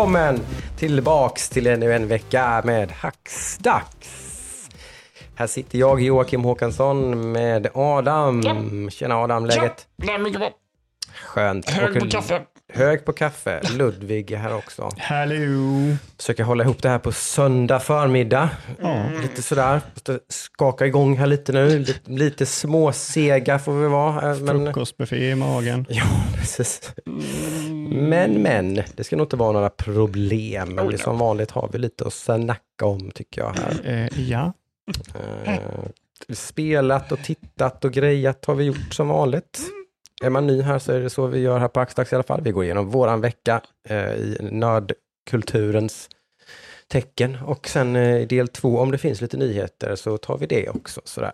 Välkommen tillbaks till ännu en vecka med Hacksdags. Här sitter jag, Joakim Håkansson, med Adam. Tjena Adam, läget? Det är mycket bra. Skönt. Hög Och- på kaffe. Hög på kaffe. Ludvig är här också. Hallå! Försöker hålla ihop det här på söndag förmiddag. Lite sådär. Skaka igång här lite nu. Lite, lite småsega får vi vara. eh, Men... Frukostbuffé i magen. Ja, precis. Men, men, det ska nog inte vara några problem. Det som vanligt har vi lite att snacka om tycker jag här. Eh, ja. Eh, spelat och tittat och grejat har vi gjort som vanligt. Är man ny här så är det så vi gör här på Axdags i alla fall. Vi går igenom våran vecka eh, i nördkulturens tecken och sen eh, i del två, om det finns lite nyheter så tar vi det också. Sådär.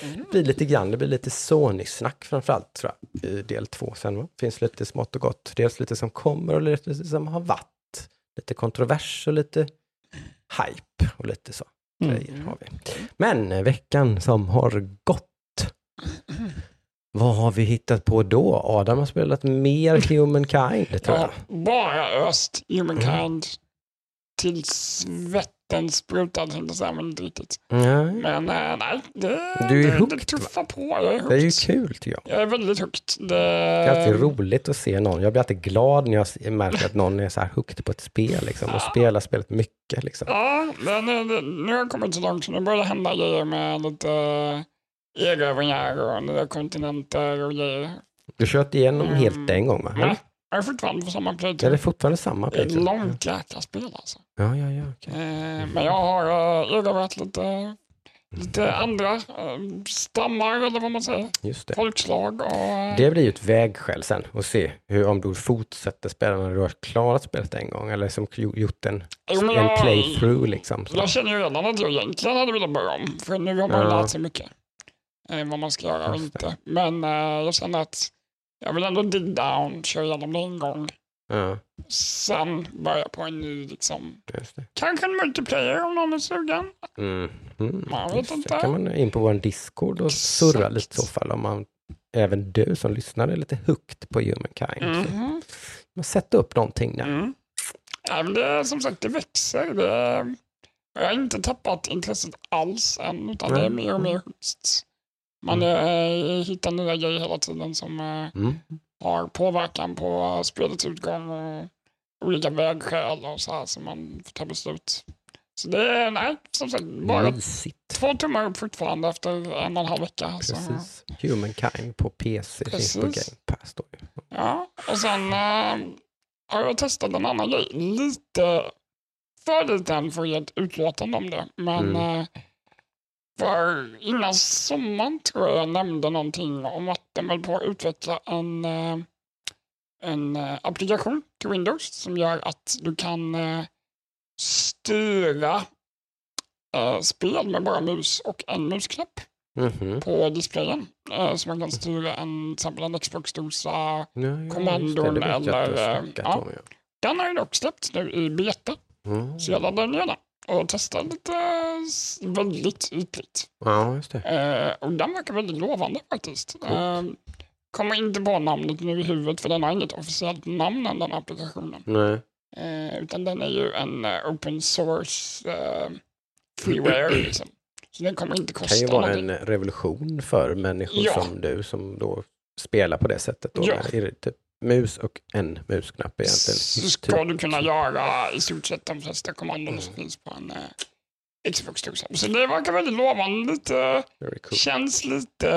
Det blir lite grann, det blir lite Sony-snack framförallt tror jag, i del två. Sen va? finns lite smått och gott, dels lite som kommer och lite som har varit. Lite kontrovers och lite hype och lite så grejer har vi. Men veckan som har gått. Vad har vi hittat på då? Adam har spelat mer Humankind, tror jag. Ja, bara öst Humankind till svetten tänkte jag säga, men inte riktigt. Nej, Men eh, nej, det, Du är det, hooked, det tuffar på. Jag är det är ju hooked. kul tycker jag. Jag är väldigt hooked. Det, Det är alltid roligt att se någon. Jag blir alltid glad när jag märker att någon är så här hooked på ett spel liksom, och spelar spelet mycket. Liksom. Ja, men eh, det, nu har jag kommit så långt så nu börjar det hända grejer med lite eh, erövringar och nya kontinenter och grejer. Du kört igenom Mm. helt en gång va? Nej, jag är fortfarande på samma Är det playtime. fortfarande samma Det är ett långt jäkla spel alltså. Ja, ja, ja. okej. Eh, Men jag har erövrat lite, lite andra eh, stammar eller vad man säger. Just det. Folkslag och... eh, Det blir ju ett vägskäl sen att se hur, om du fortsätter spela när du har klarat spelet en gång eller som gjort en, Jo, en jag- playthrough liksom. Så. Jag känner ju redan att jag egentligen hade velat börja om. För nu har man Ja. lärt sig mycket. Eh, vad man ska göra och inte. Men eh, jag känner att jag vill ändå dig down, köra igenom det en gång. Ja, Sen börja på en ny liksom. Kanske en multiplayer om någon är sugen. Mm. Mm. Man vet inte. kan man in på vår Discord och Exakt. surra lite i så fall om man även du som lyssnar är lite hooked på Humankind. Så Mhm. man sätter upp någonting där. Mm. Ja, men det som sagt, det växer. Det jag har inte tappat intresset alls än, utan det är mer och mer högst. Man Mm. hittar nya grejer hela tiden som Mm. Har påverkan på spelets utgång och olika vägskäl och så här som man får ta beslut. Så det är, nej, som sagt, bara Mysigt. två tummar upp fortfarande efter en och en halv vecka. Så, Precis. Humankind på PC finns på Precis. Game Pass. Då. Ja, och sen eh, har jag testat en annan grej. Lite för lite än för att ge ett utlåtande om det. Men Mm. eh, för innan sommaren tror jag jag nämnde någonting om att de höll på att utveckla en, eh, en eh, applikation till Windows som gör att du kan eh, styra spel med bara mus och en musknapp Mhm. på displayen. Så man kan styra en, till exempel en Xbox-dosa Ja, kommandon eller, ja. Den har ju dock släppts nu i beta, Mm. så jag laddade ner den och testade lite väldigt ytligt. Ja, just det. Eh, och den verkar väldigt lovande faktiskt. Eh, kommer inte på namnet nu i huvudet för den har inget officiellt namn än den applikationen. Nej. Eh, utan den är ju en eh, open source eh, freeware liksom. Så den kommer inte Det kan kosta ju vara någonting. en revolution för människor Ja. som du som då spelar på det sättet. Då, Ja. är det typ mus och en musknapp egentligen. Så ska Typ. du kunna göra i stort sett de flesta kommandon Mm. som finns på en eh, Xbox-dosa. Så det verkar väldigt lovande. Lite, cool. Känns lite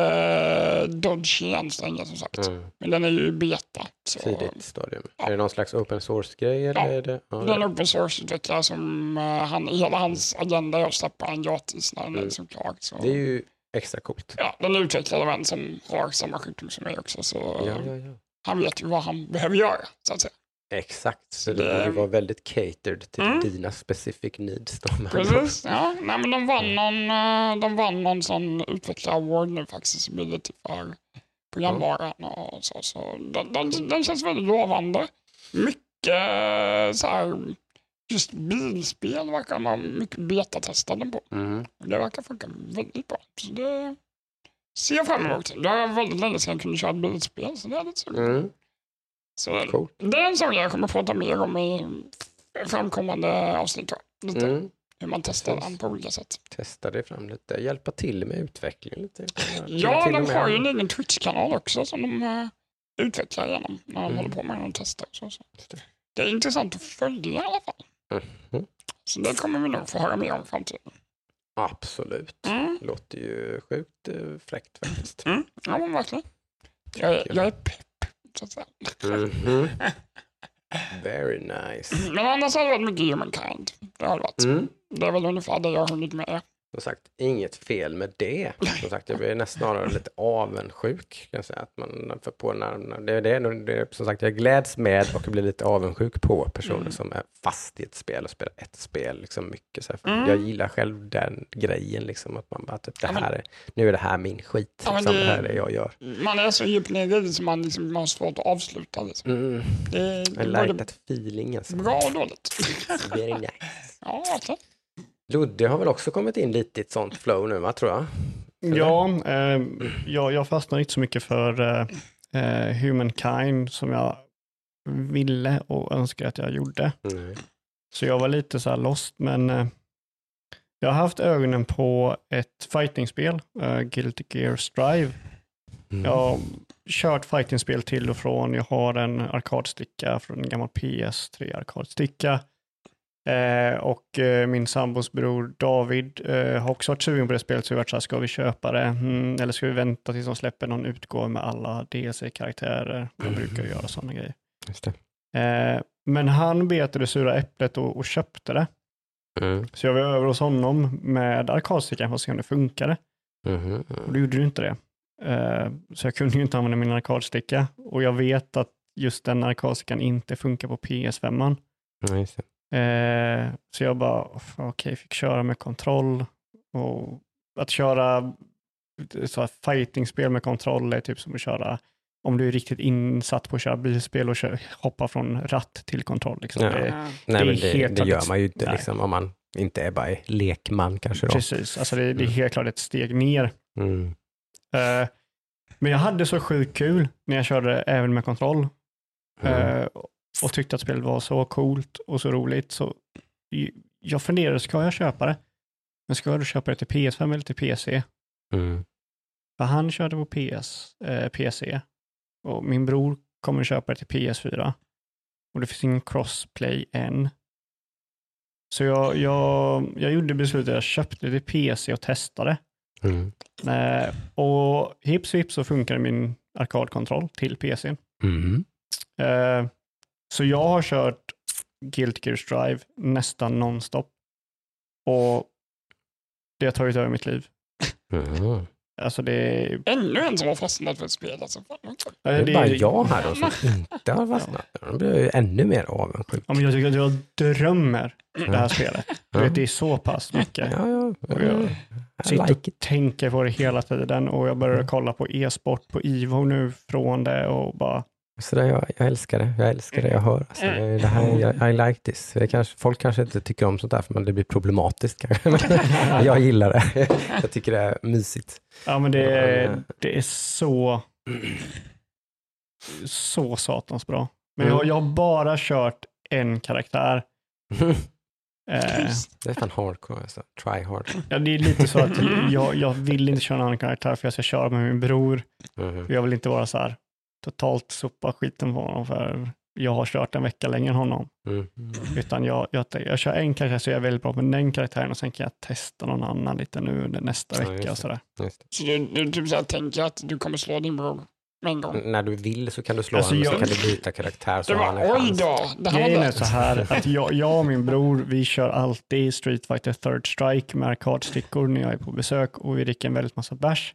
uh, dodgy än så länge som sagt. Mm. Men den är ju beta. Så Tidigt stadium. Ja. Är det någon slags open source-grej? Eller Ja. är det? Ja, det är en open source-utvecklare som uh, han, hela hans agenda är att släppa en gratis när den är Mm. liksom klar. Så, det är ju extra coolt. ja, den är utvecklad av en som har samma sjukdom som mig också. Så Ja, ja, ja. Han vet ju vad han behöver göra. Så att säga. Exakt, så Det- det, det var väldigt catered till Mm. dina specific needs. Ord. Precis. Ja, nej, men de vann någon, eh, de vann någon sån utvecklar-award nu faktiskt. Ability för programvaran och så. så den, den, den känns väldigt lovande. Mycket eh, så här, just bilspel verkar man mycket betatesta den på. Mm. Det verkar funka väldigt bra. Så det ser jag fram emot. Det var väldigt länge sedan jag kunde köra ett bilspel så det är lite sugen. Mm. Så Coolt. det är en sak jag kommer prata mer om i framkommande avsnitt. Tror jag. Lite Mm. hur man testar den på olika sätt. Testa det fram lite, hjälpa till med utveckling lite. Ja, de och har ju en egen Twitch-kanal också som de eh, utvecklar genom när de Mm. håller på med de testar. och Så, så. Det. Är intressant att följa i alla fall. Mhm. Så det kommer vi nog få höra mer om i framtiden. Absolut. Mm. Låter ju sjukt eh, fräckt faktiskt. Mm. Ja, men verkligen. Jag är, jag är pepp, så att säga. Mhm. Very nice. Men annars har det varit mycket humankind. Det har det varit. Mm. Det är väl ungefär det jag har hunnit med. Som sagt, inget fel med det. Som sagt, jag blir nästan snarare lite avundsjuk. Kan jag säga, att man, för på när, det, är det, det, som sagt, jag gläds med och blir lite avundsjuk på personer Mm. som är fast i ett spel och spelar ett spel liksom mycket. Så här, Mm. Jag gillar själv den grejen, liksom, att man bara, typ, det Ja, men- här är, nu är det här min skit. Ja, liksom, det- det... här är det jag gör. Man är så djupt nere i det som man liksom har svårt att avsluta. Liksom. Mm. Det är I like that feeling. Alltså. bra och dåligt. Very nice. ja, verkligen. Ludde har väl också kommit in lite i ett sånt flow nu, va, tror jag? Eller? Ja, eh, jag, jag fastnar inte så mycket för eh, eh, Humankind som jag ville och önskade att jag gjorde. Nej. Så jag var lite så här lost, men eh, jag har haft ögonen på ett fightingspel, uh, Guilty Gear Strive. Mm. Jag har kört fightingspel till och från. Jag har en arkadsticka från en gammal PS3 arkadsticka. Eh, och eh, min sambos bror David eh, har också varit sugen på det spelet så vi har varit så här, ska vi köpa det? Mm, eller ska vi vänta tills de släpper någon utgåva med alla DLC-karaktärer? De brukar göra sådana grejer. Just. Eh, men han bet det sura äpplet och, och köpte det. Mm. Så jag var över hos honom med arkadstickan för att se om det funkade. Mhm. Och då gjorde det inte det. Eh, så jag kunde ju inte använda min arkadsticka. Och jag vet att just den arkadstickan inte funkar på PS5. Ja, just det. Eh, så jag bara, okej, fick köra med kontroll. Och att köra så här fightingspel med kontroll är typ som att köra om du är riktigt insatt på att köra bilspel och kö- hoppa från ratt till kontroll. Liksom. Ja. Det, Ja. Nej, Det är men det, helt det gör man ju inte Nej. liksom, om man inte är bara lekman kanske. Då. precis, alltså det, det är Mm. helt klart ett steg ner. Mm. Eh, men jag hade så sjukt kul när jag körde även med kontroll. Mm. Eh, och tyckte att spelet var så coolt och så roligt. Så jag funderade, ska jag köpa det? Men ska du köpa det till PS5 eller till PC? Mm. För han körde på PS, eh, PC och min bror kommer köpa det till PS4. Och det finns ingen crossplay än. Så jag, jag, jag gjorde beslutet, jag köpte det till PC och testade. Mm. Eh, och hips hips så funkar min arkadkontroll till PC. Mm. Eh, så jag har kört Guilt Gear Strive nästan nonstop. Och det har tagit över mitt liv. Mm. Alltså det är... Ännu en som har fastnat för ett spel. Alltså. Kul. Det är bara jag här då som inte har fastnat. Då blir jag ju ännu mer avundsjuk. Ja, men jag tycker att jag drömmer det här spelet. Du vet, det är så pass mycket. Ja, ja. Och jag I sitter like och it. tänker på det hela tiden och jag börjar Mm. kolla på e-sport på Ivo nu från det och bara Så där, jag, jag älskar det. Jag älskar det jag hör. Alltså, det, det här, jag, I like this. Kanske, folk kanske inte tycker om sånt där för det blir problematiskt kanske. Men jag gillar det. Jag tycker det är mysigt. Ja, men det är, det är så, så satans bra. Men Mm. jag, jag har bara kört en karaktär. Eh, Det är fan hardcore alltså. Try hard. ja, det är lite så att jag, jag vill inte köra en annan karaktär för jag ska köra med min bror. För jag vill inte vara så här totalt sopa skiten på honom för jag har kört en vecka längre än honom. Mm. Utan jag, jag, jag kör en karaktär så jag är väldigt bra med den karaktären och sen kan jag testa någon annan lite nu under nästa Ja, vecka och sådär. Så du, du typ så här tänker att du kommer slå din bror med en gång. När du vill så kan du slå Alltså, honom och så jag- kan du byta karaktär så Det har han var, oj då, det här Grejen är så här att jag, jag och min bror, vi kör alltid Street Fighter Third Strike med arkadstickor när jag är på besök och vi dricker en väldigt massa bärs.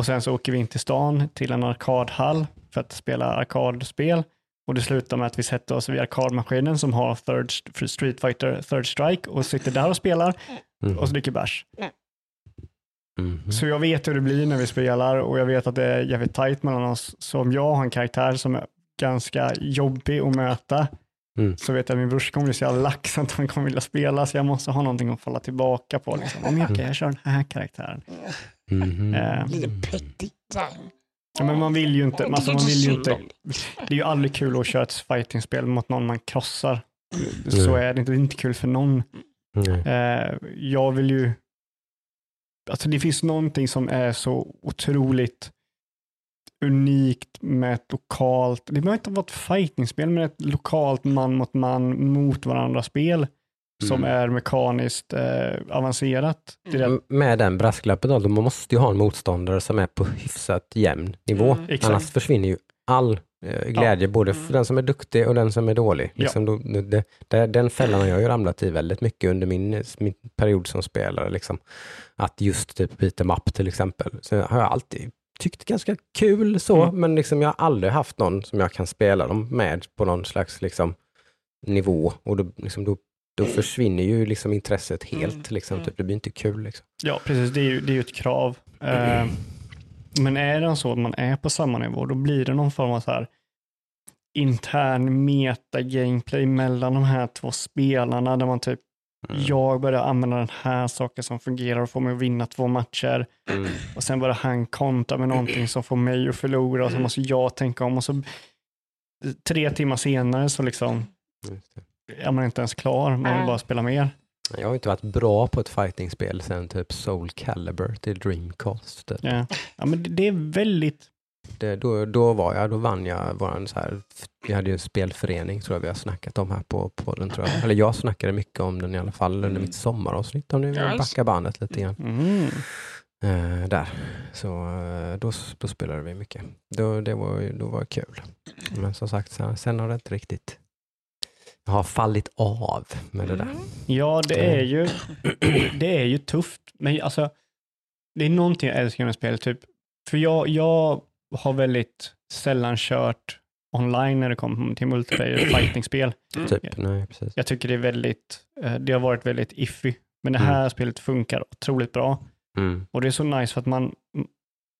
Och sen så åker vi in till stan till en arkadhall för att spela arkadspel. Och det slutar med att vi sätter oss vid arkadmaskinen som har third, Street Fighter Third Strike och sitter där och spelar Mhm. och så dricker bärs. Mhm. Så jag vet hur det blir när vi spelar och jag vet att det är jävligt tajt mellan oss. Så om jag har en karaktär som är ganska jobbig att möta Mm. så vet jag att min brorsa kommer bli så jävla lax att han kommer vilja spela så jag måste ha någonting att falla tillbaka på. Liksom. Om jag, okej, jag kör den här karaktären. Mhm. Eh, Lite här. Ja, men man vill ju inte, alltså man vill ju inte, det. är ju aldrig kul att köra ett fightingspel mot någon man krossar. Så Mm. är det inte, det är inte kul för någon. Eh, jag vill ju, alltså det finns någonting som är så otroligt unikt med ett lokalt, det behöver inte vara ett fightingspel, men ett lokalt man mot man mot varandra spel som Mm. är mekaniskt eh, avancerat. Det är det, M- Med den brasklappen då, man måste ju ha en motståndare som är på hyfsat jämn nivå. Mm. Annars försvinner ju all eh, glädje, både för Mm. den som är duktig och den som är dålig. Liksom då, det, det, den fällan har jag ju ramlat i väldigt mycket under min, min period som spelare. Liksom. Att just typ em up till exempel. Så har jag alltid tyckt ganska kul så, Mm. men liksom jag har aldrig haft någon som jag kan spela dem med på någon slags liksom, nivå. Och då, liksom, då, då försvinner ju liksom intresset helt. Mm. Liksom, Mm. typ. Det blir inte kul. Liksom. ja, precis, det är ju, det är ju ett krav. Eh, men är det så att man är på samma nivå, då blir det någon form av så här intern meta-gameplay mellan de här två spelarna där man typ Mm. jag börjar använda den här saken som fungerar och får mig att vinna två matcher Mm. och sen börjar han kontra med någonting som får mig att förlora och så måste jag tänka om och så tre timmar senare så liksom Just det. Är man inte ens klar, man vill bara spela mer. Jag har inte varit bra på ett fightingspel sedan typ Soul Calibur till Dreamcast. Typ. Ja, ja men det- det är väldigt, Det, då, då var jag, då vann jag våran så här, vi hade ju en spelförening tror jag vi har snackat om här på podden tror jag. Eller jag snackade mycket om den i alla fall under mitt sommaravsnitt om ni vill backa bandet lite grann. mm, Eh, där. Så eh, då, då spelade vi mycket. Då, det var, då var det kul. Men som sagt, sen, sen har det inte riktigt har fallit av med det där. Mm. ja det är ju, det är ju tufft, men alltså det är någonting jag älskar med spel, typ, för jag, jag har väldigt sällan kört online när det kommer till multiplayer fighting-spel. Typ, nej precis. Jag tycker det är väldigt, eh, det har varit väldigt iffy. Men det Mm. här spelet funkar otroligt bra. Mm. Och det är så nice för att man mm,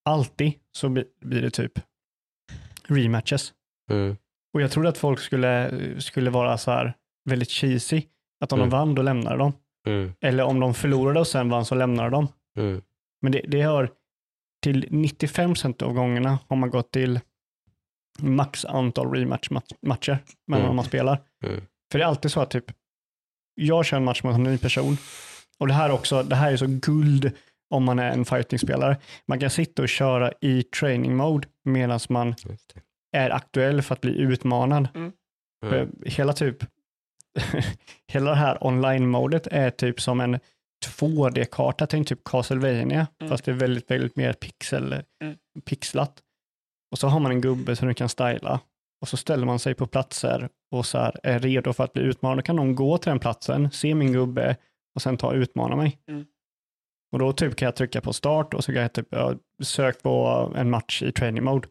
alltid så bli- blir det typ rematches. Mm. Och jag trodde att folk skulle, skulle vara så här väldigt cheesy. Att om Mm. de vann, då lämnade de. Mm. Eller om de förlorade och sen vann så lämnade de. Mm. Men det, det har till 95% av gångerna har man gått till max antal rematch-matcher mellan Mm. man spelar. Mm. För det är alltid så att typ, jag kör en match mot en ny person och det här också, det här är så guld om man är en fighting-spelare. Man kan sitta och köra i training mode medan man. Är aktuell för att bli utmanad. Mm. För Hela typ, hela det här online-modet är typ som en 2D-karta, tänk typ Castlevania, Mm. fast det är väldigt, väldigt mer pixel, Mm. pixlat. Och så har man en gubbe som du kan styla och så ställer man sig på platser och så här är redo för att bli utmanad. Då kan någon gå till den platsen, se min gubbe och sen ta och utmana mig. Mm. Och då typ kan jag trycka på start och så kan jag typ sök på en match i training mode.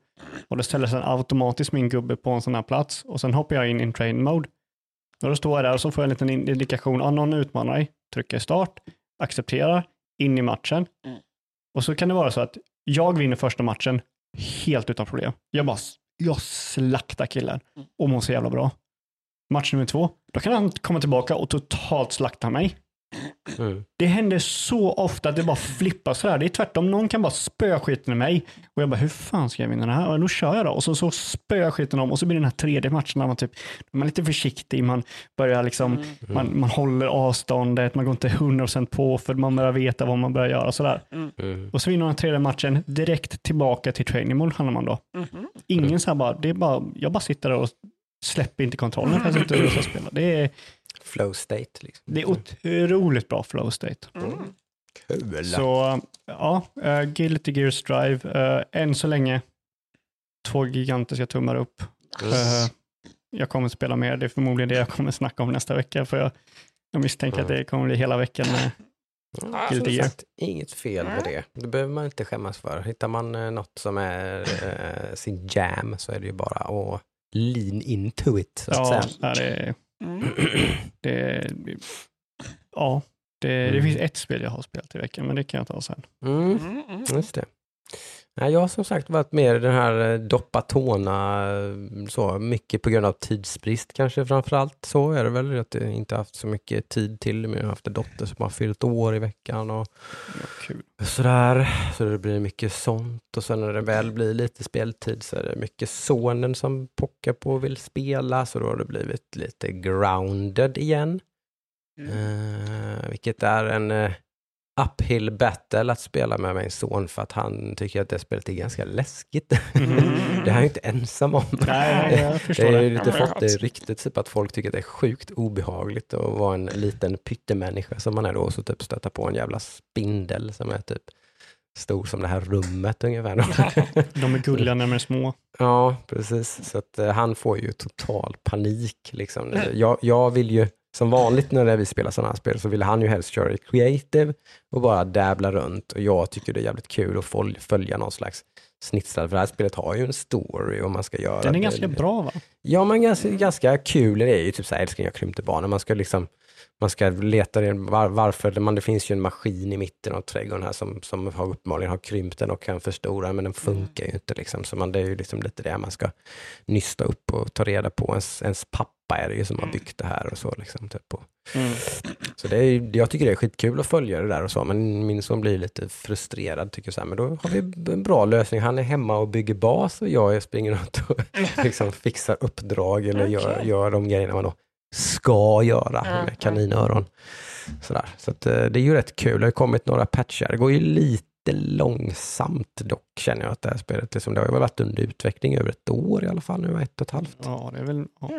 Och då ställer sig automatiskt min gubbe på en sån här plats och sen hoppar jag in i training mode. Och då står jag där och så får jag en liten indikation, ja någon utmanar dig, trycker start, accepterar, in i matchen. Mm. Och så kan det vara så att jag vinner första matchen helt utan problem. Jag bara, jag slaktar killen Mm. och mår så jävla bra. Match nummer två, då kan han komma tillbaka och totalt slakta mig. Mm. Det händer så ofta att det bara flippar sådär. Det är tvärtom, någon kan bara spöa skiten i mig och jag bara, hur fan ska jag vinna den här? Och då kör jag då. Och så, så spöar skiten om och så blir det den här tredje matchen där man typ, man är lite försiktig, man börjar liksom, Mm. man, man håller avståndet, man går inte 100% på för man börjar veta vad man börjar göra sådär. Mm. Och så vinner man den tredje matchen, direkt tillbaka till training mode handlar man då. Mhm. Ingen så här bara, det är bara, jag bara sitter där och släpper inte kontrollen jag sitter och spelar. Det är, Flow state. Liksom. det är otroligt bra flow state. Mm. Kul. Så ja, uh, Guilty Gear Strive, uh, än så länge två gigantiska tummar upp. Mm. Eh, jag kommer spela mer, det är förmodligen det jag kommer snacka om nästa vecka, för jag, jag misstänker att det kommer bli hela veckan med Ja, Guilty Gear. sagt, inget fel med det. Det behöver man inte skämmas för. Hittar man eh, något som är eh, sin jam så är det ju bara att lean into it. Så att Ja, säga. ja, det, Mm. det, ja det, det Mm. finns ett spel jag har spelat i veckan, men det kan jag ta sen. Mm, Mm. Mm. just det. Nej, jag har som sagt varit mer den här eh, doppa tårna, eh, så mycket på grund av tidsbrist kanske framförallt. Så är det väl, att jag inte haft så mycket tid till men jag har haft en dotter som har fyllt år i veckan och Ja, sådär. Så det blir mycket sånt och sen när det väl blir lite speltid så är det mycket sonen som pockar på och vill spela, så då har det blivit lite grounded igen. Eh, vilket är en uphill battle att spela med min son för att han tycker att det spelet är ganska läskigt. det är han ju inte ensam om. Nej, jag Det förstår är det. ju lite Ja, fått det ryktet typ att folk tycker att det är sjukt obehagligt att vara en liten pyttemänniska som man är då och så typ stöta på en jävla spindel som är typ stor som det här rummet ungefär. De är gulliga när de är små. Ja, precis. Så att eh, han får ju total panik. Liksom. Jag, jag vill ju, som vanligt när vi spelar sådana här spel, så vill han ju helst köra i creative och bara dabbla runt. Och jag tycker det är jävligt kul att följa någon slags snitslad, för det här spelet har ju en story och man ska göra Den är det. ganska bra va? Ja, men ganska, ganska kul. Det är ju typ så här, älskling jag krympte barnen. Man ska liksom man ska leta reda var, varför, man, det finns ju en maskin i mitten av trädgården här som, som har uppenbarligen har krympt den och kan förstora, men den funkar ju inte. Liksom. Så man, det är ju liksom lite det man ska nysta upp och ta reda på. Ens, ens pappa är det ju som har byggt det här och så. Liksom, typ. och, så det är, jag tycker det är skitkul att följa det där och så, men min son blir lite frustrerad tycker så här, men då har vi en bra lösning. Han är hemma och bygger bas och jag springer runt och liksom fixar uppdrag eller gör, Okej. gör de grejerna man då ska göra Mm, med kaninöron. Sådär. Så att, eh, det är ju rätt kul. Det har kommit några patchar. Det går ju lite långsamt dock känner jag att det här spelet, liksom, det har ju varit under utveckling över ett år i alla fall, nu ett och ett halvt. Ja, det är väl... Ja,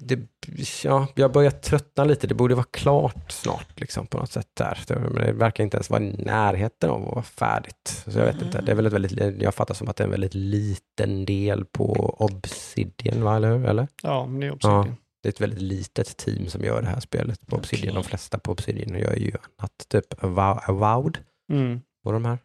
Det är ja. ja, jag börjar tröttna lite. Det borde vara klart snart liksom, på något sätt. där. Det, men det verkar inte ens vara i närheten av att vara färdigt. Så jag vet inte. Det är väl ett väldigt, jag fattar som att det är en väldigt liten del på Obsidian, va? eller hur? Eller? ja, men det är Obsidian. Det är ett väldigt litet team som gör det här spelet på Obsidian. Okej. De flesta på Obsidian gör ju annat. Typ Avow- Avowed Mm, och de här.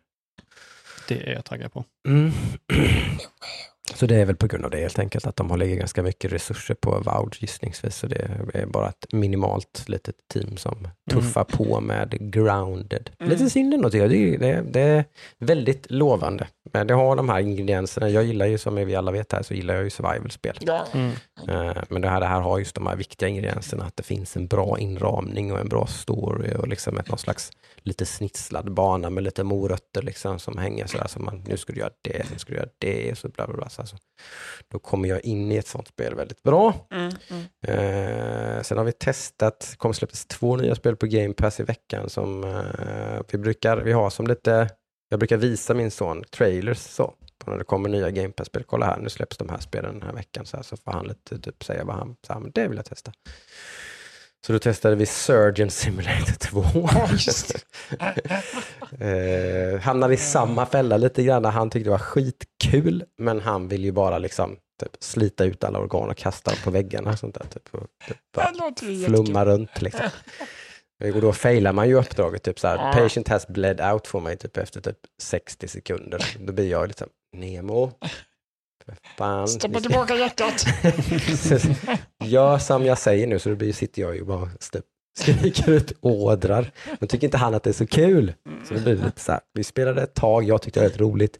det är jag taggad på. Mm. Så det är väl på grund av det helt enkelt, att de har lagt ganska mycket resurser på Avowed gissningsvis. Så det är bara ett minimalt litet team som tuffar på med grounded. Mm. Lite synd ändå tycker jag. Det är, det, det är väldigt lovande. Men det har de här ingredienserna. Jag gillar ju, som vi alla vet här, så gillar jag ju survival-spel. Mm. Eh, Men det här, det här har just de här viktiga ingredienserna, att det finns en bra inramning och en bra story och liksom ett, någon slags lite snitslad bana med lite morötter liksom som hänger sådär som man, nu ska du göra det, sen ska du göra det, så bla bla bla. Så alltså, då kommer jag in i ett sånt spel väldigt bra. mm, mm. Eh, sen har vi testat, det kommer släppas två nya spel på Game Pass i veckan som eh, vi brukar, vi har som lite, jag brukar visa min son trailers så, på när det kommer nya Game Pass-spel. Kolla här, nu släpps de här spelen den här veckan så, här, så får han lite typ säga vad han, så här, men det vill jag testa. Så då testade vi Surgeon Simulator 2. Ja, just eh, hamnade i samma fälla lite grann. Han tyckte det var skitkul, men han vill ju bara liksom typ, slita ut alla organ och kasta dem på väggarna. Och sånt där, typ, och, typ, bara flumma runt. Liksom. Och då failar man ju uppdraget. Typ så här, patient has bled out får man ju typ efter typ 60 sekunder. Då blir jag liksom, Nemo. Fan. Stoppa tillbaka hjärtat. Gör som jag säger nu så då blir, sitter jag ju bara och skriker ut ådrar. Men tycker inte han att det är så kul. Så det blir lite så här, vi spelade ett tag, jag tyckte det var rätt roligt.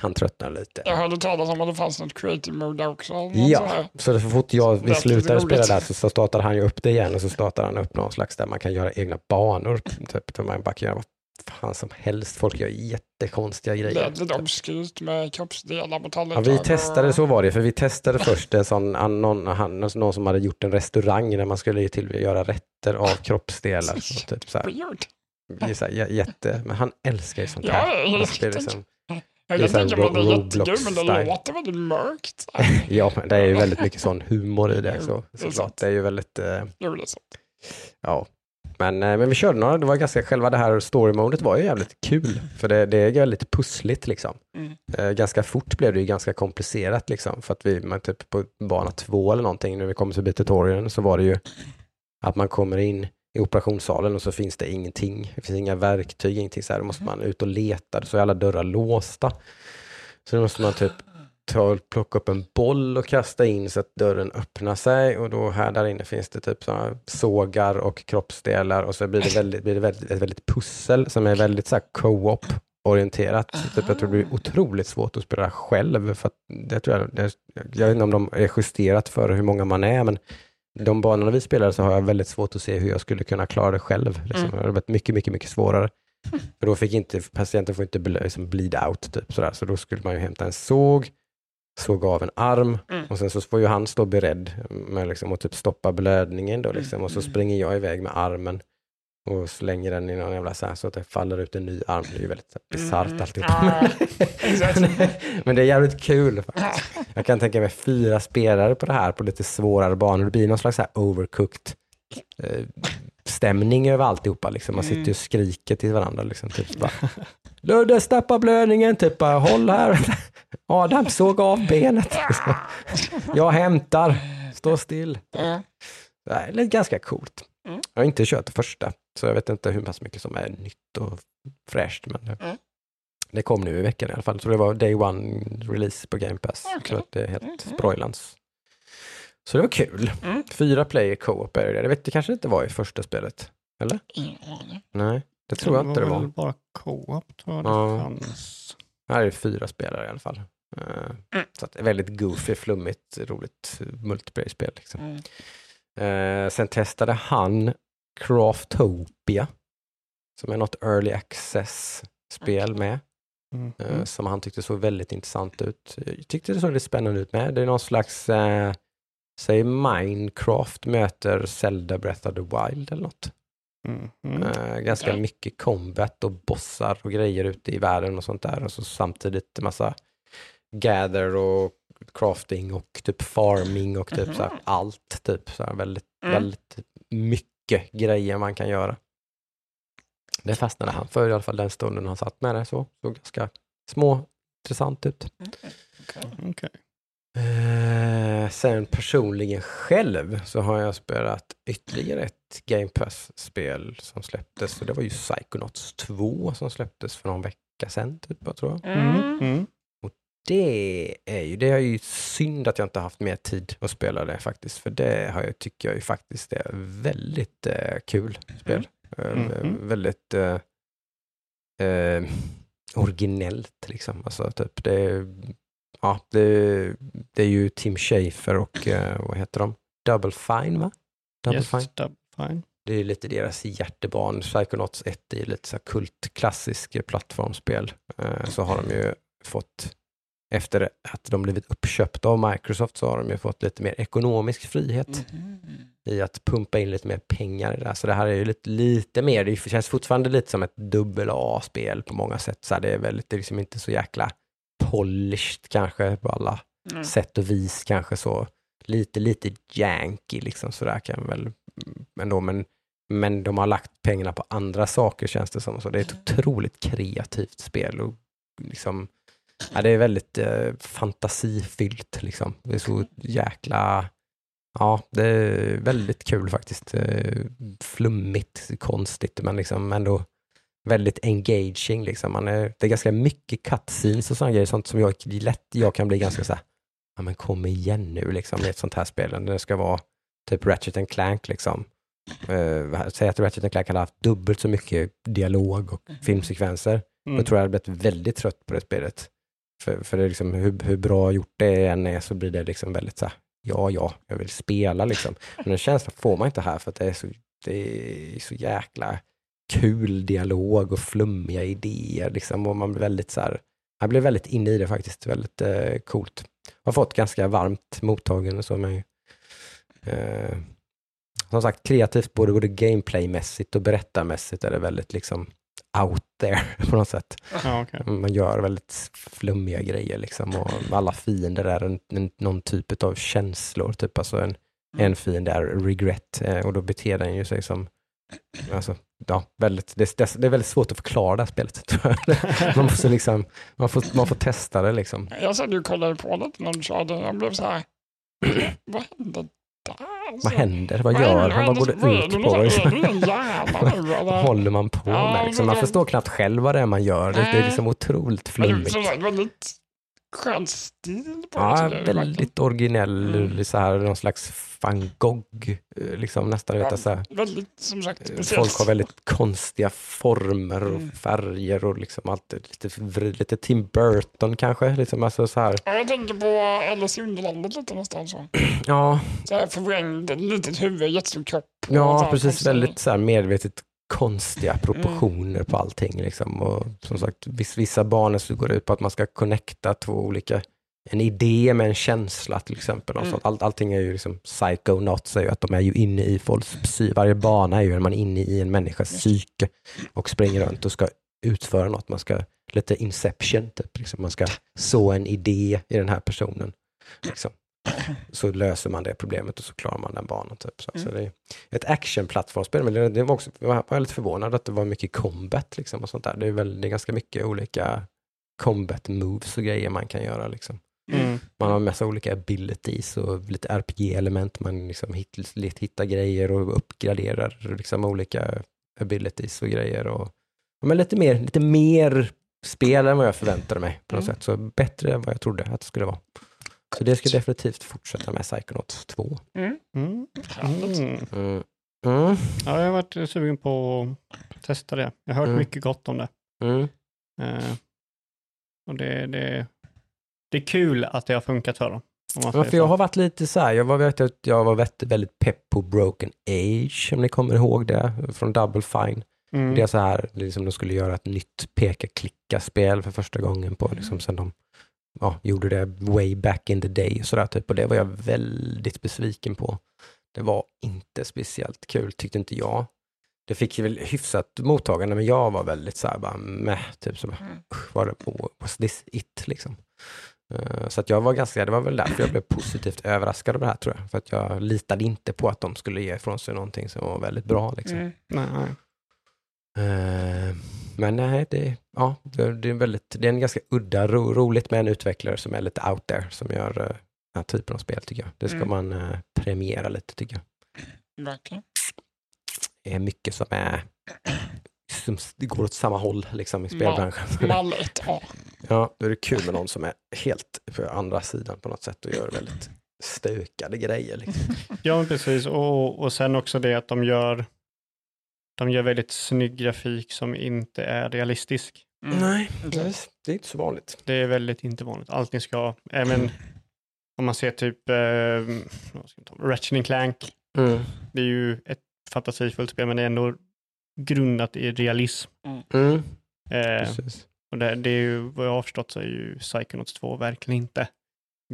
Han tröttnar lite. Jag hörde talas om att det fanns något creative mode också. Ja, så så fort jag, vi slutade spela där så, så startar han ju upp det igen och så startar han upp någon slags där man kan göra egna banor. Typ, där man bara kan göra vad fan som helst. Folk gör jättekonstiga grejer. är lite obskyrt med kroppsdelar på Ja, tallrikar. vi testade, så var det, för vi testade först en sån, någon, han, någon som hade gjort en restaurang där man skulle till göra rätter av kroppsdelar. Och typ så här, Weird. så här, jätte, men han älskar ju sånt Ja, här. jag är liksom, Jag kan tänka mig att det är jättekul, men det låter väldigt mörkt. ja, men det är ju väldigt mycket sån humor i det. Så, det är såklart. Det är ju väldigt, eh, ja. Men, eh, men vi körde några, det var ganska, själva det här story-modet var ju jävligt kul. För det, det är väldigt pussligt liksom. Mm. Eh, ganska fort blev det ju ganska komplicerat liksom. För att vi, man typ på bana två eller någonting, när vi kom förbi tutorialen så var det ju att man kommer in i operationssalen och så finns det ingenting. Det finns inga verktyg, ingenting så här. Då måste man ut och leta, så är alla dörrar låsta. Så då måste man typ ta, plocka upp en boll och kasta in så att dörren öppnar sig och då här där inne finns det typ sågar och kroppsdelar och så blir det, väldigt, blir det väldigt, ett väldigt pussel som är väldigt så här co-op orienterat. Typ, jag tror det blir otroligt svårt att spela själv. För att det tror jag, det, jag vet inte om de är justerat för hur många man är, men de banorna vi spelar så har jag väldigt svårt att se hur jag skulle kunna klara det själv. Liksom. Mm. Det har varit mycket, mycket, mycket svårare. För då fick inte, patienten får inte liksom bleed out, typ, sådär. så då skulle man ju hämta en såg, såga av en arm Mm. och sen så får ju han stå beredd med liksom, att typ stoppa blödningen då, liksom. och så Mm. springer jag iväg med armen och slänger den i någon jävla så, här, så att det faller ut en ny arm. Det är ju väldigt bisarrt Mm. alltihop. Ja, exakt. Men det är jävligt kul. Faktiskt. Jag kan tänka mig fyra spelare på det här på lite svårare banor. Det blir någon slags så här overcooked eh, stämning över alltihopa. Liksom. Man sitter ju och skriker till varandra. Liksom, typ, bara, Ludde, stoppa blödningen, typ bara, håll här. Adam, såg av benet. Jag hämtar, stå still. Det är lite ganska coolt. Mm. Jag har inte kört det första, så jag vet inte hur pass mycket som är nytt och fräscht. Men det, Mm. kom nu i veckan i alla fall. Så det var day one release på Game Pass. Okej. Så att det är helt Mhm. sprojlans. Så det var kul. Mm. Fyra player co-op är det. Det vet det kanske inte var i första spelet. Ingen aning. Nej, det tror jag inte det väl var. bara co-op tror jag det Ja. fanns. Här är det fyra spelare i alla fall. Eh, Mm. Så att det är väldigt goofy, flummigt, roligt multiplayer-spel. Liksom. Mm. Eh, sen testade han Craftopia, som är något early access-spel med, Mm. eh, som han tyckte såg väldigt intressant ut. Jag tyckte det såg lite spännande ut med. Det är någon slags, eh, säg Minecraft möter Zelda Breath of the Wild eller något. Mm. Mm. Eh, ganska Okej. mycket combat och bossar och grejer ute i världen och sånt där. Och så samtidigt massa gather och crafting och typ farming och typ så här, Mhm. allt. Typ så här, väldigt, Mm. väldigt mycket grejer man kan göra. Det fastnade han för i alla fall den stunden han satt med det. Så såg ganska små, intressant ut. Okej. Okej. Eh, sen personligen själv så har jag spelat ytterligare ett Game Pass-spel som släpptes. Och det var ju Psychonauts 2 som släpptes för någon vecka sedan, typ, jag tror jag. Mm. Mm. Mm. Det är ju, det är ju synd att jag inte haft mer tid att spela det faktiskt. För det har jag, tycker jag ju faktiskt är väldigt eh, kul spel. Eh, Mhm. Väldigt eh, eh, originellt liksom. Alltså, typ, det, är- ja, det, det är ju Tim Schafer och eh, vad heter de? Double Fine va? Double Yes, Fine. double fine. Det är lite deras hjärtebarn. Psychonauts 1 är lite så här kult, klassisk plattformsspel. Eh, så har de ju fått, efter att de blivit uppköpta av Microsoft, så har de ju fått lite mer ekonomisk frihet Mhm. i att pumpa in lite mer pengar i det här. Så det här är ju lite, lite mer, det känns fortfarande lite som ett dubbel A-spel på många sätt. Så det är väldigt, det är liksom inte så jäkla polished kanske på alla Mm. sätt och vis kanske så lite, lite janky liksom sådär kan väl mm, ändå, men, men de har lagt pengarna på andra saker känns det som. Så det är ett otroligt kreativt spel och liksom, ja, det är väldigt eh, fantasifyllt liksom. Det är så jäkla, ja, det är väldigt kul faktiskt. Eh, flummigt, konstigt, men liksom ändå väldigt engaging. Liksom. Man är, det är ganska mycket cutscenes och sådana grejer, sånt som jag lätt jag kan bli ganska så här, ja men kom igen nu liksom i ett sånt här spel. Det ska vara typ Ratchet and Clank liksom. Uh, säg att Ratchet and Clank hade haft dubbelt så mycket dialog och filmsekvenser. Mm. Då tror jag hade blivit väldigt trött på det spelet. För, för det liksom, hur, hur bra gjort det än är så blir det liksom väldigt så här, ja, ja, jag vill spela liksom. Men den känslan får man inte här för att det är så, det är så jäkla kul dialog och flummiga idéer liksom. Och man blir väldigt så här, jag blev väldigt inne i det faktiskt, väldigt eh, coolt. Har fått ganska varmt mottagande så med eh, som sagt kreativt både, både gameplaymässigt och berättarmässigt är det väldigt liksom out there på något sätt. Ja, okej. Man gör väldigt flummiga grejer liksom och alla fiender är en, en, någon typ av känslor. Typ alltså en, en fiende är regret eh, och då beter den ju sig som Alltså, ja, väldigt, det, det, är väldigt svårt att förklara det här spelet. man, måste liksom, man, får, man får testa det liksom. Jag satt och kollade på det när du körde. Jag blev så här, vad hände där? Vad händer? Vad gör han? Vad går det ut på? Vad håller man på med? Liksom? Man förstår knappt själv vad det är man gör. Det, är liksom otroligt flummigt. Skön stil på Ja, det. väldigt originell, Mm. så här, någon slags van Gogh, eh, liksom nästan. Ja, Vet, så här. verkligen. Väldigt, som sagt, Eh, speciellt. Folk har väldigt konstiga former och Mm. färger och liksom allt lite, lite Tim Burton kanske. Liksom, alltså så här. Ja, jag tänker på Alice i Underlandet lite nästan så. Ja, Så här förvrängd, litet huvud, jättestor kropp. ja här precis. Väldigt så här medvetet konstiga proportioner på allting. Liksom. Och som sagt, viss, vissa banor så går det ut på att man ska connecta två olika, en idé med en känsla till exempel. Mm. All, allting är ju liksom psychonauts, säger ju att de är ju inne i folks psy. Varje bana är ju att man är inne i en människas psyke och springer runt och ska utföra något. Man ska, lite inception, typ. Liksom. man ska så en idé i den här personen. Liksom. Så löser man det problemet och så klarar man den banan. Typ. Så, så Mm. det är ett actionplattformsspel, men det, det var också, jag var lite förvånad att det var mycket combat liksom, och sånt där. Det är, väl, det är ganska mycket olika combat moves och grejer man kan göra. Liksom. Mm. Man har massa olika abilities och lite RPG-element. Man liksom hitt, hittar grejer och uppgraderar liksom olika abilities och grejer. Och, men lite mer, lite mer spel än vad jag förväntade mig på något Mm. sätt. Så bättre än vad jag trodde att det skulle vara. Så det ska jag definitivt fortsätta med Psychonauts 2. Mm. Mm. Mm. Ja, jag har varit sugen på att testa det. Jag har hört Mm. mycket gott om det. Mm. Eh, och det, det, det är kul att det har funkat för dem. Ja, för jag har varit lite så här, jag var, vet att jag var väldigt, väldigt pepp på Broken Age, om ni kommer ihåg det, från Double Fine. Mm. Det är så här, liksom de skulle göra ett nytt peka-klicka-spel för första gången på, liksom, sen de ja, gjorde det way back in the day och sådär typ. Och det var jag väldigt besviken på. Det var inte speciellt kul, tyckte inte jag. Det fick väl hyfsat mottagande, men jag var väldigt så här bara meh, typ så bara, Mm. var det, was this it liksom? Eh, Så att jag var ganska, det var väl därför jag blev positivt överraskad av det här tror jag. För att jag litade inte på att de skulle ge ifrån sig någonting som var väldigt bra. Liksom. Mm. Nej, nej. Eh, Men nej, det, ja, det, det, är väldigt, det är en ganska udda, ro, roligt med en utvecklare som är lite out there, som gör eh, den här typen av spel tycker jag. Det ska Mm. man eh, premiera lite tycker jag. Verkligen. Det är mycket som är som går åt samma håll liksom i spelbranschen. Mall 1A. Ja, då är det kul med någon som är helt på andra sidan på något sätt och gör väldigt stökade grejer. Liksom. Ja, precis. Och, och sen också det att de gör, de gör väldigt snygg grafik som inte är realistisk. Mm. Nej, det är, det är inte så vanligt. Det är väldigt inte vanligt. Allting ska, även om man ser typ eh, vad ska jag ta, Ratchet Clank, Mm. det är ju ett fantasifullt spel men det är ändå grundat i realism. Mm. Eh, Precis. och det, det är ju, vad jag har förstått så är ju Psychonauts 2 verkligen inte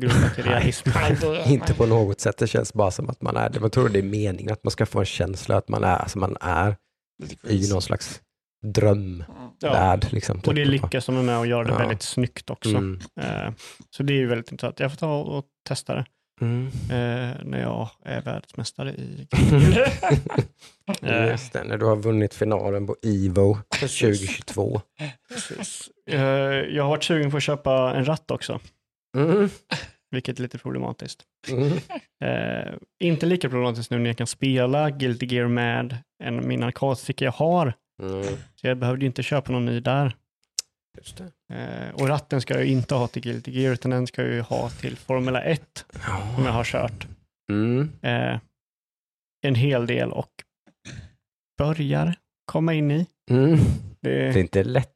grundat i realism. Inte på något sätt. Det känns bara som att man är det. Man tror det är meningen att man ska få en känsla att man är, alltså man är i någon slags drömvärld. Ja. Liksom, Och det typ. lyckas de med att göra det Ja. väldigt snyggt också. Mm. Eh, så det är ju väldigt intressant. Jag får ta och testa det Mm. eh, när jag är världsmästare i Just det, när du har vunnit finalen på Evo 2022. Eh, jag har varit sugen på att köpa en ratt också, Mm. Vilket är lite problematiskt. Mm. Eh, inte lika problematiskt nu när jag kan spela Guilty Gear med en, min arkadsticka jag har. Mm. Så jag behövde inte köpa någon ny där. Just det. Eh, och ratten ska jag inte ha till Guilty Gear, utan den ska jag ju ha till Formula 1, som jag har kört Mm. eh, en hel del och börjar komma in i. Mm. Det, Det är inte lätt.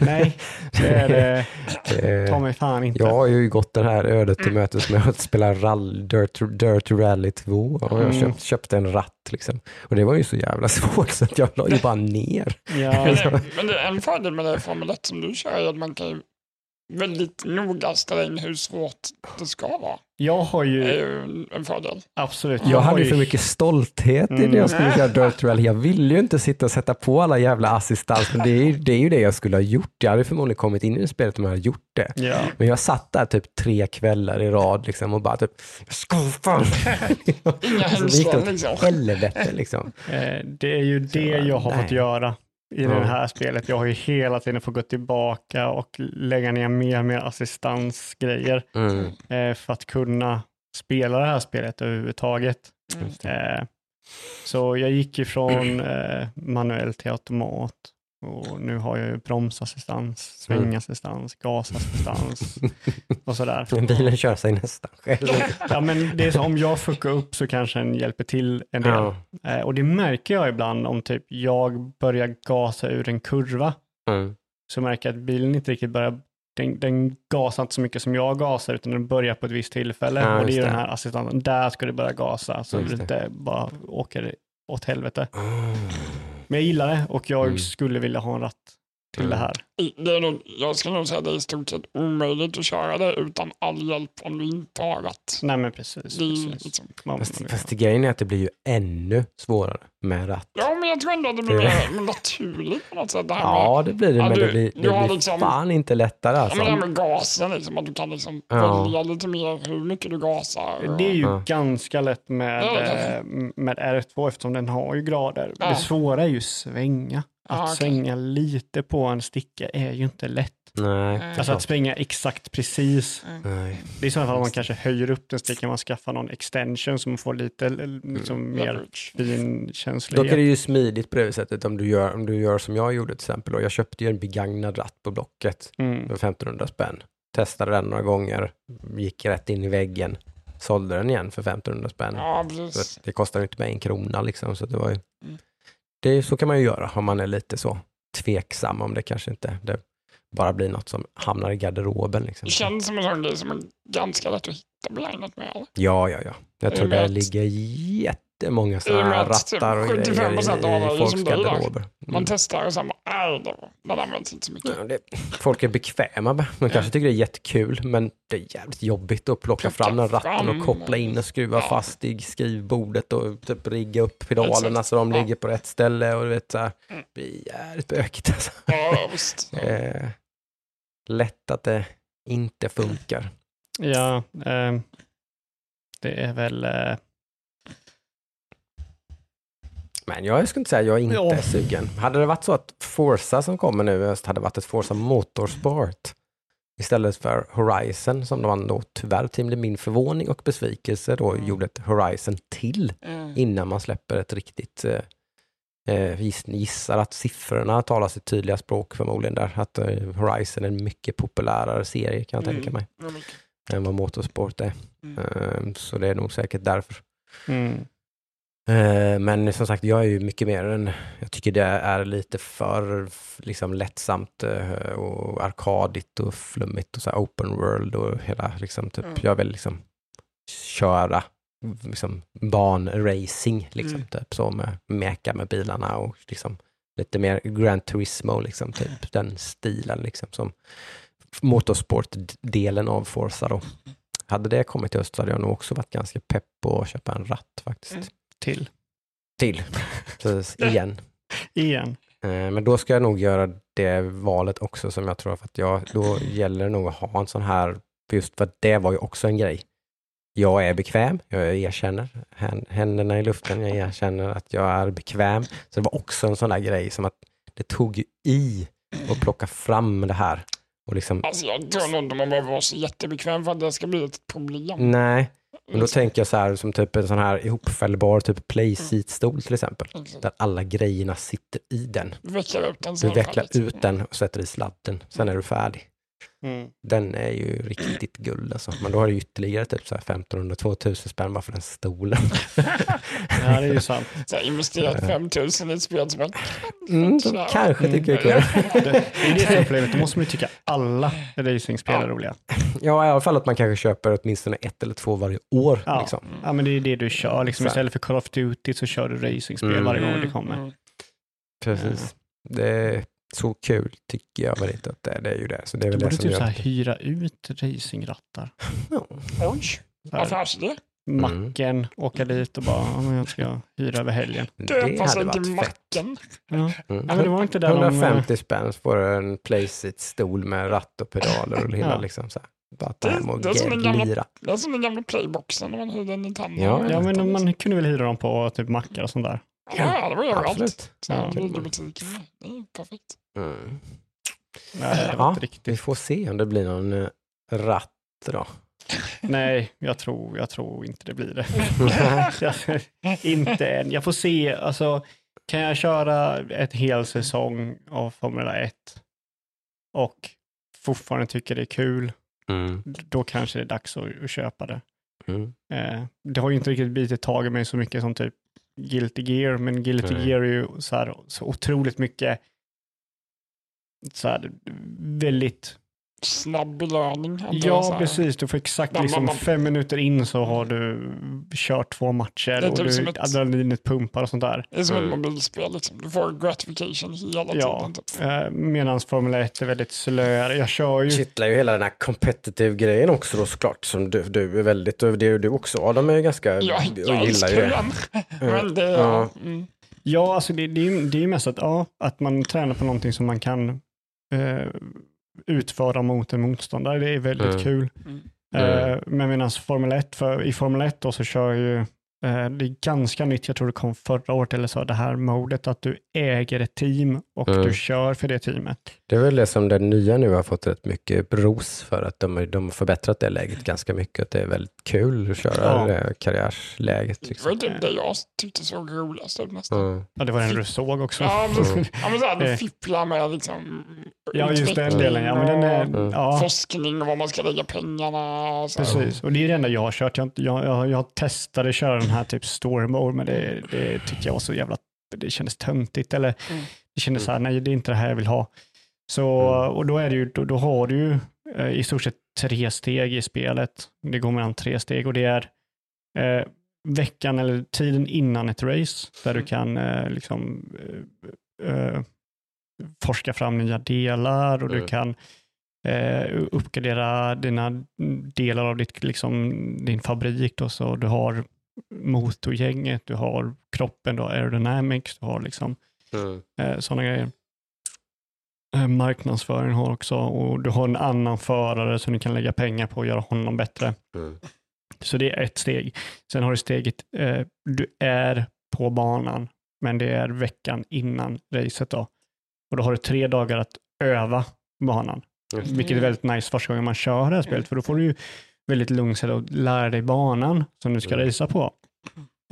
Nej, det är det. Det- Ta mig fan inte. Jag har ju gått det här ödet till mötes med att spela rall, Dirt, Dirt Rally 2 och jag Mm. köpt, köpte en ratt liksom. Och det var ju så jävla svårt så att jag la ju bara ner. Ja, Men det, men det är en fördel med det Formel 1 som du kör är att man kan ju väldigt noga ställa in hur svårt det ska vara. jag har Det är ju ju en- fördel. absolut. Jag har hade ju för mycket stolthet i när jag skulle köra Dirt Rally. Jag ville ju inte sitta och sätta på alla jävla assistans, men det är, ju- det är ju det jag skulle ha gjort. Jag hade förmodligen kommit in i spelet om jag hade gjort det. Ja. Men jag satt där typ tre kvällar i rad liksom och bara typ, jag ska fan. Inga Så det gick det hängslen åt liksom. helvete liksom. Eh, det är ju det bara, jag har nej. fått göra i Ja. det här spelet. Jag har ju hela tiden fått gå tillbaka och lägga ner mer och mer assistansgrejer Mm. eh, för att kunna spela det här spelet överhuvudtaget. Mm. Eh, så jag gick ifrån eh, manuell till automat Och nu har jag ju bromsassistans, svängassistans, gasassistans och sådär. Bilen kör sig nästan själv. Ja, men det är så, om jag fuckar upp så kanske den hjälper till en del. Ja. Eh, och det märker jag ibland om typ jag börjar gasa ur en kurva. Mm. Så märker jag att bilen inte riktigt börjar, den, den gasar inte så mycket som jag gasar utan den börjar på ett visst tillfälle. Ja, och det är ju den här assistanten, där ska det börja gasa så det. inte bara åker åt helvete. Mm. Men jag gillar det och jag Mm. skulle vilja ha en ratt till Mm. det här. Det är nog, jag skulle nog säga att det är i stort sett omöjligt att köra det utan all hjälp om du inte har ratt. Nej men precis. Det precis. liksom, Fast, fast grejen är att det blir ju ännu svårare med ratt. ja, men jag tror ändå att det blir mer naturligt på något sätt. Det här med, Ja, det blir det, men du- det blir, det blir liksom- fan inte lättare ja, men det här alltså. med gasen, liksom, att du kan liksom Ja. välja lite mer hur mycket du gasar. och- det är ju Ja. ganska lätt med, Ja, eh, med R2 eftersom den har ju grader. Ja. Det svåra är ju svänga. Att Ja, okej. svänga lite på en sticka är ju inte lätt. Nej, Mm. Alltså att svänga exakt precis. nej. Det är i så fall om man kanske höjer upp den stickan, man skaffar någon extension som får lite l- liksom, mer Leverage. fin Dock är känslighet. det ju smidigt på det sättet om du gör, om du gör som jag gjorde till exempel. Och jag köpte ju en begagnad ratt på Blocket Mm. för 1500 spänn. Testade den några gånger, gick rätt in i väggen, sålde den igen för 1500 spänn. Ja, det kostar ju inte mig en krona liksom. Så det var ju, Mm. Det, så kan man ju göra om man är lite så tveksam om det kanske inte det bara blir något som hamnar i garderoben. Liksom. Det känns som en sån grej som är ganska lätt att hitta begagnat med. Eller? Ja, ja, ja. Jag I tror det ligger jättemånga I sådana rattar och 75% av alla är grejer i ju folks som dig där. garderober. Man Mm. testar och sen nej, det, det används inte så mycket. Ja, det, folk är bekväma med. De kanske tycker det är jättekul, men det är jävligt jobbigt att plocka fram den ratten fram. och koppla in och skruva Ja. fast i skrivbordet och typ rigga upp pedalerna Exakt. så de Ja. ligger på rätt ställe och du vet så här, Mm. det blir jävligt bökigt alltså. Ja, visst. Eh, lätt att det inte funkar. Ja, ehm, det är väl... eh, Men jag skulle inte säga att jag inte Ja. är sugen. Hade det varit så att Forza som kommer nu i höst hade varit ett Forza Motorsport istället för Horizon som de då tyvärr till min förvåning och besvikelse då Mm. gjorde ett Horizon till Mm. innan man släpper ett riktigt eh, eh, giss, gissar att siffrorna talar sitt tydliga språk förmodligen där. Att eh, Horizon är en mycket populärare serie kan jag tänka Mm. mig Ja, mycket. än vad Motorsport är. Mm. Eh, så det är nog säkert därför. mm. Eh, Men som sagt, jag är ju mycket mer än, jag tycker det är lite för liksom lättsamt eh, och arkadigt och flummigt och så här open world och hela liksom typ, Mm. jag vill liksom köra liksom banracing liksom Mm. typ så med meka med bilarna och liksom lite mer Gran Turismo liksom typ den stilen liksom som motorsport-delen av Forza då. Hade det kommit i höst så hade jag nog också varit ganska pepp på att köpa en ratt faktiskt. Till. Till, precis, igen. Igen. Eh, Men då ska jag nog göra det valet också som jag tror för att jag, då gäller det nog att ha en sån här, för just för att det var ju också en grej. Jag är bekväm, jag erkänner hän- händerna i luften, jag erkänner att jag är bekväm. Så det var också en sån där grej som att det tog ju i att plocka fram det här. Och liksom, Alltså jag tror nog inte man behöver vara så jättebekväm för att det ska bli ett problem. nej, men då Liksom. tänker jag så här som typ en sån här ihopfällbar typ playseat-stol till exempel. Exakt. Där alla grejerna sitter i den. Du vecklar ut den och sätter i sladden. Sen är du färdig. Mm. Den är ju riktigt guld alltså. Men då har du ytterligare typ så här 1500-2000 spänn bara för den stolen. Ja, det är ju sant. Så här, investerat 5000 i ett spel som jag Mm, kanske tycker det är kul. Det, det är det som är problemet. Då måste man ju tycka alla racingspel är Ja. roliga. Ja, i alla fall att man kanske köper åtminstone ett eller två varje år. Ja, Liksom. ja men det är det du kör. Liksom, istället för Call of Duty så kör du racingspel Mm. varje gång det kommer. Mm. Precis. Det är så kul tycker jag väl inte att det är. Det är ju det. Så det är Du väl det borde som typ gör så här hyra ut racingrattar. Ja. Oj, här, affärsidé. Mm. Macken, åka dit och bara, jag ska hyra över helgen. Det hade inte varit fett. macken. Ja. Mm. Ja, men det var inte där de... 150 spänn du en playseat-stol med ratt och pedaler och hela Ja. liksom så här. Det- det är som gamla-. Det är som den gamla playboxen när man hyrde en Nintendo. Ja, Ja, men man kunde väl hyra dem på typ mackar och sånt där. Ja, det var ju. Absolut. Ja. videobutiken. Det är perfekt. Mm. Nej, det var Ja, inte Vi riktigt. får se om det blir någon eh, ratt då. Nej, jag tror, jag tror inte det blir det. Inte än. Jag får se, alltså kan jag köra ett hel säsong av Formula 1 och fortfarande tycker det är kul, Mm. då kanske det är dags att, att köpa det. Mm. Eh, det har ju inte riktigt bitit tag i mig så mycket som typ Guilty Gear, men Guilty Nej. Gear är ju så, här, så otroligt mycket så här, väldigt Snabb belöning. Ja, precis. Du får exakt Man- liksom man- fem minuter in så har du kört två matcher Det är och typ du, som ett- adrenalinet pumpar och sånt där. Det är som ett Mm. mobilspel. Liksom. Du får gratification hela Ja, tiden. Typ. eh, medan Formel 1 är väldigt slöare. Jag kör ju, kittlar ju hela den här competitive grejen också då såklart. Som du, du är väldigt, och det är du också Adam är ju ganska, Jag, och jag gillar ju det. Men det, Ja. mm. ja alltså det, det, är ju- det är ju mest att, ja, att man tränar på någonting som man kan eh, utföra mot en motståndare. Det är väldigt Mm. kul. Mm. Eh, men medan Formel 1, för, i Formel 1 då så kör ju, eh, det är ganska nytt, jag tror det kom förra året eller så, det här modet att du äger ett team och Mm. du kör för det teamet. Det är väl det som den nya nu har fått rätt mycket ros för, att de, de har förbättrat det läget ganska mycket. Att det är väldigt kul att köra Ja. det karriärsläget. Det Liksom. var typ det jag tyckte såg roligast ut nästan. Mm. Ja, det var den du såg också. Ja, men, Mm. ja, men så här, du Eh. fipplar med liksom Ja, just den delen. Ja, men den är, Mm. ja, forskning och var man ska lägga pengarna. Och så. precis. Och det är det enda jag har kört. Jag, jag, jag, jag testade att köra den här typ story mode, men det, det tyckte jag var så jävla, det kändes töntigt. Eller Mm. det kändes så här, nej det är inte det här jag vill ha. Så, Mm. och då är det ju, då, då har du ju eh, i stort sett tre steg i spelet. Det går mellan tre steg och det är eh, veckan eller tiden innan ett race där du Mm. kan eh, liksom eh, eh, forska fram nya delar och du Mm. kan eh, uppgradera dina delar av ditt, liksom, din fabrik. Då, så du har motorgänget, du har kroppen, du har aerodynamics, du har liksom Mm. eh, sådana grejer. Eh, marknadsföring har också och du har en annan förare som du kan lägga pengar på och göra honom bättre. Mm. Så det är ett steg. Sen har du steget, eh, du är på banan, men det är veckan innan racet då. Och då har du tre dagar att öva banan, det. vilket är väldigt nice första gången man kör det här spelet, för då får du ju väldigt lugnt sätt att lära dig banan som du ska Mm. racea på.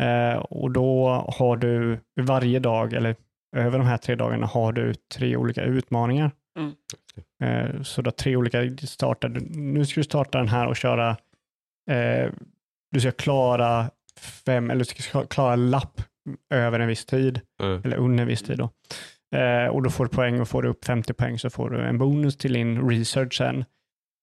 Eh, och då har du varje dag, eller över de här tre dagarna, har du tre olika utmaningar. Mm. Eh, så du har tre olika starter. Nu ska du starta den här och köra, eh, du ska klara fem, eller du ska klara lapp över en viss tid, Mm. eller under en viss tid. Då. Eh, och då får du poäng och får du upp 50 poäng så får du en bonus till din research sen.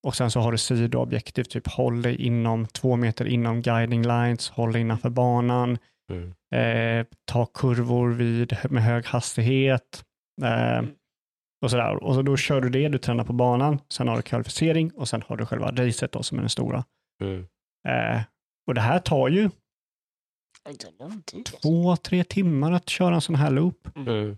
Och sen så har du sidoobjektiv, typ håll dig inom två meter inom guiding lines, håll dig innanför banan, Mm eh, ta kurvor vid, med hög hastighet eh, och sådär. Och så då kör du det, du tränar på banan, sen har du kvalificering och sen har du själva racet då som är den stora. Mm. Eh, och det här tar ju två, tre timmar att köra en sån här loop. Mm.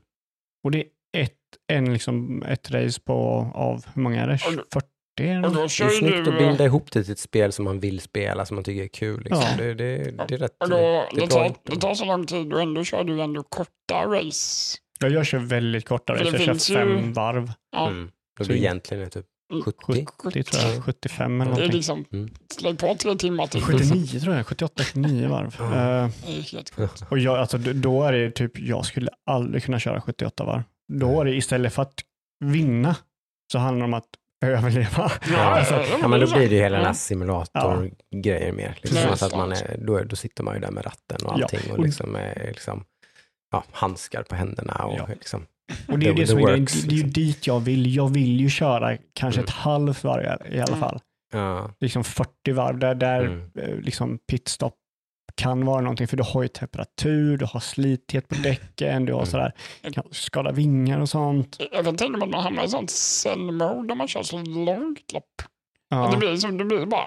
Och det är ett, en liksom, ett race på, av hur många är det? 40 det är, det är snyggt du... att binda ihop det till ett spel som man vill spela, som man tycker är kul. Liksom. Ja. Det, det, det, det är rätt... Och då, eh, det, tar, det tar så lång tid och ändå kör du ändå korta race. Ja, jag kör väldigt korta race. Jag kör fem varv. Ja. Mm. Då blir det egentligen typ mm. 70? 70 tror jag, 75 eller någonting. Det är liksom, mm. släng på tre timmar till. 79 tror jag, 78, 79 varv. Mm. och jag, alltså, då är det typ, jag skulle aldrig kunna köra 78 varv. Då mm. är det istället för att vinna så handlar det om att överleva. Ja, alltså, Ja, men då blir det ju hela den här Ja. simulatorgrejen mer. Liksom, Nej, alltså att man är, då, då sitter man ju där med ratten och Ja, allting och och- liksom, är, liksom, ja, handskar på händerna och Ja. liksom. Och det är The- det the som är works, Det det är ju liksom. dit jag vill. Jag vill ju köra kanske ett Mm. halvt varv i- alla Mm. fall. Ja. Liksom 40 varv där, där Mm. eh, liksom pitstop kan vara någonting för du har ju temperatur, du har slithet på däcken, du har Mm. sådär, kan skada vingar och sånt. Jag kan tänka mig att man hamnar i sånt zen-mode där man kör så långt lopp. Ja. Det blir som, det blir bara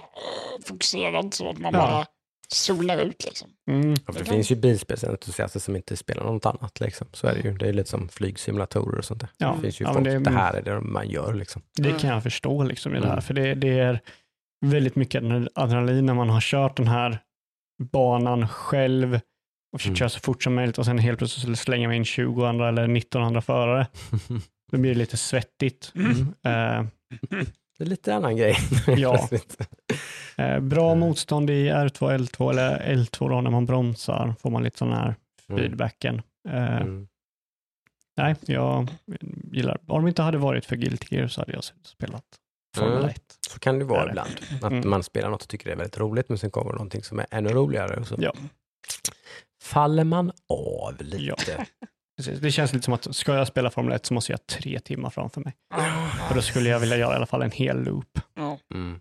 fokuserat så att man Ja. bara zonar ut liksom. Mm. Ja, det finns ju bilspelsentusiaster som inte spelar något annat. Liksom. Så är det ju. Det är lite som flygsimulatorer och sånt där. Ja. Det finns ju Ja, folk, det... det- här är det man gör. Liksom. Det kan jag förstå liksom i det här, Mm. för det, det är väldigt mycket adrenalin när man har kört den här banan själv och försökt Mm. köra så fort som möjligt och sen helt plötsligt slänga mig in 20 andra eller 19 andra förare. Då blir det lite svettigt. Mm. Eh, Det är lite annan grej. Ja. Eh, bra motstånd i R2, L2 eller L2 då när man bromsar får man lite sån här Mm. feedbacken. Eh, Mm. Nej, jag gillar, om det inte hade varit för Guilty Gear så hade jag spelat Formel Mm. 1. Så kan det vara ibland. Att Mm. man spelar något och tycker det är väldigt roligt men sen kommer någonting som är ännu roligare. Och så Ja. faller man av lite. Ja. Precis. Det känns lite som att ska jag spela Formel 1 så måste jag ha tre timmar framför mig. Och då skulle jag vilja göra i alla fall en hel loop. Mm.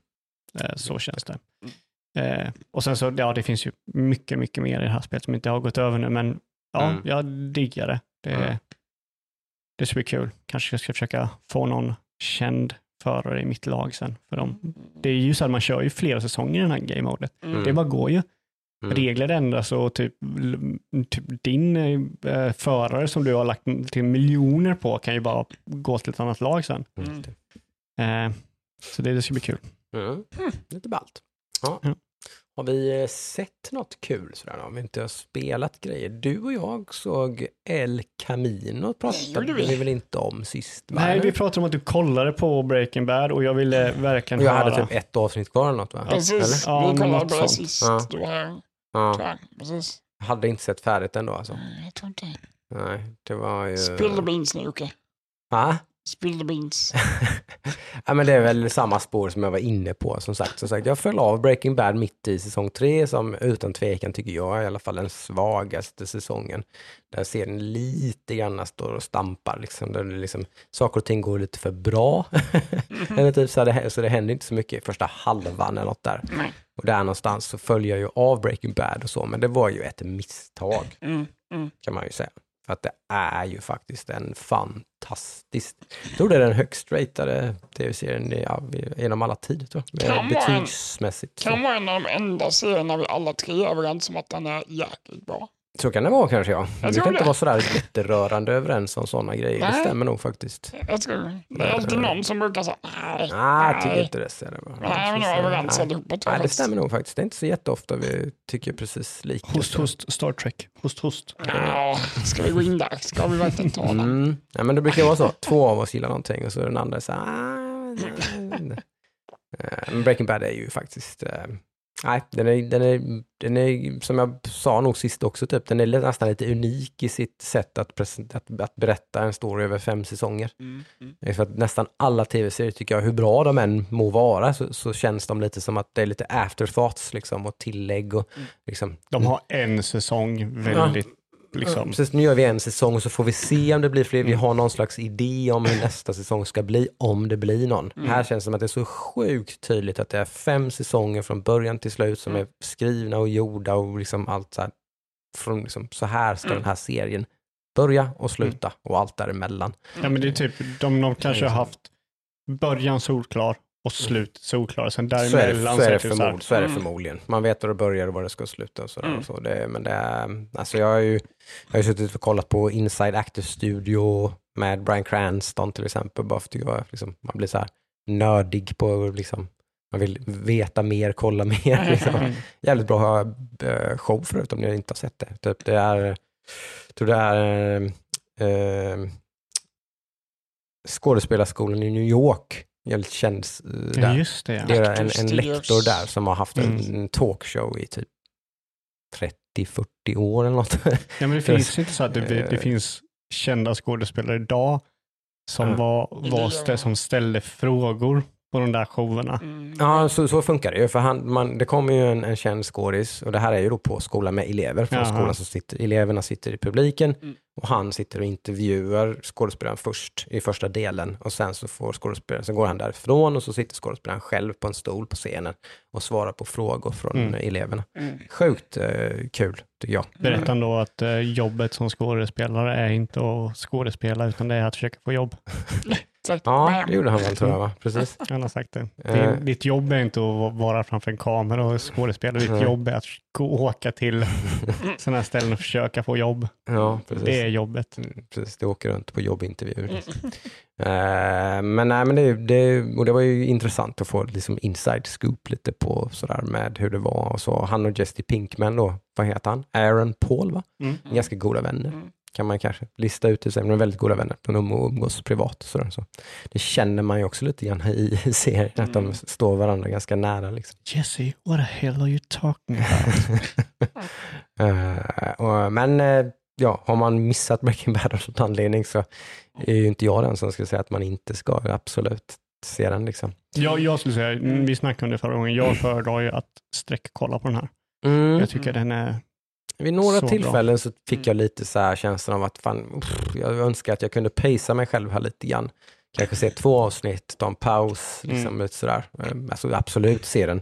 Eh, Så känns det. Eh, och sen så, ja det finns ju mycket, mycket mer i det här spelet som inte har gått över nu, men ja, Mm. jag diggar det. Det, Mm. det ska bli kul. Kanske jag ska försöka få någon känd förare i mitt lag sen. För de, det är ju så att man kör ju flera säsonger i den här game-modet. Mm. Det bara går ju. Mm. Regler ändras och typ, typ din eh, förare som du har lagt till miljoner på kan ju bara gå till ett annat lag sen. Mm. Eh, så det, det ska bli kul. Mm. Lite ballt. Ja. Har vi eh, sett något kul sådär? Om vi inte har spelat grejer. Du och jag såg El Camino pratade vi. vi väl inte om sist? va? Nej, vi pratade om att du kollade på Breaking Bad och jag ville verkligen Och jag höra. hade typ ett avsnitt kvar eller något va? Precis, Ja, vi kollade på det sist. Ja. Du var Ja. Precis. hade inte sett färdigt ändå alltså. Nej, Jag tror inte. Nej, det var ju... Spill the beans nu Jocke. Va? Spill the beans. ja, men det är väl samma spår som jag var inne på. Som sagt, som sagt jag föll av Breaking Bad mitt i säsong tre som utan tvekan tycker jag är i alla fall den svagaste säsongen. Där serien lite grann står och stampar. Liksom, där det liksom, saker och ting går lite för bra. eller typ, så, det, så det händer inte så mycket i första halvan eller något där. Nej. Och där någonstans så följer jag ju av Breaking Bad och så, men det var ju ett misstag Mm. Mm. kan man ju säga. För att det är ju faktiskt en fantastisk, jag tror det är den högst ratade tv-serien ja, genom alla tider tror jag. Kan vara en- Betygsmässigt. Kan vara en av de enda serierna vi alla tre är överens om att den är jäkligt bra. Så kan det vara kanske ja. Jag Vi kan inte det. vara sådär jätterörande överens om sådana grejer. Det Nej. stämmer nog faktiskt. Jag tror det är alltid någon som brukar säga nej. Nej, jag tycker inte det. Ser det bara. Nej, men är vi överens Nej. allihopa. Nej, det stämmer nog faktiskt. Det är inte så jätteofta vi tycker precis lika. Host, host, Star Trek. Host, host. Ja, ska vi gå in där? Ska vi verkligen ta den? Mm. Ja, men det brukar vara så. Två av oss gillar någonting och så är den andra så här. "Ah, nej, nej." Eh, Breaking Bad är ju faktiskt, eh, nej, den är, den, är, den är, som jag sa nog sist också, typ, den är nästan lite unik i sitt sätt att, present, att, att berätta en story över fem säsonger. Mm. Mm. För att nästan alla tv-serier tycker jag, hur bra de än må vara, så, så känns de lite som att det är lite afterthoughts liksom, och tillägg och Mm. liksom, De har en säsong väldigt, liksom. precis, nu gör vi en säsong och så får vi se om det blir fler. Vi Mm. har någon slags idé om hur nästa säsong ska bli, om det blir någon. Mm. Här känns det som att det är så sjukt tydligt att det är fem säsonger från början till slut som Mm. är skrivna och gjorda och liksom allt så här. Från liksom, så här ska Mm. den här serien börja och sluta och allt däremellan. Ja, men det är typ, de, de kanske har haft början solklar och slut solklar. Sen Så är, det, däremellan så, är det typ så så är det Mm. förmodligen. Man vet var det börjar och var det ska sluta. Och sådär Mm. och så. Det, men det är, alltså jag har ju jag har ju suttit och kollat på Inside Active Studio med Brian Cranston till exempel. Bara för att jag, liksom, man blir så här nördig på, liksom, man vill veta mer, kolla mer. Liksom. Mm. Jävligt bra eh, show förut om ni inte har sett det. Typ, det är, jag tror det är eh, skådespelarskolan i New York. Jävligt känd eh, Ja, där. just det. Ja. Det är en, en lektor där som har haft en, Mm. en talkshow i typ 30-40 år eller något. Ja, men det finns inte så att det, det Eh. finns kända skådespelare idag som Ja. var, var stä, som ställde frågor på de där showerna. Mm. Ja, så, så funkar det ju. För han, man, det kommer ju en, en känd skådis och det här är ju då på skolan med elever. Från Jaha. skolan som sitter, eleverna sitter i publiken Mm. och han sitter och intervjuar skådespelaren först i första delen och sen så får skådespelaren, så går han därifrån och så sitter skådespelaren själv på en stol på scenen och svarar på frågor från Mm. eleverna. Mm. Sjukt eh, kul tycker jag. Berättade han då att eh, jobbet som skådespelare är inte att skådespela utan det är att försöka få jobb. Exakt. Ja, det gjorde han väl tror jag va? Precis. Han har sagt det. Eh. Din, ditt jobb är inte att vara framför en kamera och skådespela. Ditt Nej. jobb är att gå åka till sådana här ställen och försöka få jobb. Ja, precis. Det är jobbet. Mm, Precis, det åker runt på jobbintervjuer. Mm. liksom. Men nej, men det, det, och det var ju intressant att få liksom inside scoop lite på sådär med hur det var och så. Han och Jesse Pinkman då, vad heter han? Aaron Paul va? Mm. Ganska goda vänner. Mm. Kan man kanske lista ut i sig, de är väldigt goda vänner. De um- umgås privat och sådär. Så. Det känner man ju också lite grann i serien, att de Mm. står varandra ganska nära. Liksom. Jesse, what the hell are you talking about? Eh, och, men eh, ja, har man missat Breaking Bad av någon anledning så är ju inte jag den som skulle säga att man inte ska absolut se den. Liksom. Jag, jag skulle säga, mm, vi snackade om det förra gången, jag föredrar ju att sträckkolla på den här. Mm. Jag tycker den är, Vid några Så tillfällen så fick jag lite så här känslan av att fan, pff, jag önskar att jag kunde pacea mig själv här lite grann. Kanske se två avsnitt, ta en paus, liksom Mm. sådär. Eh, Alltså absolut se den.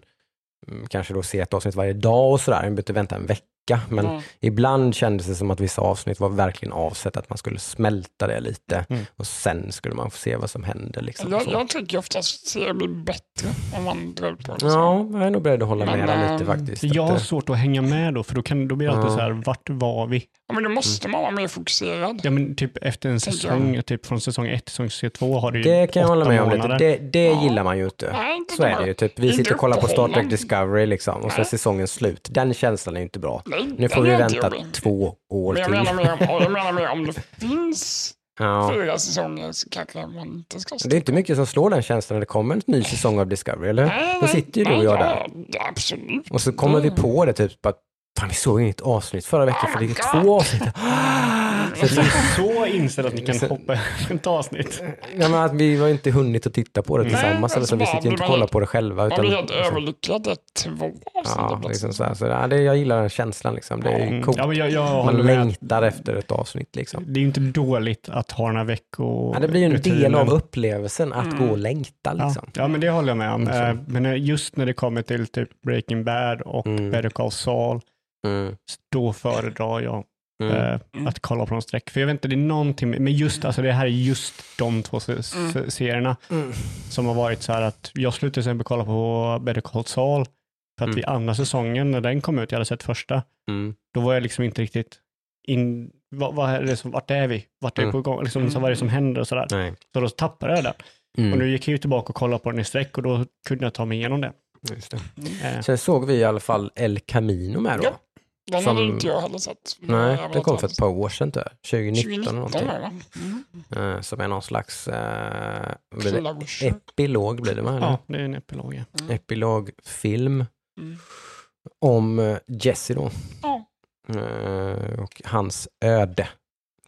Mm, Kanske då se ett avsnitt varje dag och sådär, jag behöver inte vänta en vecka. Men Mm. ibland kändes det som att vissa avsnitt var verkligen avsett att man skulle smälta det lite Mm. och sen skulle man få se vad som händer. Liksom, Jag, jag tycker oftast att serier blir bättre om man drar på det. Ja, jag är nog beredd att hålla Men, med dig lite äh, faktiskt. jag har eh, svårt att hänga med då, för då, kan, då blir det alltid Ja. så här, vart var vi? Ja, men då måste Mm. man vara mer fokuserad. Ja men typ efter en säsong, typ från säsong 1 till säsong 2 har det ju det kan jag hålla med om lite. Det, det Ja. gillar man ju inte. Nej, inte Så är bara- det ju. Typ, vi sitter och kollar på Star Trek. Discovery liksom, och så är säsongen slut. Den känslan är ju inte bra. Nej, Nu får vi är vänta två år Men jag till. menar, mer om, jag menar mer om det finns Ja. fyra säsonger så kanske man inte ska Det är inte mycket som slår den känslan när det kommer en ny säsong av Discovery, eller? Nej, Då sitter ju du och jag där. absolut. Och så kommer vi Det- på det typ att fan vi såg inget avsnitt förra veckan för det är Oh två avsnitt. Så, Ni är så inställd att ni kan hoppa över ett avsnitt. ja, men att vi har inte hunnit att titta på det tillsammans. eller så. Vi sitter ju inte och kollar på det själva. Man Utan, blir att det är två avsnitt. ja, liksom så här. Så, ja, det, jag gillar den känslan. Liksom. Det är Mm. coolt. Ja, men jag, jag Man längtar efter ett avsnitt. Liksom. Det är ju inte dåligt att ha den här vecko... Ja, det blir ju en del av upplevelsen att Mm. gå och längta. Liksom. Ja, ja, men det håller jag med om. Mm. Eh, Men eh, just när det kommer till typ Breaking Bad och Mm. Better Call Saul, Mm. då föredrar jag Mm. eh, Mm. att kolla på de streck. För jag vet inte, det är någonting, med- men just alltså det här är just de två se- se- Mm. serierna Mm. som har varit så här att jag slutade till exempel kolla på Better Call Saul för att Mm. vid andra säsongen när den kom ut, jag hade sett första, Mm. då var jag liksom inte riktigt in, vad, vad är det som, vart är vi? Vart är vi Mm. på gång? Liksom, så vad är det som händer och sådär. Nej. Så då tappade jag den. Mm. Och nu gick jag ju tillbaka och kollade på den i sträck och då kunde jag ta mig igenom det. Just det. Eh, Sen såg vi i alla fall El Camino med då. Ja, Den Som- hade inte jag heller sett. Nej, den kom för ett par år sedan, tror jag. 2019, 2019 eller någonting. var det, va? Mm. Eh, som är någon slags eh, blir det epilog, blir det eller? ja, det är en epilog. ja. Mm. Epilogfilm Mm. om eh, Jesse då. Ja. Eh, och hans öde.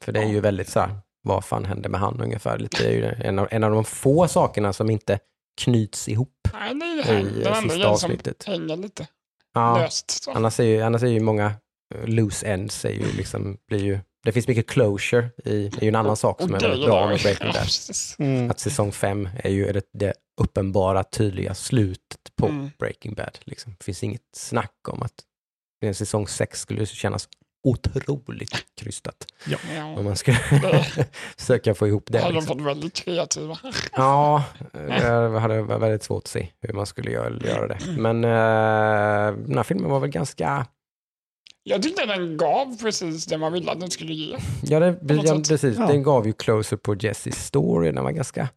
För det är ju väldigt så här, vad fan hände med han ungefär? Lite, är ju det en, av, en av de få sakerna som inte knyts ihop Nej, det är det här. i enda sista grejen som avsnittet. hänger lite Ja, löst. Så. annars är ju, annars är ju många eh, loose ends, är ju liksom, blir ju, det finns mycket closure i, är ju en annan sak som är väldigt bra med. Breaking Bad. precis. Mm. Att säsong fem är ju det, det uppenbara, tydliga slutet på Mm. Breaking Bad. Liksom. Det finns inget snack om att en säsong sex skulle kännas otroligt krystat. Om Ja. man skulle försöka få ihop Det hade de Liksom. fått väldigt kreativa. Ja, det hade varit väldigt svårt att se hur man skulle göra, göra det. Men eh, den här filmen var väl ganska... Jag tyckte den gav precis det man ville att den skulle ge. Ja, det, ja precis. Ja. Den gav ju closer på Jessys story. Den var ganska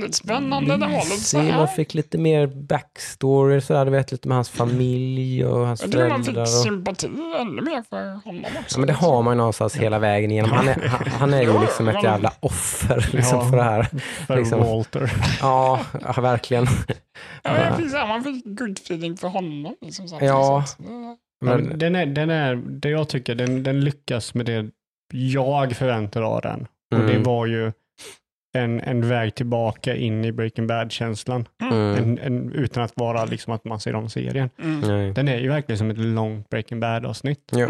Det lite spännande. Var lite så mysig. Man här. fick lite mer backstory, sådär, du vet, lite med hans familj och hans Jag tycker man föräldrar. fick Och... sympati ännu mer för honom också. Ja, men det har man ju någonstans hela vägen igenom. Han är, han, han är ju Ja, liksom ett jävla offer liksom, Ja. för det här. För liksom. Walter. Ja, ja verkligen. Ja, men jag fick så här, man fick good feeling för honom. Liksom, så Ja. Så, så, Ja, Men, den är, den är, det jag tycker, den, den lyckas med det jag förväntar av den. Och det Mm. var ju en, en väg tillbaka in i Breaking Bad-känslan. mm, En, en, utan att vara liksom att man ser om serien. mm. Den är ju verkligen som ett långt Breaking Bad-avsnitt. Ja,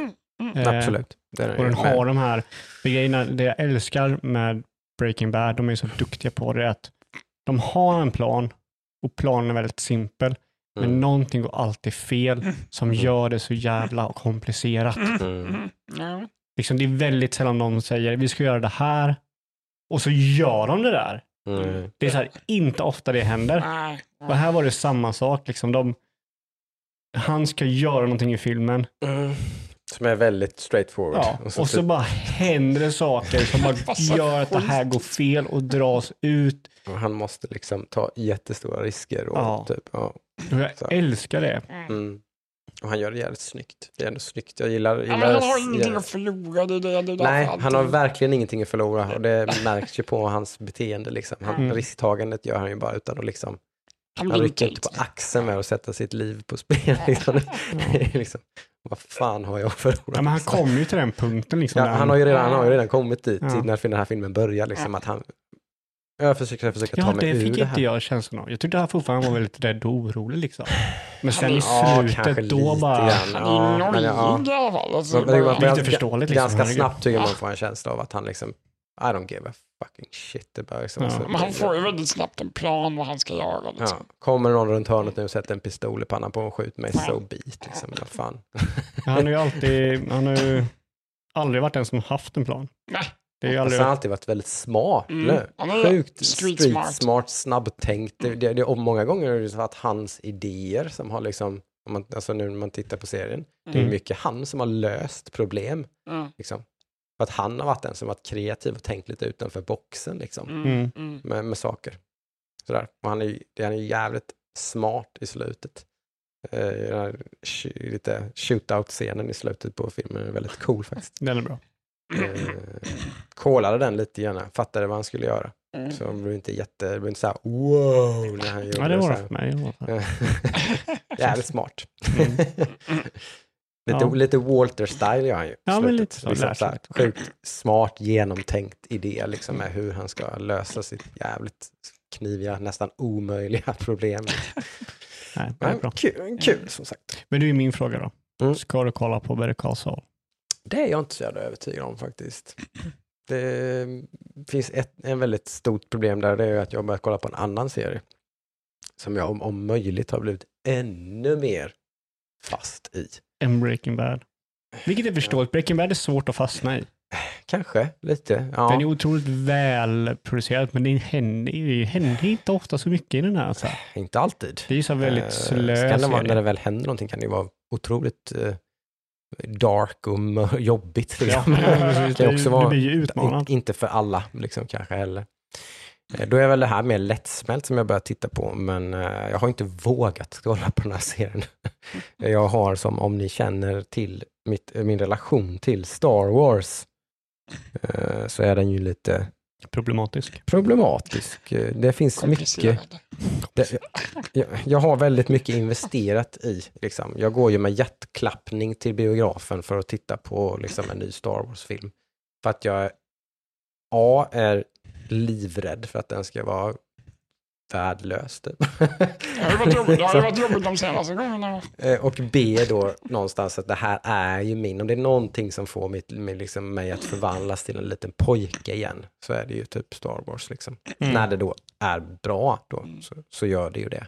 Eh, absolut. Det är Och den har de här, för grejerna, det jag älskar med Breaking Bad, de är så duktiga på det, att de har en plan och planen är väldigt simpel, men Mm. någonting går alltid fel som Mm. gör det så jävla komplicerat. Mm. Mm. Liksom, det är väldigt sällan någon säger vi ska göra det här och så gör de det där. Mm. Det är så här, inte ofta det händer. Nej. Och här var det samma sak. Liksom, de, han ska göra någonting i filmen Mm. Som är väldigt straightforward. ja, och så, bara händer det saker som bara gör att det här går fel och dras ut. och han måste liksom ta jättestora risker. Och, Ja. typ, ja. Och jag Så. älskar det. Mm. Och han gör det jävligt snyggt. Det är ändå snyggt. Jag gillar... Gillar han har ingenting att förlora. Det är det, det Nej, alltid- han har verkligen ingenting att förlora och det märks ju på hans beteende. Liksom. Han, Mm. Risktagandet gör han ju bara utan att liksom Han Han rycker inte på axeln med att sätta sitt liv på spel. Liksom. Är liksom, vad fan har jag förlorat? Ja, men han kommer ju till den punkten. Liksom, Ja, han, har ju redan, han har ju redan kommit dit Ja. när den här filmen börjar. Liksom, att han, jag försöker, försöker ta Ja, mig det ur fick det inte här. jag känslan av. Jag tyckte han fortfarande var väldigt rädd och orolig liksom. Men sen i Ja, slutet då lite bara... Han Ja, är men nojig ja. i alla fall. Alltså, Men bara- Lite ganska- förståeligt, liksom, Ganska snabbt tycker jag man Ja. får en känsla av att han liksom, I don't give a fucking shit. Det bara liksom, Ja. så- Men han får ju väldigt snabbt en plan vad han ska göra. Liksom. Ja, kommer någon runt hörnet nu och sätter en pistol i pannan på en skjut mig, Ja. so be it. Liksom, vad fan. Han har ju alltid... Han har ju aldrig varit den som haft en plan. Nej. Det är aldrig... han har alltid varit väldigt smart. Mm. är Sjukt street street, smart. smart, snabbtänkt. Det, det, det, och många gånger är det så att hans idéer som har liksom, om man, alltså nu när man tittar på serien, det är Mm. mycket han som har löst problem. Mm. Liksom. För att han har varit den som varit kreativ och tänkt lite utanför boxen liksom, Mm. Mm. Mm. med, med saker. Sådär. Och han är, ju- han är jävligt smart i slutet. Den här sh- lite shootout-scenen i slutet på filmen är väldigt cool faktiskt. Den är bra. Eh, kollade den lite grann, fattade vad han skulle göra. Mm. Så han blev inte jätte, det blev inte såhär wow när han gjorde Ja, det var så det här. för mig. Jävligt smart. Mm. lite, Ja. lite Walter-style gör han ju. Ja, men lite så, Liksom så här, sjukt smart, genomtänkt idé liksom med hur han ska lösa sitt jävligt kniviga, nästan omöjliga problem. Nej, det är Men bra. kul, kul som sagt. Men du är min fråga då. Mm. Ska du kolla på Better Call Saul? Det är jag inte så jävla övertygad om faktiskt. Det finns ett en väldigt stort problem där, det är att jag börjat kolla på en annan serie. Som jag om, om möjligt har blivit ännu mer fast i. En Breaking Bad. Vilket är förståeligt. Breaking Bad är svårt att fastna i. Kanske lite. Den är Ja. otroligt välproducerad, men det händer, det händer inte ofta så mycket i den här. Så här. Inte alltid. Det är ju så väldigt Eh, slö serie. när det väl händer någonting kan det ju vara otroligt eh, dark och jobbigt. Ja, Liksom. kan Det- också det vara, in, inte för alla liksom, kanske heller. Eh, Då är väl det här mer lättsmält som jag börjar titta på, men eh, jag har inte vågat kolla på den här serien. jag har som, om ni känner till mitt, min relation till Star Wars, eh, så är den ju lite Problematisk. problematisk. Det finns mycket det, jag, jag har väldigt mycket investerat i, liksom. jag går ju med hjärtklappning till biografen för att titta på liksom, en ny Star Wars-film. För att jag A är livrädd för att den ska vara värdelös. Typ. Det ju varit jobbigt- det varit de senaste gångerna. Eh, Och B då någonstans att det här är ju min, om det är någonting som får mitt, mig, liksom, mig att förvandlas till en liten pojke igen, så är det ju typ Star Wars. Liksom. Mm. När det då är bra, då, Mm. så, så gör det ju det.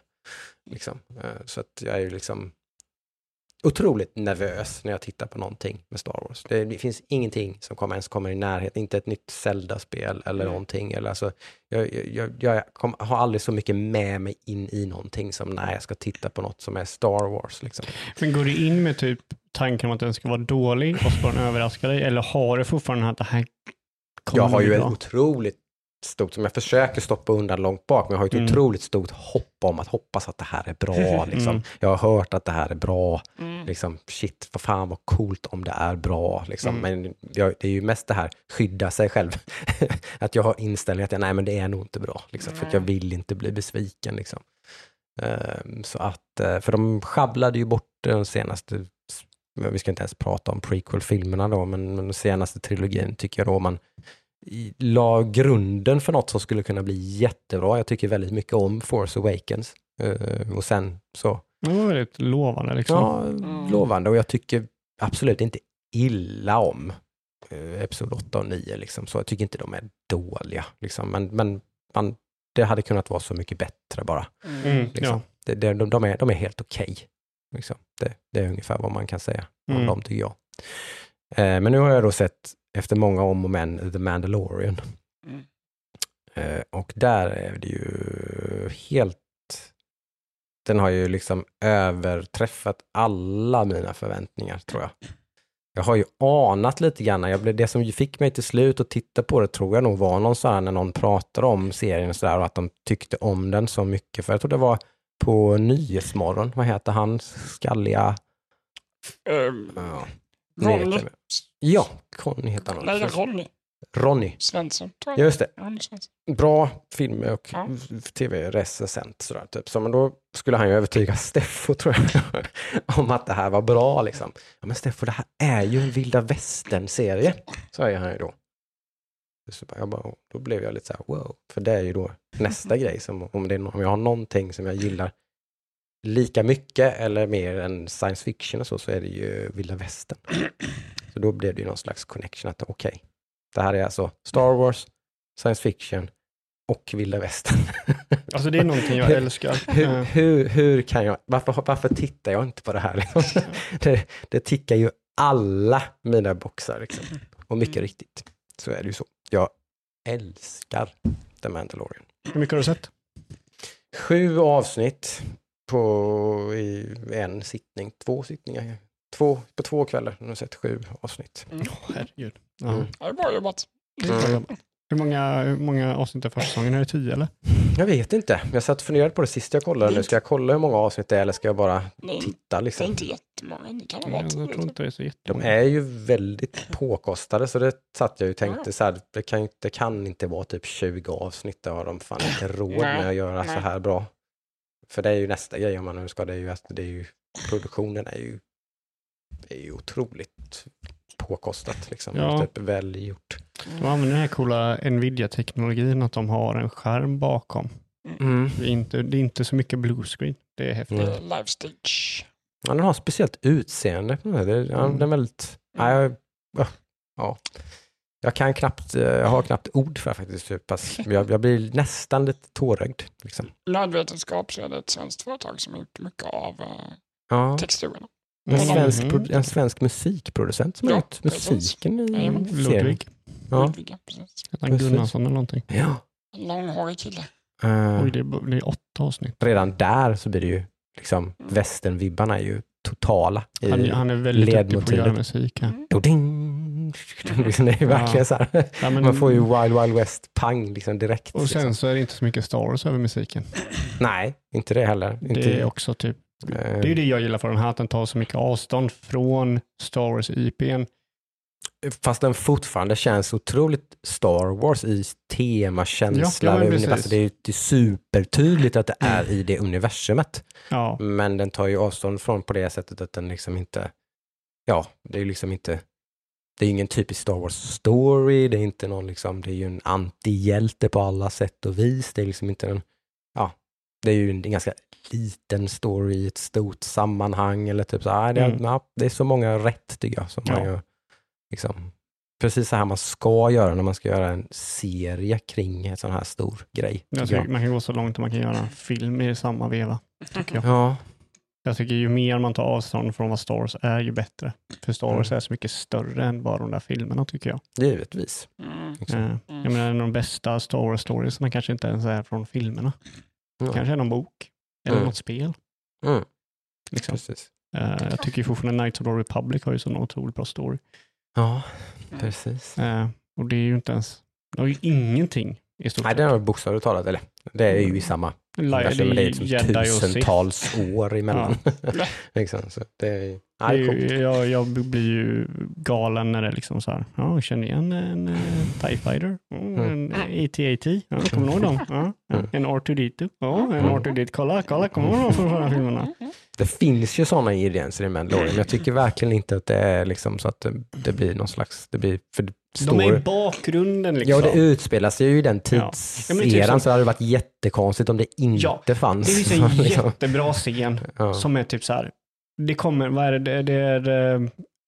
Liksom. Eh, Så att jag är ju liksom otroligt nervös när jag tittar på någonting med Star Wars. Det, det finns ingenting som kommer, ens kommer i närheten, inte ett nytt Zelda-spel eller Mm. någonting. Eller alltså, jag jag, jag, kom, har aldrig så mycket med mig in i någonting som när jag ska titta på något som är Star Wars. Liksom. Men går du in med typ tanken om att den ska vara dålig och så den överraska dig? Eller har du fortfarande att det här kommer Jag har ju bra? otroligt stort, som jag försöker stoppa undan långt bak, men jag har ett Mm. otroligt stort hopp om att hoppas att det här är bra. Liksom. Mm. Jag har hört att det här är bra. Mm. Liksom, shit, vad fan vad coolt om det är bra. Liksom. Mm. Men jag, det är ju mest det här, skydda sig själv. att jag har inställningen att jag, nej men det är nog inte bra. Liksom, för att jag vill inte bli besviken. Liksom. Ehm, så att, eh, för de sjabblade ju bort den senaste, vi ska inte ens prata om prequel-filmerna då, men den senaste trilogin tycker jag då man la grunden för något som skulle kunna bli jättebra. Jag tycker väldigt mycket om Force Awakens. Eh, och sen så Det var väldigt lovande liksom. Ja, Mm. lovande och jag tycker absolut inte illa om eh, Episod 8 och 9. Liksom. Så jag tycker inte de är dåliga. Liksom. Men, men man, det hade kunnat vara så mycket bättre bara. Mm, Liksom. ja. Det, det, de, de, är, de är helt okej. Liksom. Det, det är ungefär vad man kan säga om Mm. dem tycker jag. Eh, men nu har jag då sett, efter många om och men, The Mandalorian. Mm. Eh, och där är det ju helt... Den har ju liksom överträffat alla mina förväntningar, tror jag. Jag har ju anat lite grann, jag blev, det som fick mig till slut att titta på det tror jag nog var någon sån här när någon pratade om serien och, så där, och att de tyckte om den så mycket. För jag tror det var på Nyhetsmorgon, vad heter han, skalliga... Ja, vet Ronny. ja Conny heter han. Nej. Ronny. Ronny. Svensson, jag. Just det. Bra film och Ja. tv-recensent. Sådär, typ. Så men då skulle han ju övertyga Steffo tror jag, om att det här var bra. Liksom. Ja, men Steffo, det här är ju en vilda västern-serie, säger han ju då. Så jag bara, då blev jag lite så här, wow, för det är ju då nästa grej, som, om, det är, om jag har någonting som jag gillar lika mycket eller mer än science fiction och så, så är det ju vilda västern. Så då blev det ju någon slags connection att okej, det här är alltså Star Wars, science fiction och vilda västern. Alltså det är någonting jag älskar. hur, hur, hur kan jag, varför, varför tittar jag inte på det här? Liksom? Det, det tickar ju alla mina boxar. Liksom. Och mycket Mm. riktigt, så är det ju så. Jag älskar The Mandalorian. Hur mycket har du sett? Sju avsnitt på i en sittning, två sittningar. Två, på två kvällar har jag sett sju avsnitt. Herregud. Ja. Mm. Det är bra jobbat. Det är bra jobbat. Hur många, hur många avsnitt är första säsongen? Är det tio eller? Jag vet inte, jag satt och funderade på det sist jag kollade nu. Ska jag kolla hur många avsnitt det är eller ska jag bara är, titta det är liksom? inte jättemånga. Det kan vara jag tror inte det är så De jättemånga. är ju väldigt påkostade så det satt jag ju och tänkte Ja. så här, det kan, det kan inte vara typ 20 avsnitt, det har de fan inte råd Nej, med att göra så nej. här bra. För det är ju nästa grej om man nu ska, det är ju att det är ju, produktionen är ju, är ju otroligt påkostat liksom, Ja. typ väl gjort. De använder den här coola Nvidia-teknologin att de har en skärm bakom. Mm. Det är inte, det är inte så mycket bluescreen. Det är häftigt. Det Mm. är live stage. Ja, den har speciellt utseende. på det. Det är, ja, Mm. den är väldigt, jag, ja, ja. Jag kan knappt, eh, jag har knappt ord för faktiskt, så pass, jag, jag blir nästan lite tårögd. Liksom. Nödvetenskap så är det ett svenskt företag som har gjort mycket av eh, Ja. texturerna. En Mhm. svensk, pro- en svensk musikproducent som har Ja, gjort precis. musiken i serien. Ludvig. Ja. Ludvig, precis. Gunnarsson eller någonting? ja. En långhårig kille. Eh, Oj, det är åtta avsnitt. redan där så blir det ju, liksom, västernvibbarna är ju totala. I, Han, han är väldigt duktig på att göra musik. Ja. Mm. Liksom, det är verkligen Ja. så här. Ja, men, Man får ju Wild Wild West pang liksom direkt. och sen liksom. så är det inte så mycket Star Wars över musiken. Nej, inte det heller. Inte, Det är också typ, eh, det är ju det jag gillar för den här, att den tar så mycket avstånd från Star Wars-IPn. Fast den fortfarande känns otroligt Star Wars i temakänsla. Ja, det är ju supertydligt att det är i det universumet. Ja, Men den tar ju avstånd från på det sättet att den liksom inte, ja, det är ju liksom inte, det är ingen typisk Star Wars story, det är inte någon liksom, det är ju en antihjälte på alla sätt och vis, det är liksom inte en, ja, det är ju en ganska liten story i ett stort sammanhang eller typ så här, det, är- Mm. ja, det är så många rätt tycker jag som man Ja. gör, liksom, precis så här man ska göra när man ska göra en serie kring en sån här stor grej. jag tycker tycker man kan gå så långt att man kan göra en film i samma veva. Tycker jag. Ja, jag tycker ju mer man tar avstånd från vad Star Wars är, ju bättre. För Star Wars Mm. är så mycket större än bara de där filmerna tycker jag. givetvis. Mm. Mm. Jag menar, en av de bästa Star Wars-storiesna kanske inte ens är från filmerna. Ja. Kanske är någon bok. Eller Mm. något spel. Mm, Liksom. precis. Eh, jag tycker ju fortfarande Knights of the Republic har ju sån otroligt bra story. Ja, Mm. precis. Eh, och det är ju inte ens, det har ju ingenting i stort Nej, det har bokstavligt talat, eller det är ju i samma det är liksom tusentals år emellan. liksom, så det är, Det ja, är det är ju, coolt. jag, jag blir ju galen när det är liksom så här, ja, känner igen en uh, TIE Fighter, mm, en AT-AT, ja, kommer du ihåg dem? Ja. Mm. En R2D2, ja, en Mm. R2D2, kolla, kolla, kommer du ihåg dem från förra filmerna? Det finns ju sådana ingredienser i Mandalorian, men jag tycker verkligen inte att det är liksom så att det, det blir någon slags, det blir, för det De är står, i bakgrunden liksom. Ja, det utspelar sig ju i den Ja. Ja, tidseran, typ så det hade varit jättekonstigt om det inte Ja, fanns. Det finns en liksom. jättebra scen ja. som är typ så här, det kommer, vad är det, det, är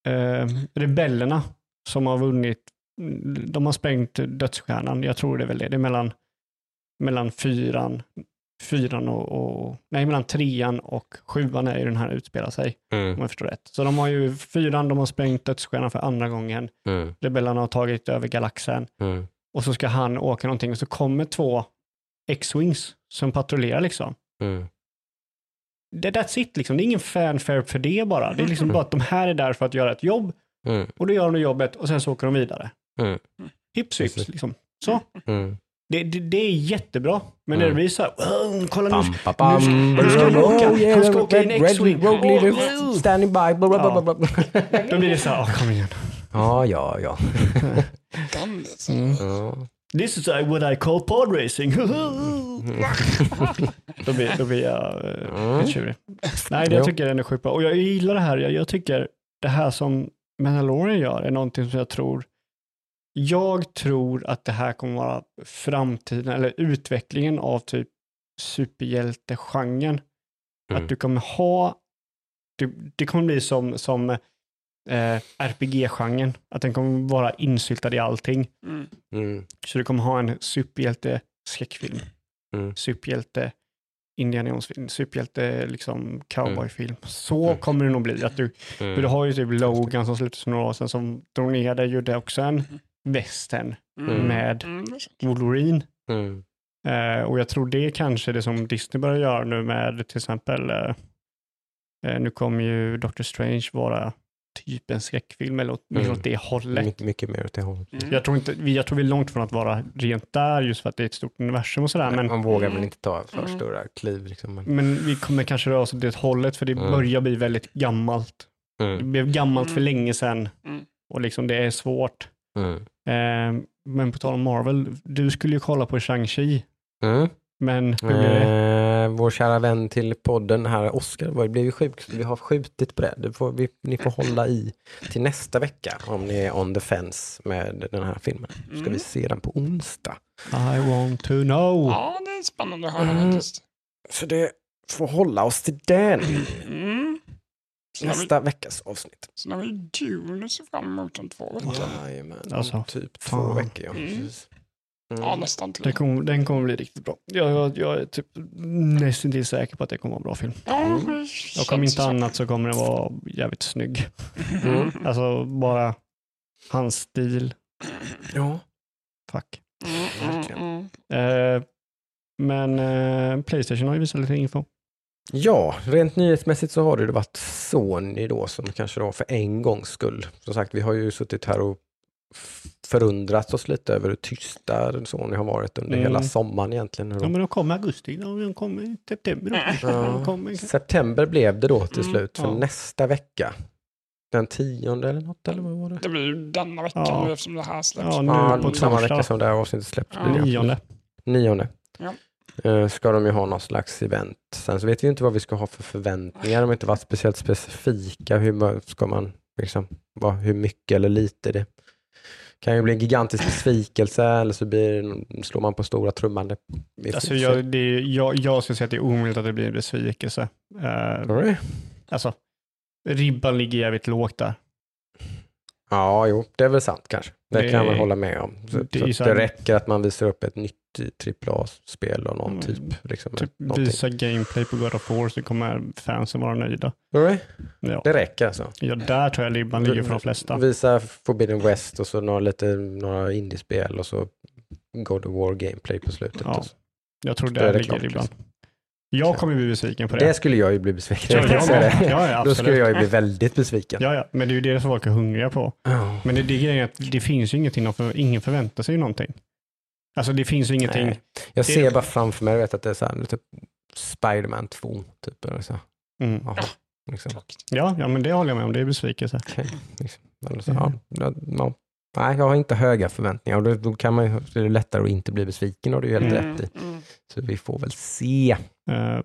eh, rebellerna som har vunnit, de har sprängt dödsstjärnan, jag tror det är väl det, det är mellan, mellan fyran, fyran och, och, nej mellan trean och sjuan är ju den här utspelar sig, Mm, om jag förstår rätt. Så de har ju, fyran, de har sprängt dödsstjärnan för andra gången, mm, rebellerna har tagit över galaxen mm, och så ska han åka någonting och så kommer två X-Wings som patrullerar liksom. mm. Det, that's it liksom. Det är ingen fanfare för det bara. Det är liksom bara att de här är där för att göra ett jobb Mm, och då gör de jobbet och sen så åker de vidare. Mm. Hips hips liksom. Så. mm. Det, det, det är jättebra. Men när det Mm. blir så här, "Wow, kolla nu, Bam, ba, bam, nu ska han åka. oh, yeah, Han ska åka i en X-Wing. standing by, bla, bla, bla, bla, bla. då blir det så här, "Åh, kom igen. Ja, ja, ja. Liksom. Mm. Ja. This is what I call pod racing. då, blir, då blir jag uh, Mm. tjurig. Nej, det jag tycker den är sjukt bra. Och jag gillar det här. Jag, jag tycker det här som Mandalorian gör är någonting som jag tror jag tror att det här kommer vara framtiden eller utvecklingen av typ superhjältegenren. Mm. Att du kommer ha, det, det kommer bli som, som eh, RPG-genren, att den kommer vara insyltad i allting. Mm. Mm. Så du kommer ha en superhjälte-skräckfilm, Mm. superhjälte Indiana Jones-film, superhjälte liksom cowboyfilm. Så Mm. kommer det nog bli. Att du, Mm. du har ju typ Logan som släpptes för några år sedan som drog ner det, gjorde också en western Mm. med Mm. Wolverine. Mm. Eh, och jag tror det är kanske det som Disney börjar göra nu med till exempel, eh, eh, nu kommer ju Doctor Strange vara typ en skräckfilm eller åt, Mm. åt det hållet. Mycket, mycket mer åt det hållet. Mm. Jag tror, inte, vi- jag tror vi är långt från att vara rent där just för att det är ett stort universum och sådär. Men, Man vågar väl Mm. inte ta för Mm. stora kliv. Liksom. Men, vi kommer kanske röra oss åt det hållet för det Mm. börjar bli väldigt gammalt. Det blev gammalt för länge sedan Mm. och liksom det är svårt. Mm. Eh, men på tal om Marvel, du skulle ju kolla på Shang-Chi, Mm. men hur blir det? Eh, vår kära vän till podden här, Oskar, blev ju sjuk. Vi har skjutit på det. får, vi, ni får hålla i till nästa vecka om ni är on the fence med den här filmen. Ska Mm. vi se den på onsdag. I want to know. Ja, det är spännande att höra Mm. faktiskt. Så det får hålla oss till den. Mm. Har vi, Nästa veckas avsnitt. så har vi Dune att se fram emot om två veckor. Jajamän, Alltså, typ två fan. veckor. Ja. Mm. Precis. Mm. Ja, nästan till. Den kommer, den kommer bli riktigt bra. Jag, jag, jag är typ nästan till säker på att det kommer vara en bra film. Mm. Och om inte så. annat så kommer den vara jävligt snygg. Mm. Alltså bara hans stil. Ja. Fuck. Mm, mm, mm. Eh, men eh, Playstation har ju visat lite info. Ja, rent nyhetsmässigt så har det varit Sony då som kanske då för en gångs skull. Som sagt, vi har ju suttit här och f- förundrat oss lite över hur tysta Sony har varit under Mm. hela sommaren egentligen. Ja men de kommer i augusti, de kommer i september. Ja. De kommer. September blev det då till Mm, slut, för ja. nästa vecka. Den tionde eller något, eller vad var det? Det blir ju denna veckan Ja. nu eftersom det här släpps. Ja, nu Ja, på samma torsdag. vecka som det här avsnittet släpps. Ja. Nionde. Nionde. Ja. Eh, Ska de ju ha någon slags event. Sen så vet vi inte vad vi ska ha för förväntningar. De har inte varit speciellt specifika. Hur ska man, liksom, vad, hur mycket eller lite det kan ju bli en gigantisk besvikelse eller så blir, slår man på stora trumman. Det, Alltså jag, det, är- jag, jag skulle säga att det är omöjligt att det blir en besvikelse. Oj. alltså, ribban ligger jävligt lågt där. Ja, jo, det är väl sant kanske. Det, Det- kan man hålla med om. Så, det så ju det räcker att man visar upp ett nytt AAA-spel och någon Mm, typ. Liksom, Typ någonting. visa gameplay på God of War så kommer fansen vara nöjda. Oj, Ja, Det räcker alltså. ja där tror jag ribban ligger för de flesta. Visa Forbidden West och så några, lite, några indiespel och så God of War gameplay på slutet. Ja, och så. Jag tror är där det ligger klart, ribban. liksom. Jag kommer bli besviken på det. Det skulle jag ju bli besviken Ja, det. Ja, ja, Då skulle jag ju bli väldigt besviken. Ja, ja, men det är ju det som folk är hungriga på. Ja. Men det, det är att det finns ju ingenting, ingen förväntar sig någonting. Alltså det finns ju ingenting. Nej. Jag Det- ser bara framför mig, jag vet att det är så här, typ Spiderman 2, typ. Eller så. Mm. Ja, liksom. Ja, ja, men det håller jag med om. Det är besvikelse. Okej, liksom. Eller så, Mm. ja, ja. Nej, jag har inte höga förväntningar och då, då kan man ju, det är lättare att inte bli besviken och det är ju helt Mm, rätt i. mm. Så vi får väl se. Eh,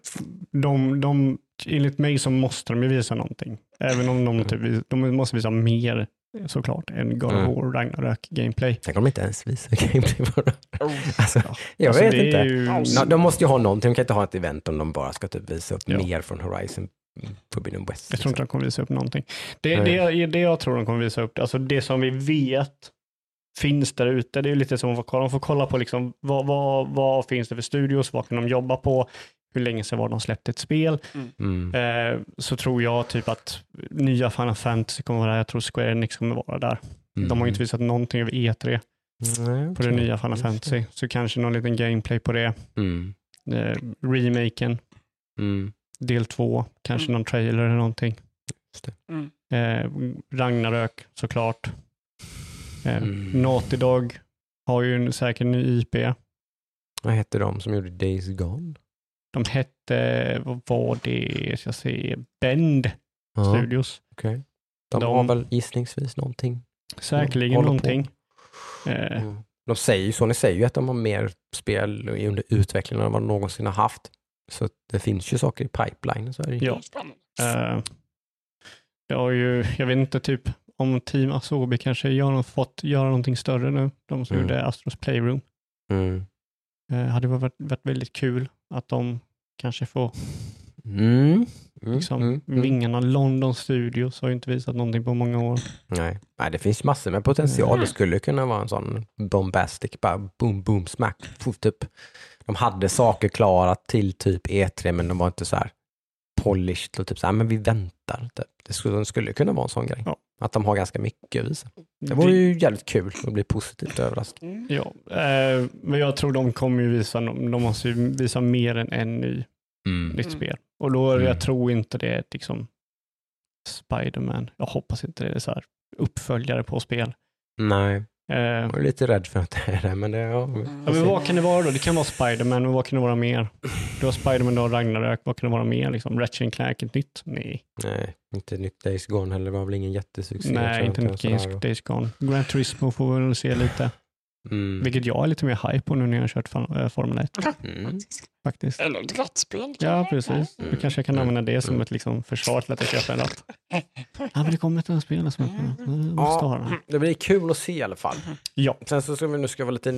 de, de, enligt mig så måste de ju visa någonting. Även om de, typ, vis- de måste visa mer såklart än God of Mm. War Ragnarök gameplay. Tänk om de inte ens visar gameplay på. Oh, Alltså, jag Alltså, vet inte. ju- de måste ju ha någonting, de kan inte ha ett event om de bara ska typ visa upp Ja. mer från Horizon Forbidden West. Jag tror inte liksom. de kommer visa upp någonting. Det, Nej. det, det jag tror de kommer visa upp, alltså det som vi vet finns där ute, det är lite som att kolla, de får kolla på liksom, vad, vad, vad finns det för studios, vad kan de jobba på, hur länge sedan var de släppte ett spel. Mm. Eh, så tror jag typ att nya Final Fantasy kommer vara där, jag tror Square Enix kommer vara där. De har inte visat någonting över E3 Nej, på det nya Final. Fantasy, så kanske någon liten gameplay på det. Mm. Eh, remaken, Mm. del två, kanske Mm. någon trailer eller någonting. Just det. Mm. Eh, Ragnarök såklart. Eh, Mm. Naughty Dog har ju en säker ny IP. Vad hette de som gjorde Days Gone? De hette, vad var det, ska jag se, Bend Ja, Studios. okej. De, De- har väl gissningsvis någonting. Säkerligen någonting. Eh, Mm. De säger ju, Sony säger ju att de har mer spel under utveckling än vad de någonsin har haft. Så det finns ju saker i pipeline. Så är det. Ja. Eh, det har ju, jag vet inte, typ om Team Asobi kanske gör, fått göra någonting större nu. De som Mm. gjorde Astros Playroom. Mm. Eh, hade varit, varit väldigt kul att de kanske får Mm. Mm. liksom, Mm. Mm. vingarna. London Studios har ju inte visat någonting på många år. Nej. Nej, det finns massor med potential. Det skulle kunna vara en sån bombastic, bara boom, boom, smack. Typ. De hade saker klara till typ E3, men de var inte så här polished och typ så här, men vi väntar. Typ. Det skulle, det skulle kunna vara en sån grej. Ja. Att de har ganska mycket att visa. Det vore ju jävligt kul att bli positivt överraskad. Mm. Ja, eh, men jag tror de kommer ju visa, de måste ju visa mer än en ny nytt Mm. spel. Och då, Mm. jag tror inte det är liksom Spiderman. Jag hoppas inte det är så här uppföljare på spel. Nej, jag är lite rädd för att det är det, men det, ja, vi ja, men vad kan det vara då? Det kan vara Spiderman, men vad kan det vara mer? Du har Spiderman, du har Ragnarök, vad kan det vara mer? Liksom, Ratchet Clank, ett nytt? Nej, Nej, inte nytt Days Gone heller. Det var väl ingen jättesuccé. Nej inte nytt Days Gone. Gran Turismo får vi väl se lite. Mm. Vilket jag är lite mer hype på nu när jag har kört eh, Formel 1 Mm. faktiskt. Eller ett rattspel. Ja, precis. Mm. Då kanske jag kan Mm. använda det som Mm. ett liksom, försvar till att jag köper en ratt. Ja, men det kommer ett spel som jag måste ha den. Det blir kul att se i alla fall. Ja. Sen så ska vi nu ska vara lite,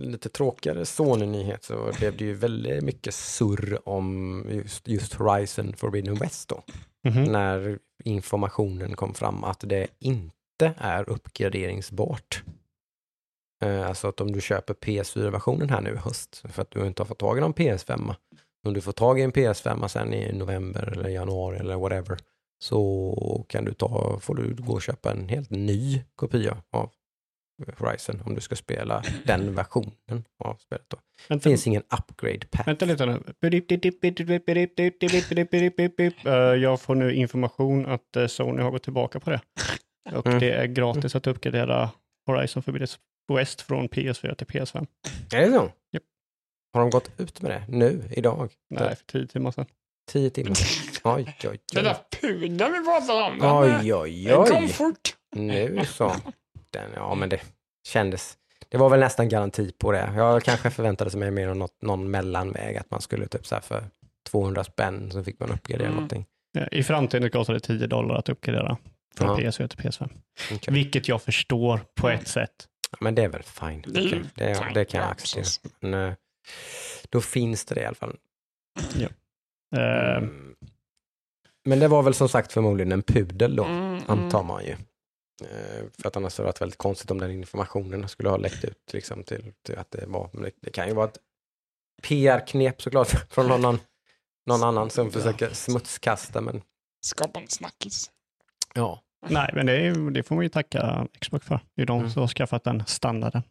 lite tråkigare Sony-nyhet så blev det ju väldigt mycket surr om just, just Horizon Forbidden West då. Mhm. När informationen kom fram att det inte är uppgraderingsbart. Eh, Alltså att om du köper PS4-versionen här nu i höst för att du inte har fått tag i någon PS5. Om du får tag i en PS5 sen i november eller januari eller whatever så kan du ta, får du gå och köpa en helt ny kopia av Horizon om du ska spela den versionen av spelet. Då. Det finns ingen upgrade pack. vänta lite nu. Eh, Jag får nu information att eh, Sony har gått tillbaka på det. Och Mm. det är gratis att uppgradera Horizon Forbidden West från PS4 till PS5. Är det så? Japp. Har de gått ut med det nu, idag? Nej, för tio timmar sedan. Tio timmar? Oj, oj, Det oj. där pudeln vi pratade om. den, Oj, eh, oj, Den kom oj. fort. Nu så. Den, ja, men det kändes. Det var väl nästan garanti på det. Jag kanske förväntade mig mer än något, någon mellanväg, att man skulle typ så här för 200 spänn så fick man uppgradera Mm. någonting. Ja, I framtiden kostar det 10 dollar att uppgradera från Ja. PS4 till PS5. Okej. Vilket jag förstår på ett sätt. Men det är väl fine. Det ju Okej, det, fine. det kan jag Ja, acceptera. Men, eh, då finns det det i alla fall. Eh, Mm. Men det var väl som sagt förmodligen en pudel då, Mm, antar mm. man ju. Eh, För att annars hade det varit väldigt konstigt om den informationen skulle ha läckt ut liksom, till, till att det var. Men det, det kan ju vara ett PR-knep såklart från någon, annan- någon annan som försöker smutskasta. Men Skapa en snackis. ja, nej, men det, är, det får man ju tacka Xbox för. Det är de Mm. som har skaffat den standarden.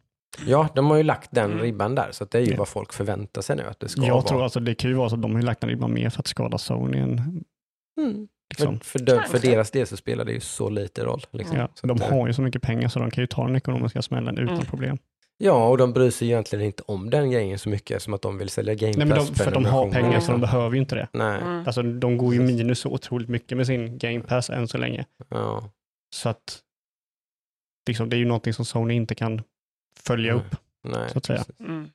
ja de har ju lagt den Mm. ribban där. Så att det är ju Ja. vad folk förväntar sig nu att det ska Jag vara. tror alltså det kan ju vara så att de har lagt den ribban mer för att skada Sony än Mm. liksom. Men för, de, för deras del så spelar det ju så lite roll. Liksom. Ja, Så de eh, har ju så mycket pengar så de kan ju ta den ekonomiska smällen utan Mm. problem. Ja, och de bryr sig egentligen inte om den grejen så mycket som att de vill sälja Game Nej, men Pass de, för de har pengar så de behöver ju inte det. Nej, Mm. Alltså de går ju minus så otroligt mycket med sin Game Pass än så länge. ja. Så att liksom, det är ju någonting som Sony inte kan följa Nej. upp. Nej, så att säga. Mm.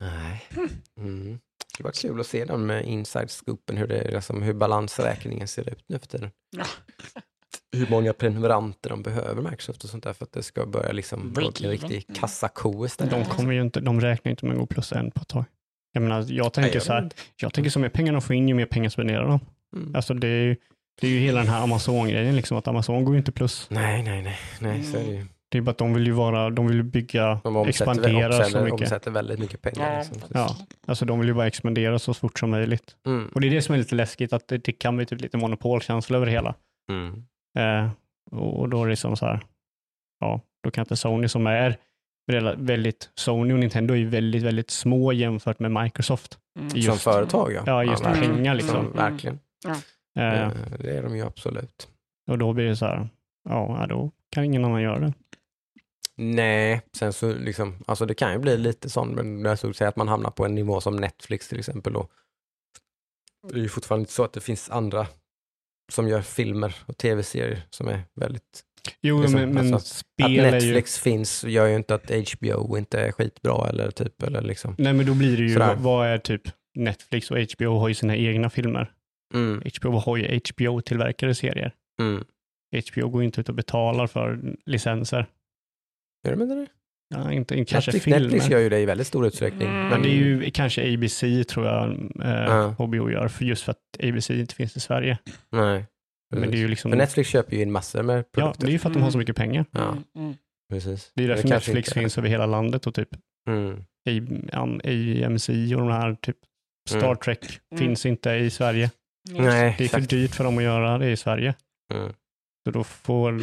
Nej. Mm. Det var kul att se den med inside-scoopen, hur, det, liksom, hur balansräkningen ser ut nu för tiden. Hur många prenumeranter de behöver Microsoft och sånt där för att det ska börja liksom Break en riktig kassako istället. De kommer ju inte, de räknar ju inte med att gå plus en på ett tag. Jag menar, jag tänker Nej, så här, jag tänker så mer pengar de får in, ju mer pengar spenderar de. Mm. Alltså det är ju, det är ju hela den här Amazon-grejen, liksom att Amazon går ju inte plus. Nej, nej, nej, nej, så är det ju. Det är bara att de vill ju vara, de vill ju bygga, De omsätter, expandera så mycket. omsätter väldigt mycket pengar. Ja, Liksom. Ja. Alltså de vill ju bara expandera så fort som möjligt. Mm. Och det är det som är lite läskigt, att det, det kan bli typ lite monopolkänsla över det hela. Mm. Eh, och, då är det som så här, ja, då kan inte Sony som är väldigt, Sony och Nintendo är ju väldigt, väldigt små jämfört med Microsoft. Mm. Som Just- företag ja. Ja, just verkligen. pengar liksom. Så, verkligen. Eh, Eh, Det är de ju absolut. och då blir det så här, ja, ja, då kan ingen annan göra det. Nej, sen så liksom, alltså det kan ju bli lite sån, men jag skulle säga att man hamnar på en nivå som Netflix till exempel. Och det är ju fortfarande inte så att det finns andra som gör filmer och tv-serier som är väldigt Jo, Liksom, men, men alltså, spel att är ju... Netflix finns gör ju inte att HBO inte är skitbra eller typ, eller liksom. Nej, men då blir det ju, Sådär. vad, vad är typ Netflix och HBO har ju sina egna filmer. Mm, HBO har ju HBO-tillverkade serier. mm. HBO går ju inte ut och betalar för licenser. Gör de inte det? Ja, inte, inte kanske Netflix, filmer. Netflix gör ju det i väldigt stor utsträckning. Mm. Men det är ju kanske ABC tror jag eh, Ja. HBO gör, för just för att ABC inte finns i Sverige. Nej. Men det är ju liksom, För Netflix köper ju in massor med ja, produkter. det är ju för att de har så mycket pengar. Ja, Mm, mm. precis. Det är därför kanske Netflix inte- finns över hela landet och typ Mm. AMC och de här typ Star Mm. Trek Mm. finns inte i Sverige. Nej, Det är för dyrt för dem att göra det i Sverige. Mm. Så då får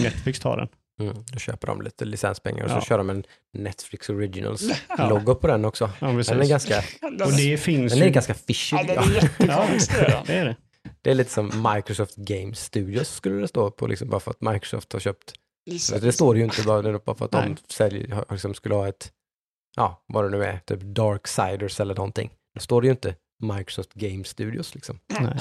Netflix ta den. Mm. Då köper de lite licenspengar och Ja. så kör de en Netflix Ja. Originals-logo på den också. Ja, Den är ganska, Och det finns den är ju... ganska fishy. Ja, den är jättekonstig. Ja, det är det. Det är lite som Microsoft Game Studios skulle det stå på, liksom, bara för att Microsoft har köpt. Licens. Det står ju inte bara, det är bara för att de säljer, liksom skulle ha ett, ja, vad det nu är, typ Darksiders eller någonting. Då står det ju inte Microsoft Game Studios liksom. Nej.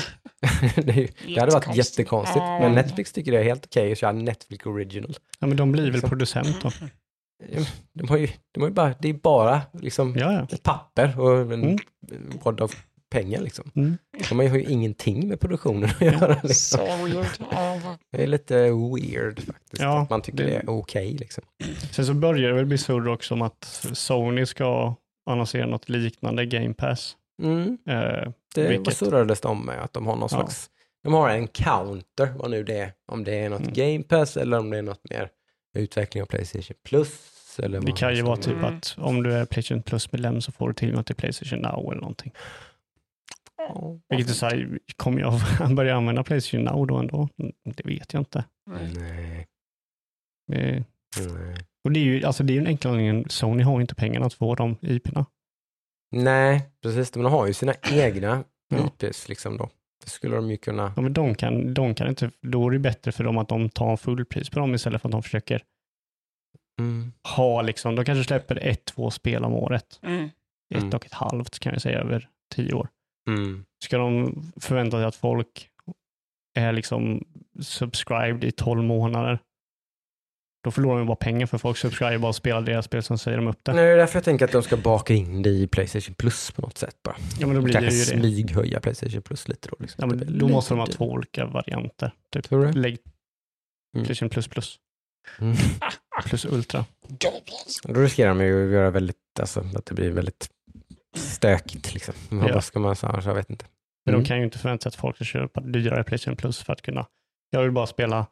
det, är ju, det hade varit Jättekonstigt. men Netflix tycker det är helt okej att köra Netflix Original. Ja, men de blir väl Liksom. producent då? De har ju, de har ju bara, det är bara liksom Ja, ja. ett papper och en Mm. wad av pengar liksom. Mm. De har ju ingenting med produktionen att göra. Liksom. Så Det är lite weird faktiskt. Ja, att man tycker det- det, är okej liksom. Sen så börjar det väl bli surr också om att Sony ska annonsera något liknande Game Pass. Mm. Eh, Det Vilket- surrades de med att de har någon Ja. slags, de har en counter, vad nu det är. Om det är något Mm. Game Pass eller om det är något mer utveckling av Playstation Plus. Eller det kan ju vara typ Mm. att om du är Playstation Plus-medlem så får du tillgång till Playstation Now eller någonting. Ja. Vilket är så här, kommer jag börja använda Playstation Now då ändå? Mm, Det vet jag inte. nej. Nej. Och det är ju alltså det är ju en enkel anledning, Sony har inte pengarna att få de IP-erna. Nej, precis. De har ju sina egna. IPs liksom då. Det skulle de ju kunna. Ja, men de kan, de kan inte, då är det bättre för dem att de tar fullpris på dem istället för att de försöker Mm. ha liksom, de kanske släpper ett, två spel om året. Mm. Ett Mm. och ett halvt kan jag säga över tio år. Mm. Ska de förvänta sig att folk är liksom subscribed i tolv månader? Då förlorar de bara pengar för folk subscriber bara och spelar deras spel, sen säger de upp det. Nej, det är därför jag tänker att de ska baka in det i Playstation Plus på något sätt bara. Ja, men då blir det Kanske ju det. smyghöja Playstation Plus lite då. Liksom. Ja, men Det är då måste de ha två olika varianter. Typ. Tror du det? Lägg Mm. Playstation plus plus Mm. plus ultra. Då riskerar de ju att göra väldigt, alltså att det blir väldigt stökigt liksom. Men Ja. Vad ska man säga? Jag vet inte. Men Mm. de kan ju inte förvänta sig att folk ska köpa dyrare Playstation plus för att kunna. Jag vill bara spela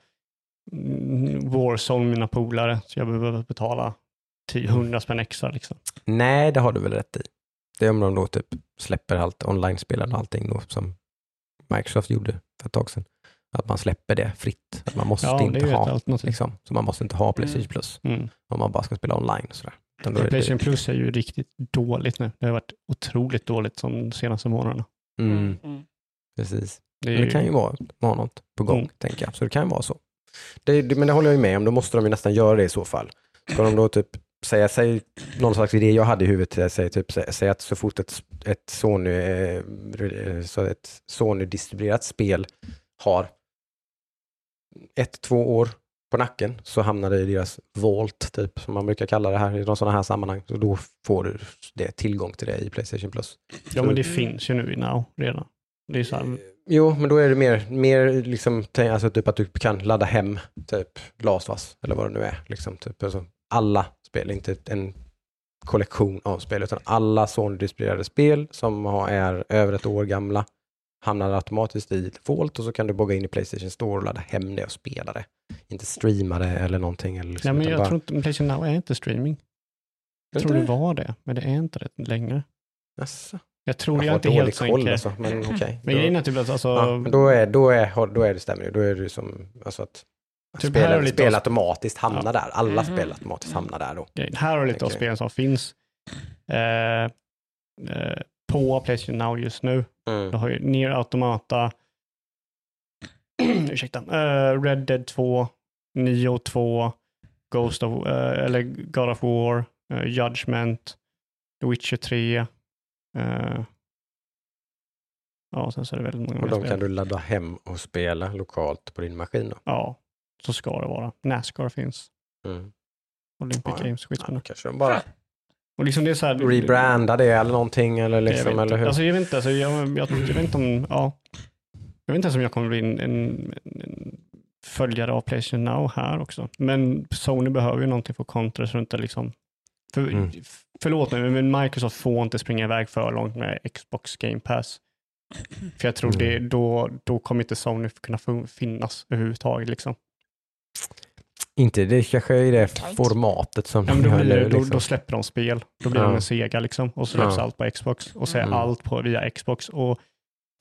Warzone med mina polare, så jag behöver betala 10 100 spänn extra. Liksom. Nej, det har du väl rätt i. Det är om de då typ släpper allt online-spelande och allting då som Microsoft gjorde för ett tag sedan. Att man släpper det fritt. Att man måste Ja, inte ju ha, liksom. Så man måste inte ha Playstation Mm. Plus Mm. om man bara ska spela online och sådär. Det- Playstation plus är ju riktigt dåligt nu. Det har varit otroligt dåligt som de senaste månaderna. Mm, Mm. precis. Det Men det kan ju vara, vara något på gång, Mm. tänker jag. Så det kan ju vara så. Det, det, men det håller jag ju med om, då måste de ju nästan göra det i så fall. Ska de då typ säga, säg någon slags idé jag hade i huvudet, säger typ, säg, säg att så fort ett, ett Sony, eh, så ett Sony-distribuerat spel har ett, två år på nacken så hamnar det i deras Vault, typ, som man brukar kalla det här i någon sådana här sammanhang. Så då får du det, tillgång till det i Playstation Plus. Ja, men det finns ju nu i Now redan. Det är så här, Jo, men då är det mer, mer liksom, alltså typ att du kan ladda hem typ Us, eller vad det nu är. Liksom, typ, alltså, alla spel, inte en kollektion av spel, utan alla Sony-distribuerade spel som är över ett år gamla hamnar automatiskt i Vault och så kan du bogga in i Playstation Store och ladda hem det och spela det. Inte streama det eller någonting. Eller liksom, ja, men jag bara- tror inte, Playstation Now är inte streaming. Jag tror det var det, men det är inte det längre. Jaså? Jag tror Jag jag inte helt koll säker. alltså, men okej. Men Då- grejen är typ att alltså, Ja, men då, är, då, är, då är det stämmer ju. Då är det som alltså att Typ spel av- automatiskt hamnar Ja. där. Alla Mhm. spel automatiskt hamnar där då. grejen. här har lite av spelen som finns eh, eh, på Playstation Now just nu. Mm. Du har ju Nier Automata, ursäkta, eh, Red Dead 2, Nio 2, Ghost of, eh, eller God of War, eh, Judgment, The Witcher 3. Eh, ja, sen så är det väldigt många Och de spel. kan du ladda hem och spela lokalt på din maskin då. Ja, så ska det vara. Nascar finns. Mm. Olympic Ja, Games, Ja, skitspännande. kanske de bara Och liksom det är så här, rebranda det eller någonting eller Jag liksom, vet, eller hur? Alltså, jag vet inte, alltså, jag, jag, jag, vet inte om, ja. Jag vet inte ens om jag kommer bli en, en, en följare av Playstation Now här också. Men Sony behöver ju någonting för att kontra så inte liksom, för, Mm. förlåt mig, men Microsoft får inte springa iväg för långt med Xbox Game Pass. För jag tror Mm. det, då, då kommer inte Sony kunna finnas överhuvudtaget. Liksom. Inte det kanske i det formatet som Ja, men då, de blir, nu, det- då, liksom. då släpper de spel. Då blir Ja. de en Sega liksom. Och så släpps Ja. allt på Xbox. Och så är Mm. allt på, via Xbox. Och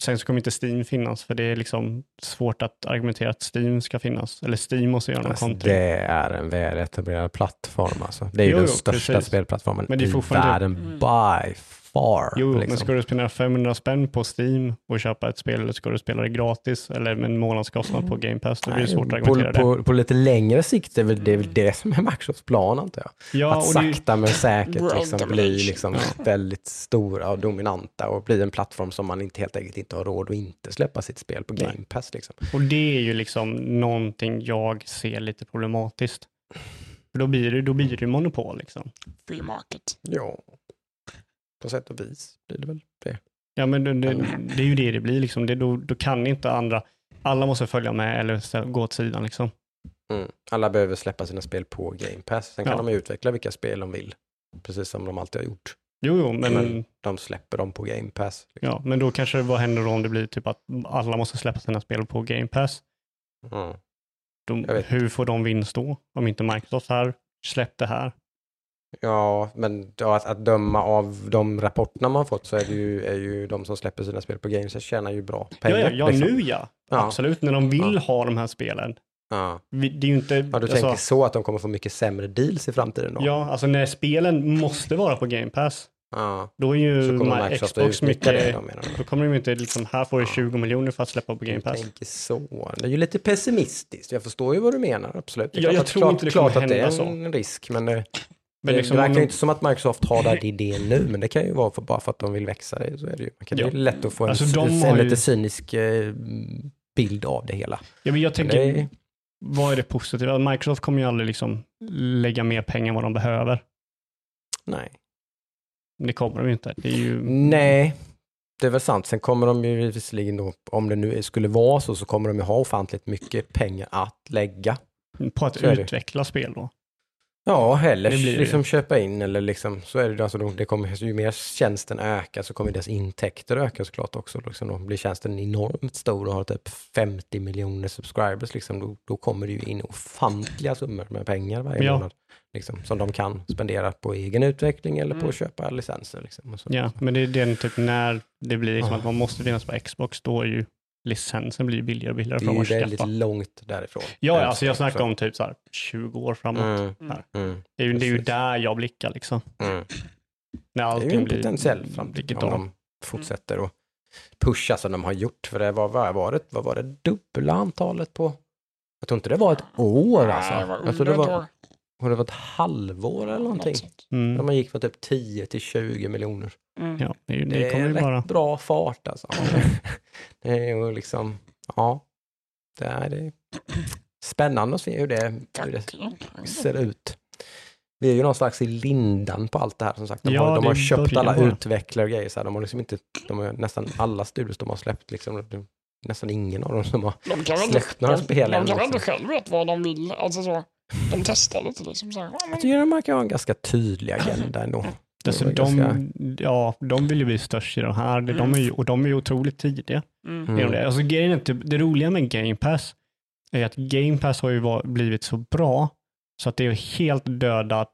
sen så kommer inte Steam finnas. För det är liksom svårt att argumentera att Steam ska finnas. Eller Steam måste göra någon Alltså, kontring. det är en väletablerad plattform alltså. Det är ju Jo, den jo, största precis. spelplattformen Men det är i världen Mm. by far. Jo, men liksom. ska du spendera 500 spänn på Steam och köpa ett spel eller ska du spela det gratis eller med en månadskostnad på Game Pass? Då blir det svårt att på, argumentera det. på, på lite längre sikt är väl det, är väl det som är Microsofts plan antar jag. Ja, att och det, sakta men säkert liksom bli liksom väldigt stora och dominanta och bli en plattform som man inte helt enkelt inte har råd att inte släppa sitt spel på. Game Pass. Liksom. och det är ju liksom någonting jag ser lite problematiskt. För då blir det, då blir det monopol liksom. Free market. Ja, på sätt och vis blir det väl det. Ja, men det, det, det är ju det det blir liksom. Det, då, då kan inte andra, alla måste följa med eller gå åt sidan liksom. Mm. Alla behöver släppa sina spel på Game Pass. Sen kan Ja. de utveckla vilka spel de vill. Precis som de alltid har gjort. Jo, jo, men, Men- De släpper dem på Game Pass. Liksom. ja, men då kanske vad händer då om det blir typ att alla måste släppa sina spel på Game Pass? Mm. De, hur får de vinst då? Om inte Microsoft här, släpp det här. Ja, men ja, att, att döma av de rapporterna man fått så är, det ju, är ju de som släpper sina spel på Game Pass tjänar ju bra pengar. ja, ja, ja liksom. nu ja. Absolut, när de vill ha de här spelen. Ja. Vi- Det är ju inte... ja, du alltså, tänker så att de kommer få mycket sämre deals i framtiden då? Ja, alltså när spelen måste vara på Game Pass, Ja, då är ju så Xbox utnyttja det mycket... då? Då kommer de inte liksom, här får du 20 miljoner för att släppa på Game Pass. tänker så. Det är ju lite pessimistiskt. Jag förstår ju vad du menar, absolut. Det är Ja, jag tror klart, inte det klart kommer att det är hända en risk, men det, Men det, liksom, det verkar ju inte som att Microsoft har den idén nu, men det kan ju vara för, bara för att de vill växa. Det, så är det ju. Man kan, Ja. Det är lätt att få en, Alltså, en, har ju- lite cynisk eh, bild av det hela. Ja, men jag Men tänker, det är- vad är det positiva? Microsoft kommer ju aldrig liksom lägga mer pengar än vad de behöver. Nej. Det kommer de ju inte. Det är ju... Nej, det är väl sant. Sen kommer de ju visserligen då, om det nu skulle vara så, så kommer de ju ha ofantligt mycket pengar att lägga. På att det. utveckla spel då. Ja, eller Det blir det liksom köpa in eller liksom så är det. Alltså det kommer, ju mer tjänsten ökar så kommer deras intäkter öka såklart också. Liksom då blir tjänsten enormt stor och har typ 50 miljoner subscribers. Liksom, då, då kommer det ju in ofantliga summor med pengar varje Ja. månad. Liksom, som de kan spendera på egen utveckling eller på Mm. att köpa licenser. Liksom, och så. Ja, men det är den typ när det blir liksom Ah. att man måste finnas på Xbox, då är ju licensen blir billigare och billigare Det är ju väldigt skaffa. långt därifrån. Ja, Än alltså jag snackar om typ så här 20 år framåt. Mm, Mm. mm, Det är ju, det är ju där jag blickar liksom. mm. När Det är ju en potentiell framtid om de fortsätter att pusha som de har gjort. För det var, vad var det, vad var det dubbla antalet på? Jag tror inte det var ett år alltså. Nej, det var jag under det ett var, år. Och det var ett halvår eller någonting. Mm. Där man gick från typ 10 till 20 miljoner. Mm. Ja, det, Det, det kommer är rätt bara... bra fart alltså. det är ju liksom, ja. Det är, det är spännande att se hur det, hur det ser ut. Vi är ju någon slags i lindan på allt det här som sagt. De Ja, har, de har köpt alla bara. utvecklare och grejer. Så här. De har liksom inte, de har nästan alla studios de har släppt liksom. Nästan ingen av dem som har De släppt några de, spel de kan väl Liksom. själv vet vad de vill. Alltså så, de testar lite liksom så här. Jag tycker de verkar ha en ganska tydlig agenda ändå. Alltså, de, ganska- ja, de vill ju bli störst i de här. De Mm. är ju, och de är ju otroligt tidiga. Mm. Det. Alltså, grejen är typ, det roliga med Game Pass är att Game Pass har ju var, blivit så bra så att det är helt dödat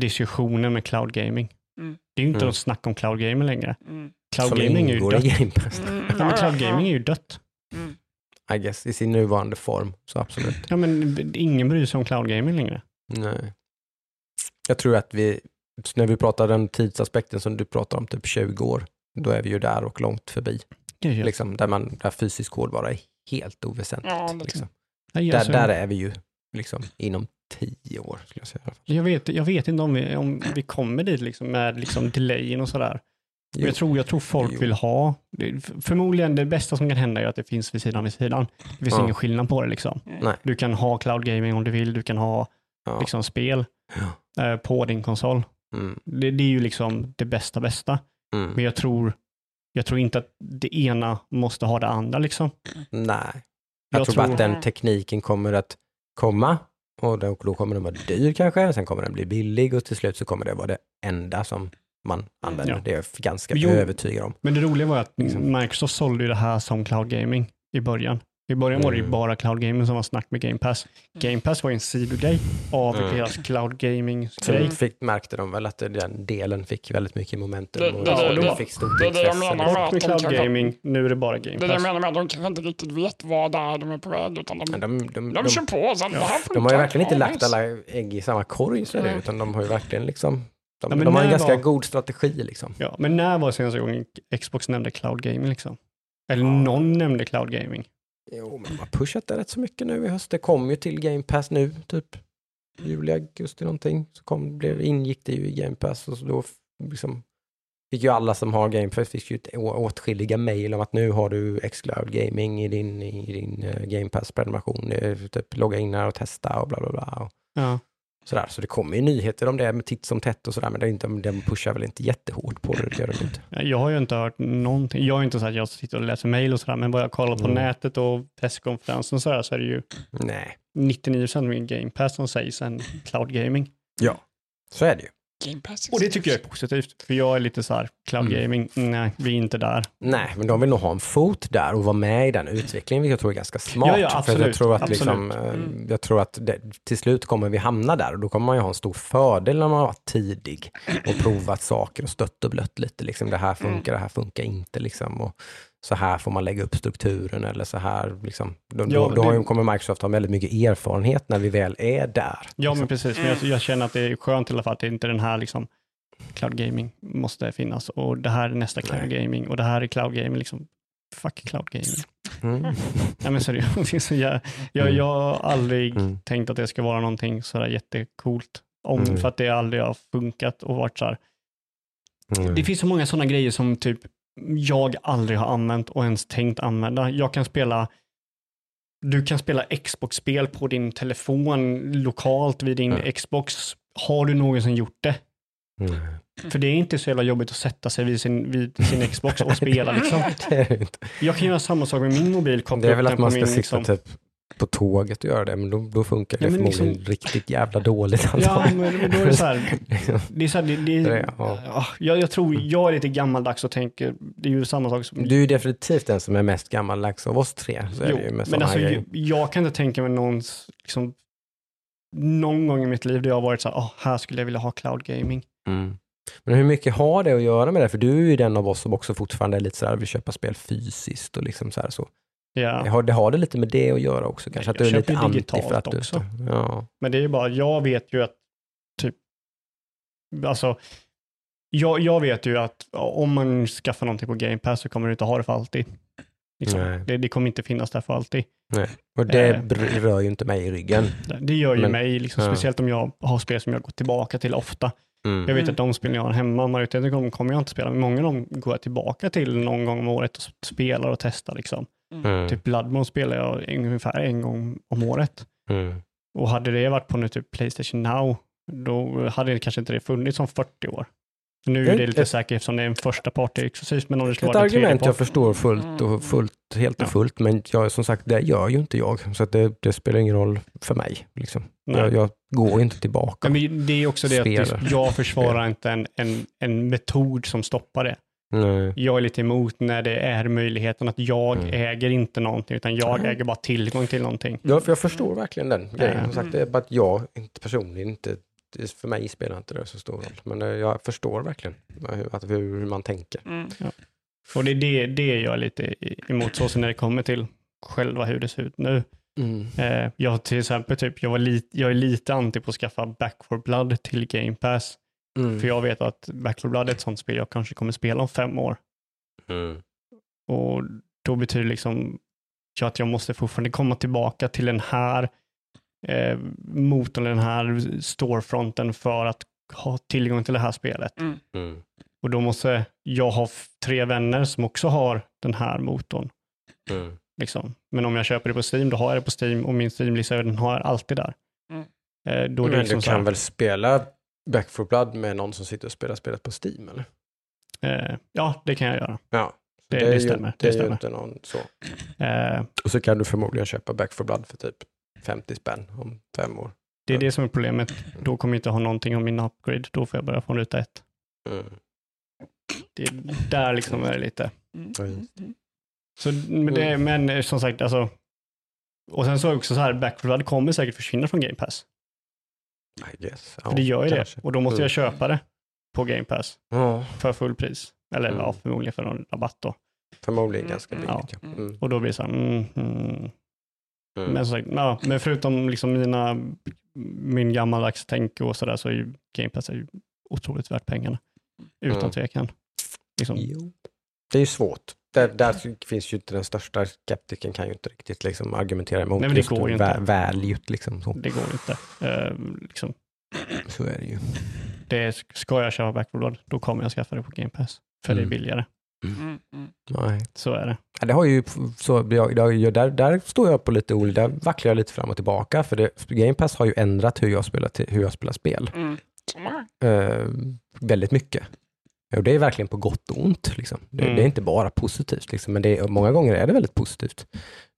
diskussionen med cloud gaming. Mm. Det är ju inte Mm. något snack om cloud gaming längre. Mm. Cloud Som gaming är ju dött. Game Pass. Mm. Ja, cloud gaming är ju dött. Mm. I guess, i sin nuvarande form. Så absolut. Ja, men ingen bryr sig om cloud gaming längre. Nej. Jag tror att vi, när vi pratar den tidsaspekten som du pratar om, typ 20 år, då är vi ju där och långt förbi. Är ju- Liksom, där, man, där fysisk hårdvara är helt oväsentligt. Ja, det liksom. Nej, där, där är vi ju liksom inom tio år, skulle jag säga. jag, vet, jag vet inte om vi, om vi kommer dit liksom med liksom delayen och sådär. Jag tror, jag tror folk Jo. vill ha, förmodligen det bästa som kan hända är att det finns vid sidan vid sidan. Det finns Ja. ingen skillnad på det liksom. Nej. Du kan ha cloud gaming om du vill, du kan ha Ja. liksom spel eh, på din konsol. Mm. Det, det är ju liksom det bästa bästa. Mm. Men jag tror, jag tror inte att det ena måste ha det andra liksom. Nej. Jag, Jag tror tror- att den tekniken kommer att komma och då, då kommer den vara dyr kanske, sen kommer den bli billig och till slut så kommer det vara det enda som man använder. Ja. Det är jag ganska Jo. övertygad om. Men det roliga var att Liksom. Microsoft sålde ju det här som cloud gaming i början. I början var det ju Mm. bara cloud gaming som var snack med Game Pass. Game Pass var ju en sidogrej av Mm. deras cloud gaming Så grej. fick, märkte de väl att den delen fick väldigt mycket momentum Det- och det- det, det- det det- fick stort det intresse. menar. Bort med cloud kanske- gaming, nu är det bara Game är det jag Pass. menar med att de kanske inte riktigt vet vad det är de är på väg utan de, de, de, de, de, kör på. Sen, här de har ju verkligen inte Ja, lagt alla ägg i samma korg så är det, utan de har ju verkligen liksom, de, Ja, men de har en ganska var- god strategi liksom. Ja, men när var senaste gången Xbox nämnde cloud gaming liksom? Eller någon nämnde cloud gaming. Jo, men de har pushat det rätt så mycket nu i höst. Det kom ju till Game Pass nu, typ juli, augusti någonting. Så kom, blev, ingick det ju i Game Pass och så då liksom fick ju alla som har Game Pass fick ju åtskilliga mejl om att nu har du Xcloud Gaming i din, i din eh, Game Pass-prenumeration. Typ logga in här och testa och bla bla bla. Ja. Sådär. Så det kommer ju nyheter om det med titt som tätt och sådär, men det är inte, de pushar väl inte jättehårt på det, det gör de inte. Jag har ju inte hört någonting. Jag är inte så att jag sitter och läser mejl och sådär, men vad jag kollar på Mm. nätet och presskonferensen och sådär så är det ju Nej, 99% av min Game Pass som sägs en cloud gaming. så är det ju. Game Pass. Och det tycker jag är positivt, för jag är lite så här, cloud Mm. gaming, nej, vi är inte där. Nej, men de vill nog ha en fot där och vara med i den utvecklingen, vilket jag tror är ganska smart. Ja, ja, För absolut, jag tror att, liksom, eh, Mm. jag tror att det, till slut kommer vi hamna där och då kommer man ju ha en stor fördel när man har varit tidig och provat saker och stött och blött lite. Liksom, det här funkar, det här funkar inte. Liksom, och så här får man lägga upp strukturen eller så här. Liksom. Då, Ja, då, det- kommer Microsoft ha väldigt mycket erfarenhet när vi väl är där. Ja, liksom. men precis. Men jag, jag känner att det är skönt i alla fall att det inte är den här liksom, cloud gaming måste finnas och det här är nästa cloud Nej. gaming och det här är cloud gaming. Liksom. Fuck cloud gaming. Mm. Nej, men seriöst, jag, jag, jag har aldrig Mm. tänkt att det ska vara någonting sådär jättecoolt. Om, Mm. För att det aldrig har funkat och varit så här. Mm. Det finns så många sådana grejer som typ jag aldrig har använt och ens tänkt använda. Jag kan spela du kan spela Xbox-spel på din telefon lokalt vid din Mm. Xbox. Har du någonsin gjort det? Mm. För det är inte så jävla jobbigt att sätta sig vid sin, vid sin Xbox och spela liksom. Jag kan göra samma sak med min mobil, Det är väl att man ska min sitta liksom, typ på tåget och göra det, men då, då funkar det Ja, men förmodligen liksom- riktigt jävla dåligt Ja, men, då är det så här, det är så här, det, det, Det är- ja. ja, jag, jag tror, jag är lite gammaldags och tänker, det är ju samma sak som Du är definitivt den som är mest gammaldags av oss tre. Jo, det men alltså, jag, jag kan inte tänka mig någons, liksom, någon gång i mitt liv där jag har varit så här, "Åh, här skulle jag vilja ha cloud gaming. Mm. Men hur mycket har det att göra med det? För du är ju den av oss som också fortfarande är lite så här, vill köpa spel fysiskt och liksom så här så. Ja. Har, det har det lite med det att göra också kanske? jag Att du är lite anti för att du... också. Ja. Men det är ju bara, jag vet ju att typ, alltså, jag, jag vet ju att om man skaffar någonting på Game Pass så kommer du inte ha det för alltid. Liksom. Nej. Det, det kommer inte finnas där för alltid. Och det Eh. rör ju inte mig i ryggen. Det- gör ju Men- mig, liksom, ja. speciellt om jag har spel som jag går tillbaka till ofta. Mm. Jag vet att de spel jag har hemma, majoriteten av dem kommer jag inte spela, men många av dem går jag tillbaka till någon gång om året och spelar och testar. Liksom. Mm. Typ Bloodborne spelar jag ungefär en gång om året. Mm. Och hade det varit på nu typ Playstation Now, då hade det kanske inte det funnits om 40 år. Så nu är det lite ett- säkert eftersom det är en första party exklusivt, men om det skulle Ett argument jag förstår fullt och fullt, helt och Ja. fullt, men jag, som sagt, det gör ju inte jag. Så att det, det spelar ingen roll för mig. Liksom. Jag, jag går inte tillbaka. Men det är också det att det, Spelar. jag försvarar inte en, en, en metod som stoppar det. Nej. Jag är lite emot när det är möjligheten att jag Mm. äger inte någonting, utan jag äger bara tillgång till någonting. Ja, för jag förstår verkligen den grejen. Som sagt, Mm. det är bara att jag inte personligen inte, för mig spelar inte det så stor roll. Men eh, jag förstår verkligen hur, man tänker. Mm. Och det är det, det jag är lite emot, så när det kommer till själva hur det ser ut nu. Eh, jag till exempel, typ, jag, var lite, jag är lite anti på att skaffa Back 4 Blood till Game Pass. Mm. För jag vet att Back 4 Blood är ett sånt spel jag kanske kommer spela om fem år. Mm. Och då betyder det liksom att jag måste fortfarande komma tillbaka till den här eh, motorn, den här storefronten för att ha tillgång till det här spelet. Mm. Och då måste jag har f- tre vänner som också har den här motorn. Mm. Liksom. Men om jag köper det på Steam, då har jag det på Steam och min Steam-lista den har jag alltid där. Mm. Eh, då är det Men liksom du så här, kan väl spela Back for Blood med någon som sitter och spelar spelet på Steam eller? eh, ja, det kan jag göra. Ja. Så Det- är det ju- stämmer, Det det är ju stämmer. inte någon så. Eh, Och så kan du förmodligen köpa Back for Blood för typ 50 spänn om fem år. det är det som är problemet. Då kommer jag inte ha någonting om min upgrade. Då får jag börja från ruta ett. Mm. Det är där liksom är det lite. Mm. Mm. Mm. Så, men, det, men eh, som sagt, alltså. Och sen så är det också så här, Back 4 Blood kommer säkert försvinna från Game Pass. I guess. För det gör ju kanske. det. Och då måste Mm. jag köpa det på Game Pass Ja, för full pris. Eller Mm. ja, förmodligen för någon rabatt då. förmodligen Mm, ganska mm, billigt. ja. Ja. Mm. Och då blir det så här, mm, mm. Mm. Men, som sagt, ja, men förutom liksom mina, min gammaldags tänk och sådär så är ju Game Pass är ju otroligt värt pengarna. Utan Mm. tvekan. Liksom. Det är ju svårt. Där, där finns ju inte den största skeptiken kan ju inte riktigt liksom argumentera emot. Nej, men det just går ju inte. Value liksom. Så. Det går inte. Eh, liksom, så är det ju. det, ska jag köpa Back 4 Blood, då kommer jag skaffa det på Game Pass. För Mm. det är billigare. Mm. Mm. Nej. Så är det. Ja, Det har ju, så, jag, där, där står jag på lite olika, där vacklar jag lite fram och tillbaka för det, Game Pass har ju ändrat hur jag spelar, hur jag spelar spel. Mm. Eh, väldigt mycket. Och det är verkligen på gott och ont. Liksom. Det, Mm. det är inte bara positivt, liksom, men det är, många gånger är det väldigt positivt.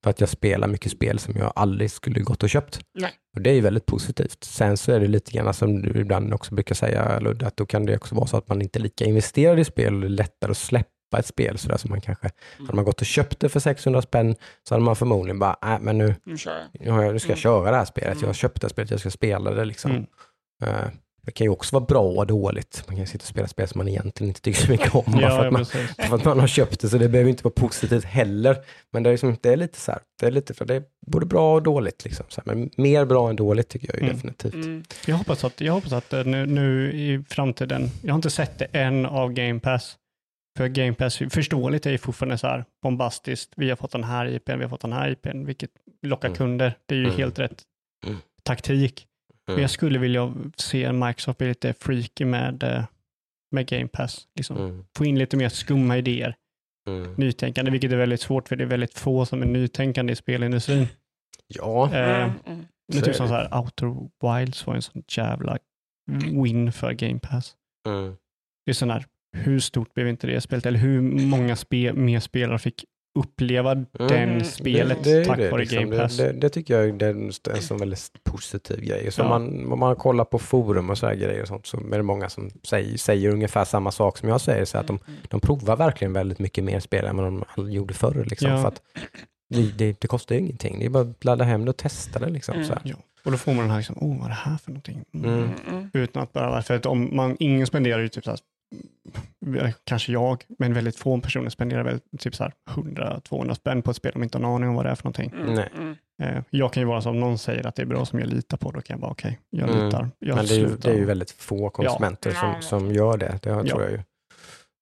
För att jag spelar mycket spel som jag aldrig skulle gått och köpt. Nej. Och det är väldigt positivt. Sen så är det lite grann som du ibland också brukar säga, Ludde, att då kan det också vara så att man inte är lika investerad i spel och det är lättare att släppa ett spel sådär som man kanske, hade man gått och köpt det för 600 spänn så hade man förmodligen bara, nej men nu, Nu nu, har ska jag Mm. köra det här spelet, jag har Mm. köpt det här spelet, jag ska spela det liksom. Mm. Det kan ju också vara bra och dåligt. Man kan sitta och spela spel som man egentligen inte tycker så mycket om. bara för, Ja, att ja, man, för att man har köpt det, så det behöver inte vara positivt heller. Men det är, liksom, det är lite så här, det är lite för det är både bra och dåligt. Liksom, så här. Men mer bra än dåligt tycker jag ju Mm. definitivt. Mm. Jag hoppas att, jag hoppas att eh, nu, nu i framtiden, jag har inte sett det än av Game Pass. För Game Pass, förståeligt är ju fortfarande så här bombastiskt. Vi har fått den här IPn, vi har fått den här IPn, vilket lockar Mm. kunder. Det är ju Mm. helt rätt Mm. taktik. Men Mm. jag skulle vilja se Microsoft bli lite freaky med, eh, med Game Pass. Liksom. Mm. Få in lite mer skumma idéer, Mm. nytänkande, vilket är väldigt svårt för det är väldigt få som är nytänkande i spelindustrin. Ja, Eh, Mm. Mm. det är Så typ som det. så här, Outer Wilds var en sån jävla win för Game Pass. mm. Det är sån här, hur stort blev inte det spelet? Eller hur många spe, mer spelare fick uppleva den Mm. spelet det, det tack det, vare liksom. Game Pass? Det, det, tycker jag är en, en sån väldigt positiv grej. Så Ja. man, om man kollar på forum och så här grejer och sånt så är det många som säger, säger ungefär samma sak som jag säger. Så att de, Mm. de provar verkligen väldigt mycket mer spel än vad de gjorde förr. Liksom, Ja. för att det, det, det kostar ju ingenting. Det är bara att ladda hem det och testa det. Liksom, Mm. så här. Ja. Och då får man den här, liksom, oh, vad är det här för någonting? Mm. Mm. Mm. Utan att bara, för att om man, ingen spenderar ju typ så här, mm, kanske jag, men väldigt få personer spenderar väl typ så här 100-200 spänn på ett spel de inte har en aning om vad det är för någonting. Mm. Nej. Mm. Eh, jag kan ju vara så om någon säger att det är bra som jag litar på, då kan jag bara okej, jag Mm. litar. Jag Men det är, ju, det är ju väldigt få konsumenter Ja. som, som gör det. Det har- Ja. tror jag ju.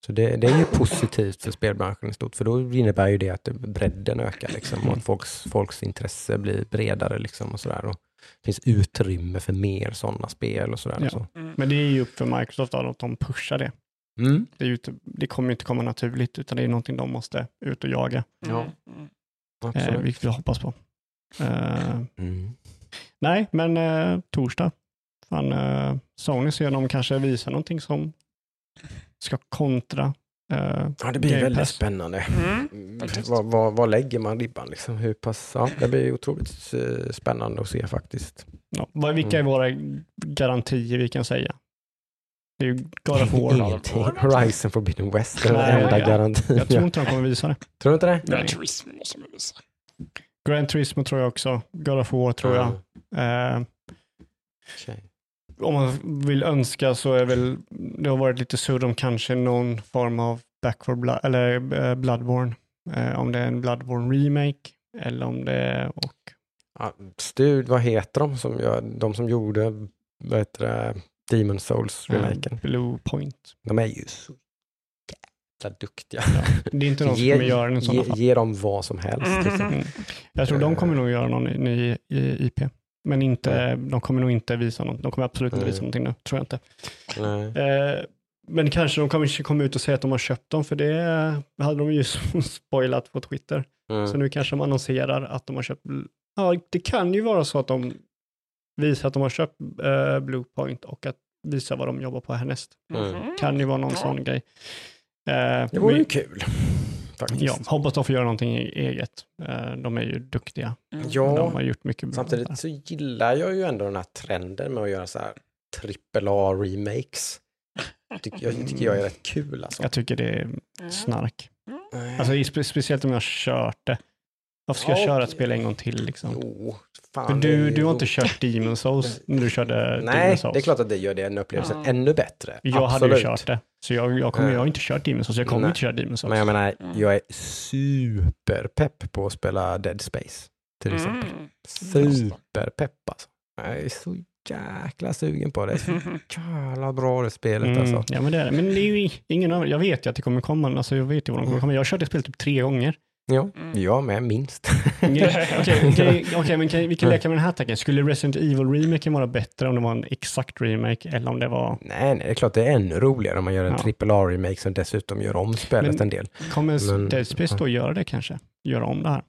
Så det, det är ju positivt för spelbranschen i stort, för då innebär ju det att bredden ökar liksom, och Mm. att folks, folks intresse blir bredare. Liksom, och sådär, och det finns utrymme för mer sådana spel och sådär. Ja. och Så. Mm. Men det är ju upp för Microsoft då, att de pushar det. Mm. Det, är ju det kommer inte komma naturligt, utan det är någonting de måste ut och jaga, Ja. Mm. eh, Absolut. vilket vi hoppas på. Eh, Mm. nej, men eh, torsdag. Fan, eh, Sony ser de kanske visar någonting som ska kontra eh, Ja, det blir Game väldigt Pass. spännande. Mm. Mm. Var, var, var lägger man ribban? Liksom? Hur pass, ja, det blir otroligt eh, spännande att se faktiskt. Ja, vilka är våra garantier vi kan säga? Det är ju God of War. Ingenting. Horizon Forbidden West är den enda ja. garantin. Jag tror inte de kommer visa det. Tror du inte det? Gran Nej. Turismo måste man visa. Gran Turismo tror jag också. God of War tror jag. Mm. Eh, Okej. Om man vill önska så är väl, det har varit lite surr om kanske någon form av Backward Blood, eller eh, Bloodborne. Eh, om det är en Bloodborne remake eller om det är, och Ja, Stud, vad heter de som, gör, de som gjorde vad heter det, Demon Souls eh, remaken? Blue Point. De är ju så jävla duktiga. Det är inte de som kommer göra den i sådana Ge, fall. ge dem vad som helst. Liksom. Mm. Jag tror de kommer nog göra någon ny i- IP. Men inte, de kommer nog inte visa något. De kommer absolut inte visa någonting nu, tror jag inte. Nej. Eh, men kanske de kommer komma ut och säga att de har köpt dem, för det hade de ju spoilat på Twitter. Mm. Så nu kanske de annonserar att de har köpt, ja det kan ju vara så att de visar att de har köpt eh, Bluepoint och att visa vad de jobbar på härnäst. Mm. Kan ju vara någon Ja. sån grej. Eh, Det vore ju kul. Faktiskt. Ja, hoppas de får göra någonting eget. Eh, de är ju duktiga. Mm. De Ja, har gjort mycket bra. samtidigt så gillar jag ju ändå den här trenden med att göra så här AAA-remakes. Tycker jag, tycker jag är rätt kul alltså. Jag tycker det är Mm. snark. Nej. Alltså, speciellt om jag har kört det. Varför ska jag Ja, köra ett spel en gång till? Liksom? Jo, fan. Du, du har inte kört Demon Souls när du körde Demon Nej, Souls. det är klart att det gör den upplevelsen Ja. ännu bättre. Jag hade Absolut. ju kört det. Så jag, jag, kommer, Ja. jag har inte kört Demon Souls, jag kommer Nej. inte köra Demon Souls. Men jag menar, Mm. jag är superpepp på att spela Dead Space. Till exempel. Mm. Superpepp alltså. Jag är så jäkla sugen på det. Så jävla bra det spelet Mm, alltså. ja, men det är det. Men det är ju ingen av, jag vet ju att det kommer komma, alltså jag vet ju vad de kommer komma. Jag har kört det spelet typ tre gånger. Ja, Mm. jag med minst. Okej, okej, okej, men kan, vi kan leka med den här tanken. Skulle Resident Evil-remaken vara bättre om det var en exakt remake eller om det var... nej, nej, det är klart det är ännu roligare om man gör en Ja. AAA-remake som dessutom gör om spelet Men- en del. Kommer Men- Dead Space då göra det kanske? Göra om det här?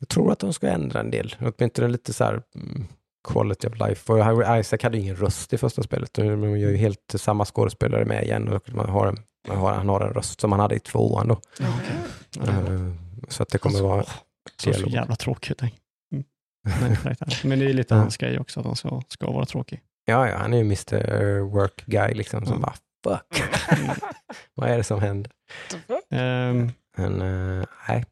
Jag tror att de ska ändra en del. Åtminstone lite så här mm, quality of life. Och Isaac hade ingen röst i första spelet. Man gör ju helt samma skådespelare med igen och man har en, man har, han har en röst som han hade i tvåan då. Ja. Eh, Så att det kommer vara... Så, så jävla tråkigt. Mm. Men det är lite hans grej också, att han ska, ska vara tråkig. Ja, ja, han är ju Mr Work Guy liksom som Mm. bara fuck. Vad är det som händer? Ehm, Men eh, nej.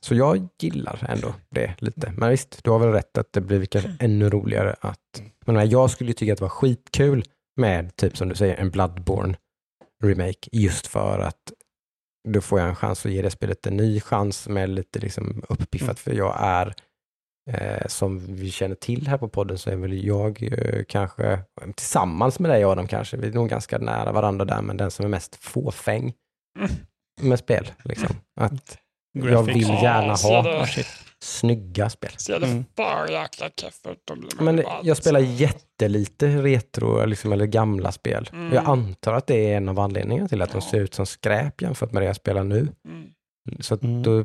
Så jag gillar ändå det lite. Men visst, du har väl rätt att det blir kanske ännu roligare att... Men jag skulle ju tycka att det var skitkul med, typ som du säger, en Bloodborne remake. Just för att då får jag en chans att ge det spelet en ny chans med lite liksom uppiffat. Mm. För jag är, eh, som vi känner till här på podden, så är väl jag eh, kanske, tillsammans med dig Adam kanske, vi är nog ganska nära varandra där, men den som är mest fåfäng Mm. med spel. Liksom. Att jag vill gärna ha Ah. Snygga spel. Det Mm. jäkla keff ut Men jag spelar jättelite retro liksom, eller gamla spel. Mm. Jag antar att det är en av anledningarna till att de Ja. ser ut som skräp jämfört med det jag spelar nu. Mm. Så att Mm. då,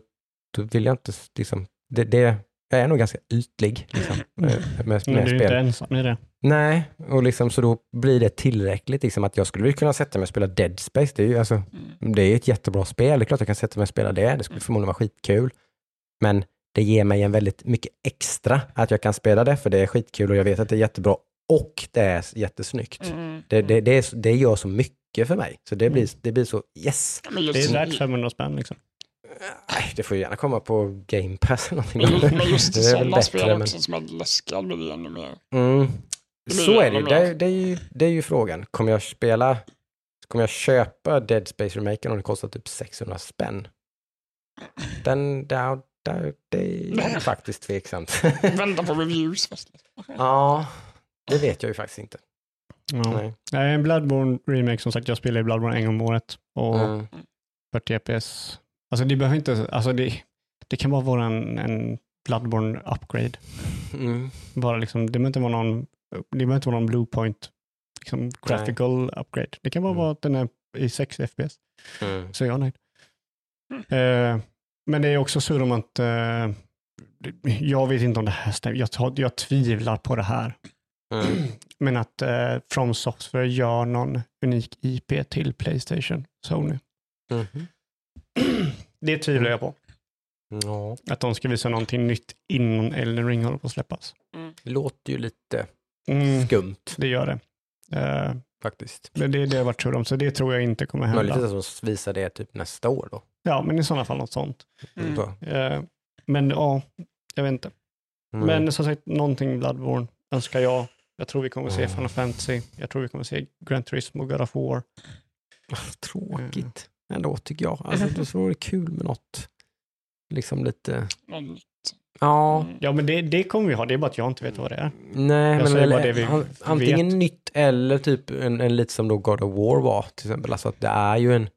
då vill jag inte, liksom, det, det, jag är nog ganska ytlig liksom, med, med, med Men du är spel. inte ensam i det. Nej, och liksom, så då blir det tillräckligt. Liksom, att jag skulle väl kunna sätta mig och spela Dead Space. Det är ju alltså, Mm. det är ett jättebra spel. Det är klart jag kan sätta mig och spela det. Det skulle förmodligen vara skitkul. Men det ger mig en väldigt mycket extra att jag kan spela det, för det är skitkul och jag vet att det är jättebra och det är jättesnyggt. Mm. Det, det, det, är, det gör så mycket för mig. Så det blir, det blir så, yes! Det är värt 500 spänn liksom. Nej, det får ju gärna komma på Game Pass eller någonting. men, men just Det väl sådana bättre, spel men- också som är läskiga blir det ännu mer. Mm. Det Så är det ju. Det, det, är ju. det är ju frågan. Kommer jag spela, kommer jag köpa Dead Space Remaken om det kostar typ 600 spänn? Den, där, där, det är faktiskt tveksamt. Vänta på reviews först. ja, det vet jag ju faktiskt inte. Ja. Nej. Nej, en Bloodborne remake som sagt, jag spelar i Bloodborne en gång om året och Mm. 40 FPS. Alltså det behöver inte, alltså det, det kan bara vara en, en Bloodborne upgrade. Mm. Bara liksom, det behöver inte vara någon, det behöver inte vara någon Bluepoint liksom graphical upgrade. Det kan bara Mm. vara att den är i 60 FPS, Mm. så är jag nöjd. Eh, men det är också så om att eh, jag vet inte om det här stämmer. Jag, jag tvivlar på det här. Mm. Men att eh, From Software gör någon unik IP till Playstation, Sony. Mhm. Det tvivlar jag på. Ja, Att de ska visa någonting nytt innan Elden Ring håller på att släppas. det låter ju lite Mm, skumt det gör det. Eh, faktiskt. men det är det jag har varit tror om, så det tror jag inte kommer hända. Möjligtvis att de visar det typ nästa år då. Ja, men i sådana fall något sånt. Mm. Eh, men ja, jag vet inte. Mm. Men som sagt, någonting Bloodborne önskar jag. Jag tror vi kommer se Mm. Final Fantasy. Jag tror vi kommer se Gran Turismo, God of War. Tråkigt ändå tycker jag. Alltså, det vore kul med något, liksom lite, Någon- ja, Mm. Ja, men det, det kommer vi ha. Det är bara att jag inte vet vad det är. nej men säger eller, det vi an- antingen nytt eller typ en, en lite som då God of War var till exempel. Alltså att det är ju en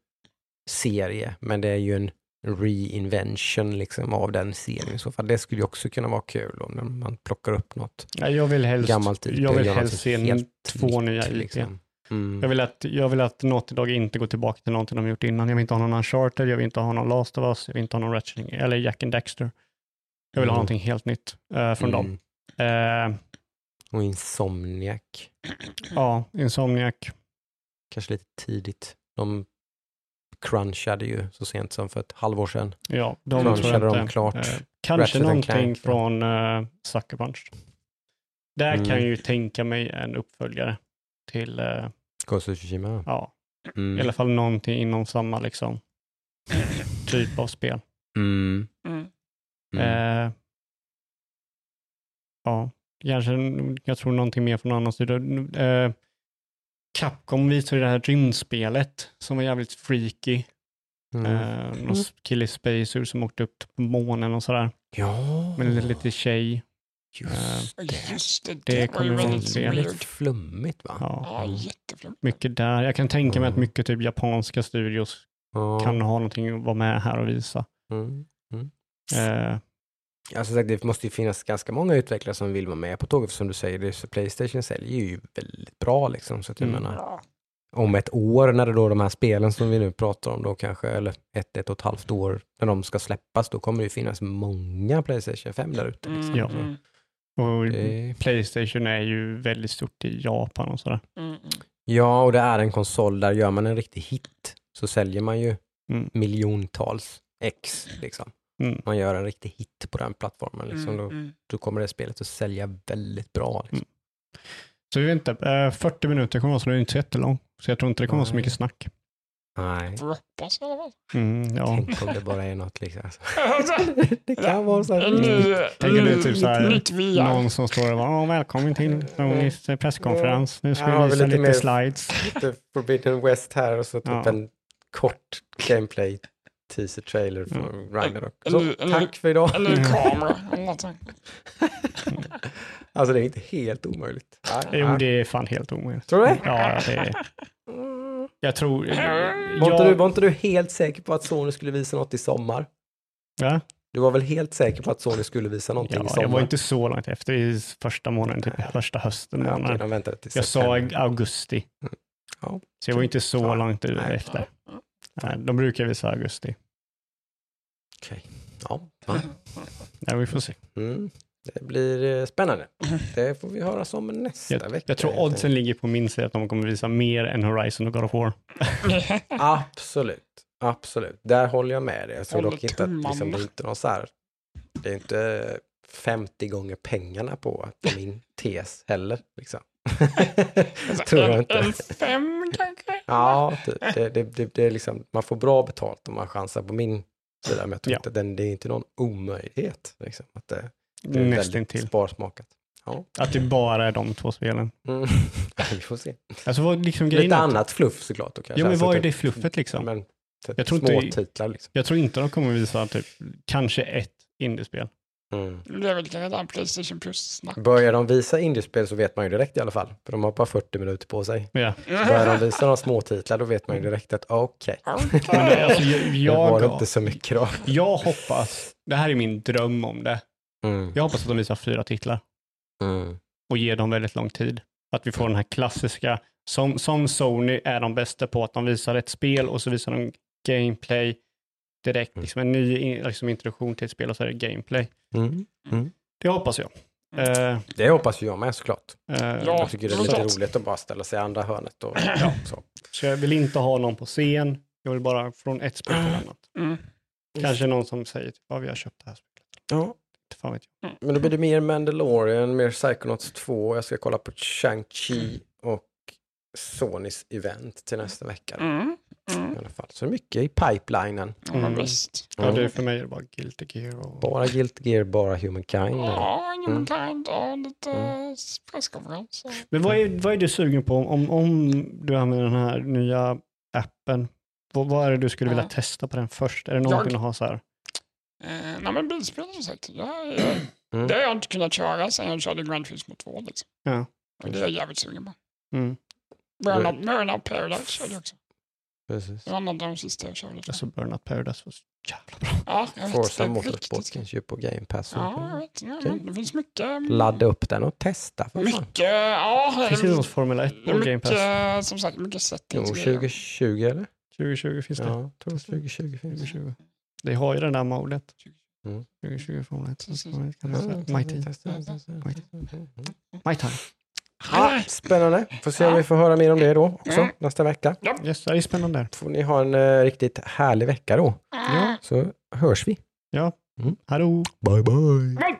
serie, men det är ju en reinvention liksom av den serien i så fall. Det skulle ju också kunna vara kul om man plockar upp något Nej, jag vill helst, gammalt IP. jag vill helst se helt två nya IP. liksom. Mm. Jag vill, att, jag vill att Naughty Dog inte går tillbaka till någonting de gjort innan. Jag vill inte ha någon Uncharted, jag vill inte ha någon Last of Us, jag vill inte ha någon Ratchet eller Jack and Dexter. Jag vill ha Mm. någonting helt nytt eh, från dem. Mm. Eh, Och Insomniac. ja, Insomniac. Kanske lite tidigt. De crunchade ju så sent som för ett halvår sedan. Ja, de Crunchade de inte. klart. Eh, kanske Ratchet någonting från uh, Sucker Punch. Där Mm. kan jag ju tänka mig en uppföljare till, eh, Ghost of Tsushima. ja, Mm. i alla fall någonting inom samma liksom, typ av spel. Mm. Mm. Mm. Eh, ja, kanske, jag tror någonting mer från annan sida. Eh, Capcom visade det här rymdspelet som var jävligt freaky. Mm. Eh, någon kille i Spacer som åkte upp på månen och sådär. Ja, Med en liten tjej. just det. Just det, det, Det var kommer väldigt att weird. Lite flummigt va? Ja, Ja, jätteflumt. mycket där. Jag kan tänka mig att Mm. mycket typ japanska studios Ja. kan ha någonting att vara med här och visa. Mm. Eh, Alltså, sagt, det måste ju finnas ganska många utvecklare som vill vara med på tåget. För som du säger, det är så Playstation säljer ju väldigt bra. Liksom, så att jag Mm. menar, om ett år när det då de här spelen som vi nu pratar om då kanske, eller ett, ett och ett halvt år när de ska släppas, då kommer det ju finnas många Playstation 5 där ute. Liksom. Mm, Ja. och Det- Playstation är ju väldigt stort i Japan och sådär. mm, mm. Ja, och det är en konsol där gör man en riktig hit så säljer man ju Mm. miljontals ex. Liksom. Mm. Man gör en riktig hit på den plattformen. Liksom. Mm, Då, mm. då kommer det spelet att sälja väldigt bra. Liksom. Så vi vet inte, eh, 40 minuter kommer vara så det är inte så jättelång. Så jag tror inte det kommer vara så mycket snack. Nej, hoppas i alla fall. Mm, tänk om det bara är något liksom. Det kan vara så. här. Tänker du typ så här. Någon som står och bara, "Åh, välkommen till Sonys presskonferens. Nu ska Ja, vi visa lite lite, slides. Lite Forbidden West här och så typ Ja. en kort gameplay teaser trailer för Ragnarok. En Så, ny- en ny- tack för idag. Kamera eller någonting. Alltså det är inte helt omöjligt. Jo, det är fan helt omöjligt. Tror du? Ja, det är, Mm. jag tror... Var, inte jag- du, var inte du helt säker på att Sony skulle visa något i sommar? Ja, Du var väl helt säker på att Sony skulle visa någonting i ja, sommar? jag var inte så långt efter i första månaden, typ första hösten. Ja, månaden. de väntade till Jag sa i augusti. Ja. Så jag var inte så långt nej. efter. Nej, de brukar visa augusti. Okej. Ja, va? Nej, vi får se. mm. Det blir eh, spännande. Det får vi höra som nästa Jag, vecka. jag tror helt oddsen ligger på min sida att de kommer visa mer än Horizon och God of War. Absolut, absolut. Där håller jag med dig. Jag tror Håller dock inte att liksom, det är inte någon så här, det är inte 50 gånger pengarna på, på min tes heller. Liksom. tror jag en, inte. en fem kanske? Ja, typ. det, det, det, det är liksom, man får bra betalt om man chansar på min sida, men jag tror Ja. inte den, det är inte någon omöjlighet. Liksom, att det, det är Nästintill. sparsmakat. Ja. Att det bara är de två spelen. Mm. vi får se. Alltså vad liksom Lite annat fluff såklart. Kanske. Ja, men vad är det fluffet liksom? Men, typ Jag tror inte- titlar liksom. Jag tror inte de kommer visa typ kanske ett indiespel. Mm. Det är väl kanske där Playstation Plus-snack. Börjar de visa indiespel så vet man ju direkt i alla fall. För de har bara 40 minuter på sig. Ja. Börjar de visa några små titlar då vet man ju direkt att okej. Men det, alltså, jag, var inte så mycket då. jag hoppas, det här är min dröm om det. Mm. Jag hoppas att de visar fyra titlar Mm. och ger dem väldigt lång tid. Att vi får den här klassiska, som, som Sony är de bästa på, att de visar ett spel och så visar de gameplay direkt. Mm. Liksom en ny in- liksom introduktion till ett spel och så är det gameplay. Mm. Det hoppas jag. Eh, Det hoppas jag med såklart. Ja. Jag tycker det är lite såklart. roligt att bara ställa sig i andra hörnet och så. Så jag vill inte ha någon på scen, jag vill bara från ett spel till ett annat. Mm. Kanske någon som säger ja vi har köpt det här spelet. Ja. Fan vet jag. Men då blir det mer Mandalorian, mer Psychonauts 2. Jag ska kolla på Shang-Chi och Sonys event till nästa vecka. Mm. Mm. I alla fall. Så mycket i pipelinen. Mm. visst. Ja, Mm. det är för mig är det bara Guilty Gear och... Bara Guilty Gear, bara Humankind. Ja, Mm. Humankind och lite Mm. presskonferens. Men vad är, vad är du sugen på om, om du använder den här nya appen? Vad, vad är det du skulle vilja Ja. testa på den först? Är det någonting Jag- att ha så här? Eh, nej, men bilspel som sagt. Jag, jag, Mm. Det har jag inte kunnat köra sen jag körde Grand Turismo 2. Liksom. Ja. Och det är jag jävligt sugen på. Mm. Burnout, Burnout Paradise körde jag också. Precis. Det var en av de sista jag körde. Alltså Burnout Paradise var jävla bra. Ja, jag vet, Forza det Motorsport finns ju på Game Pass. Ja, jag vet. Ja. Det finns mycket. Ladda upp den och testa. För fan. Mycket, ja. Det finns ju något Formel 1 det är på Game Pass. som sagt, mycket Jo, settings. 2020 eller? 2020 finns Ja, det. tror 2020 finns det. 2020. Det har ju det där modet. Mm. 2020 Formel 1. så ska man kan Ja, säga. testa, My testa. My time. Ja, spännande. Får se om vi får höra mer om det då också Mm. nästa vecka. Yes, det är spännande. Får ni ha en eh, riktigt härlig vecka då. Ja. Så hörs vi. Ja. Mm. Hallå. Bye bye. Nej.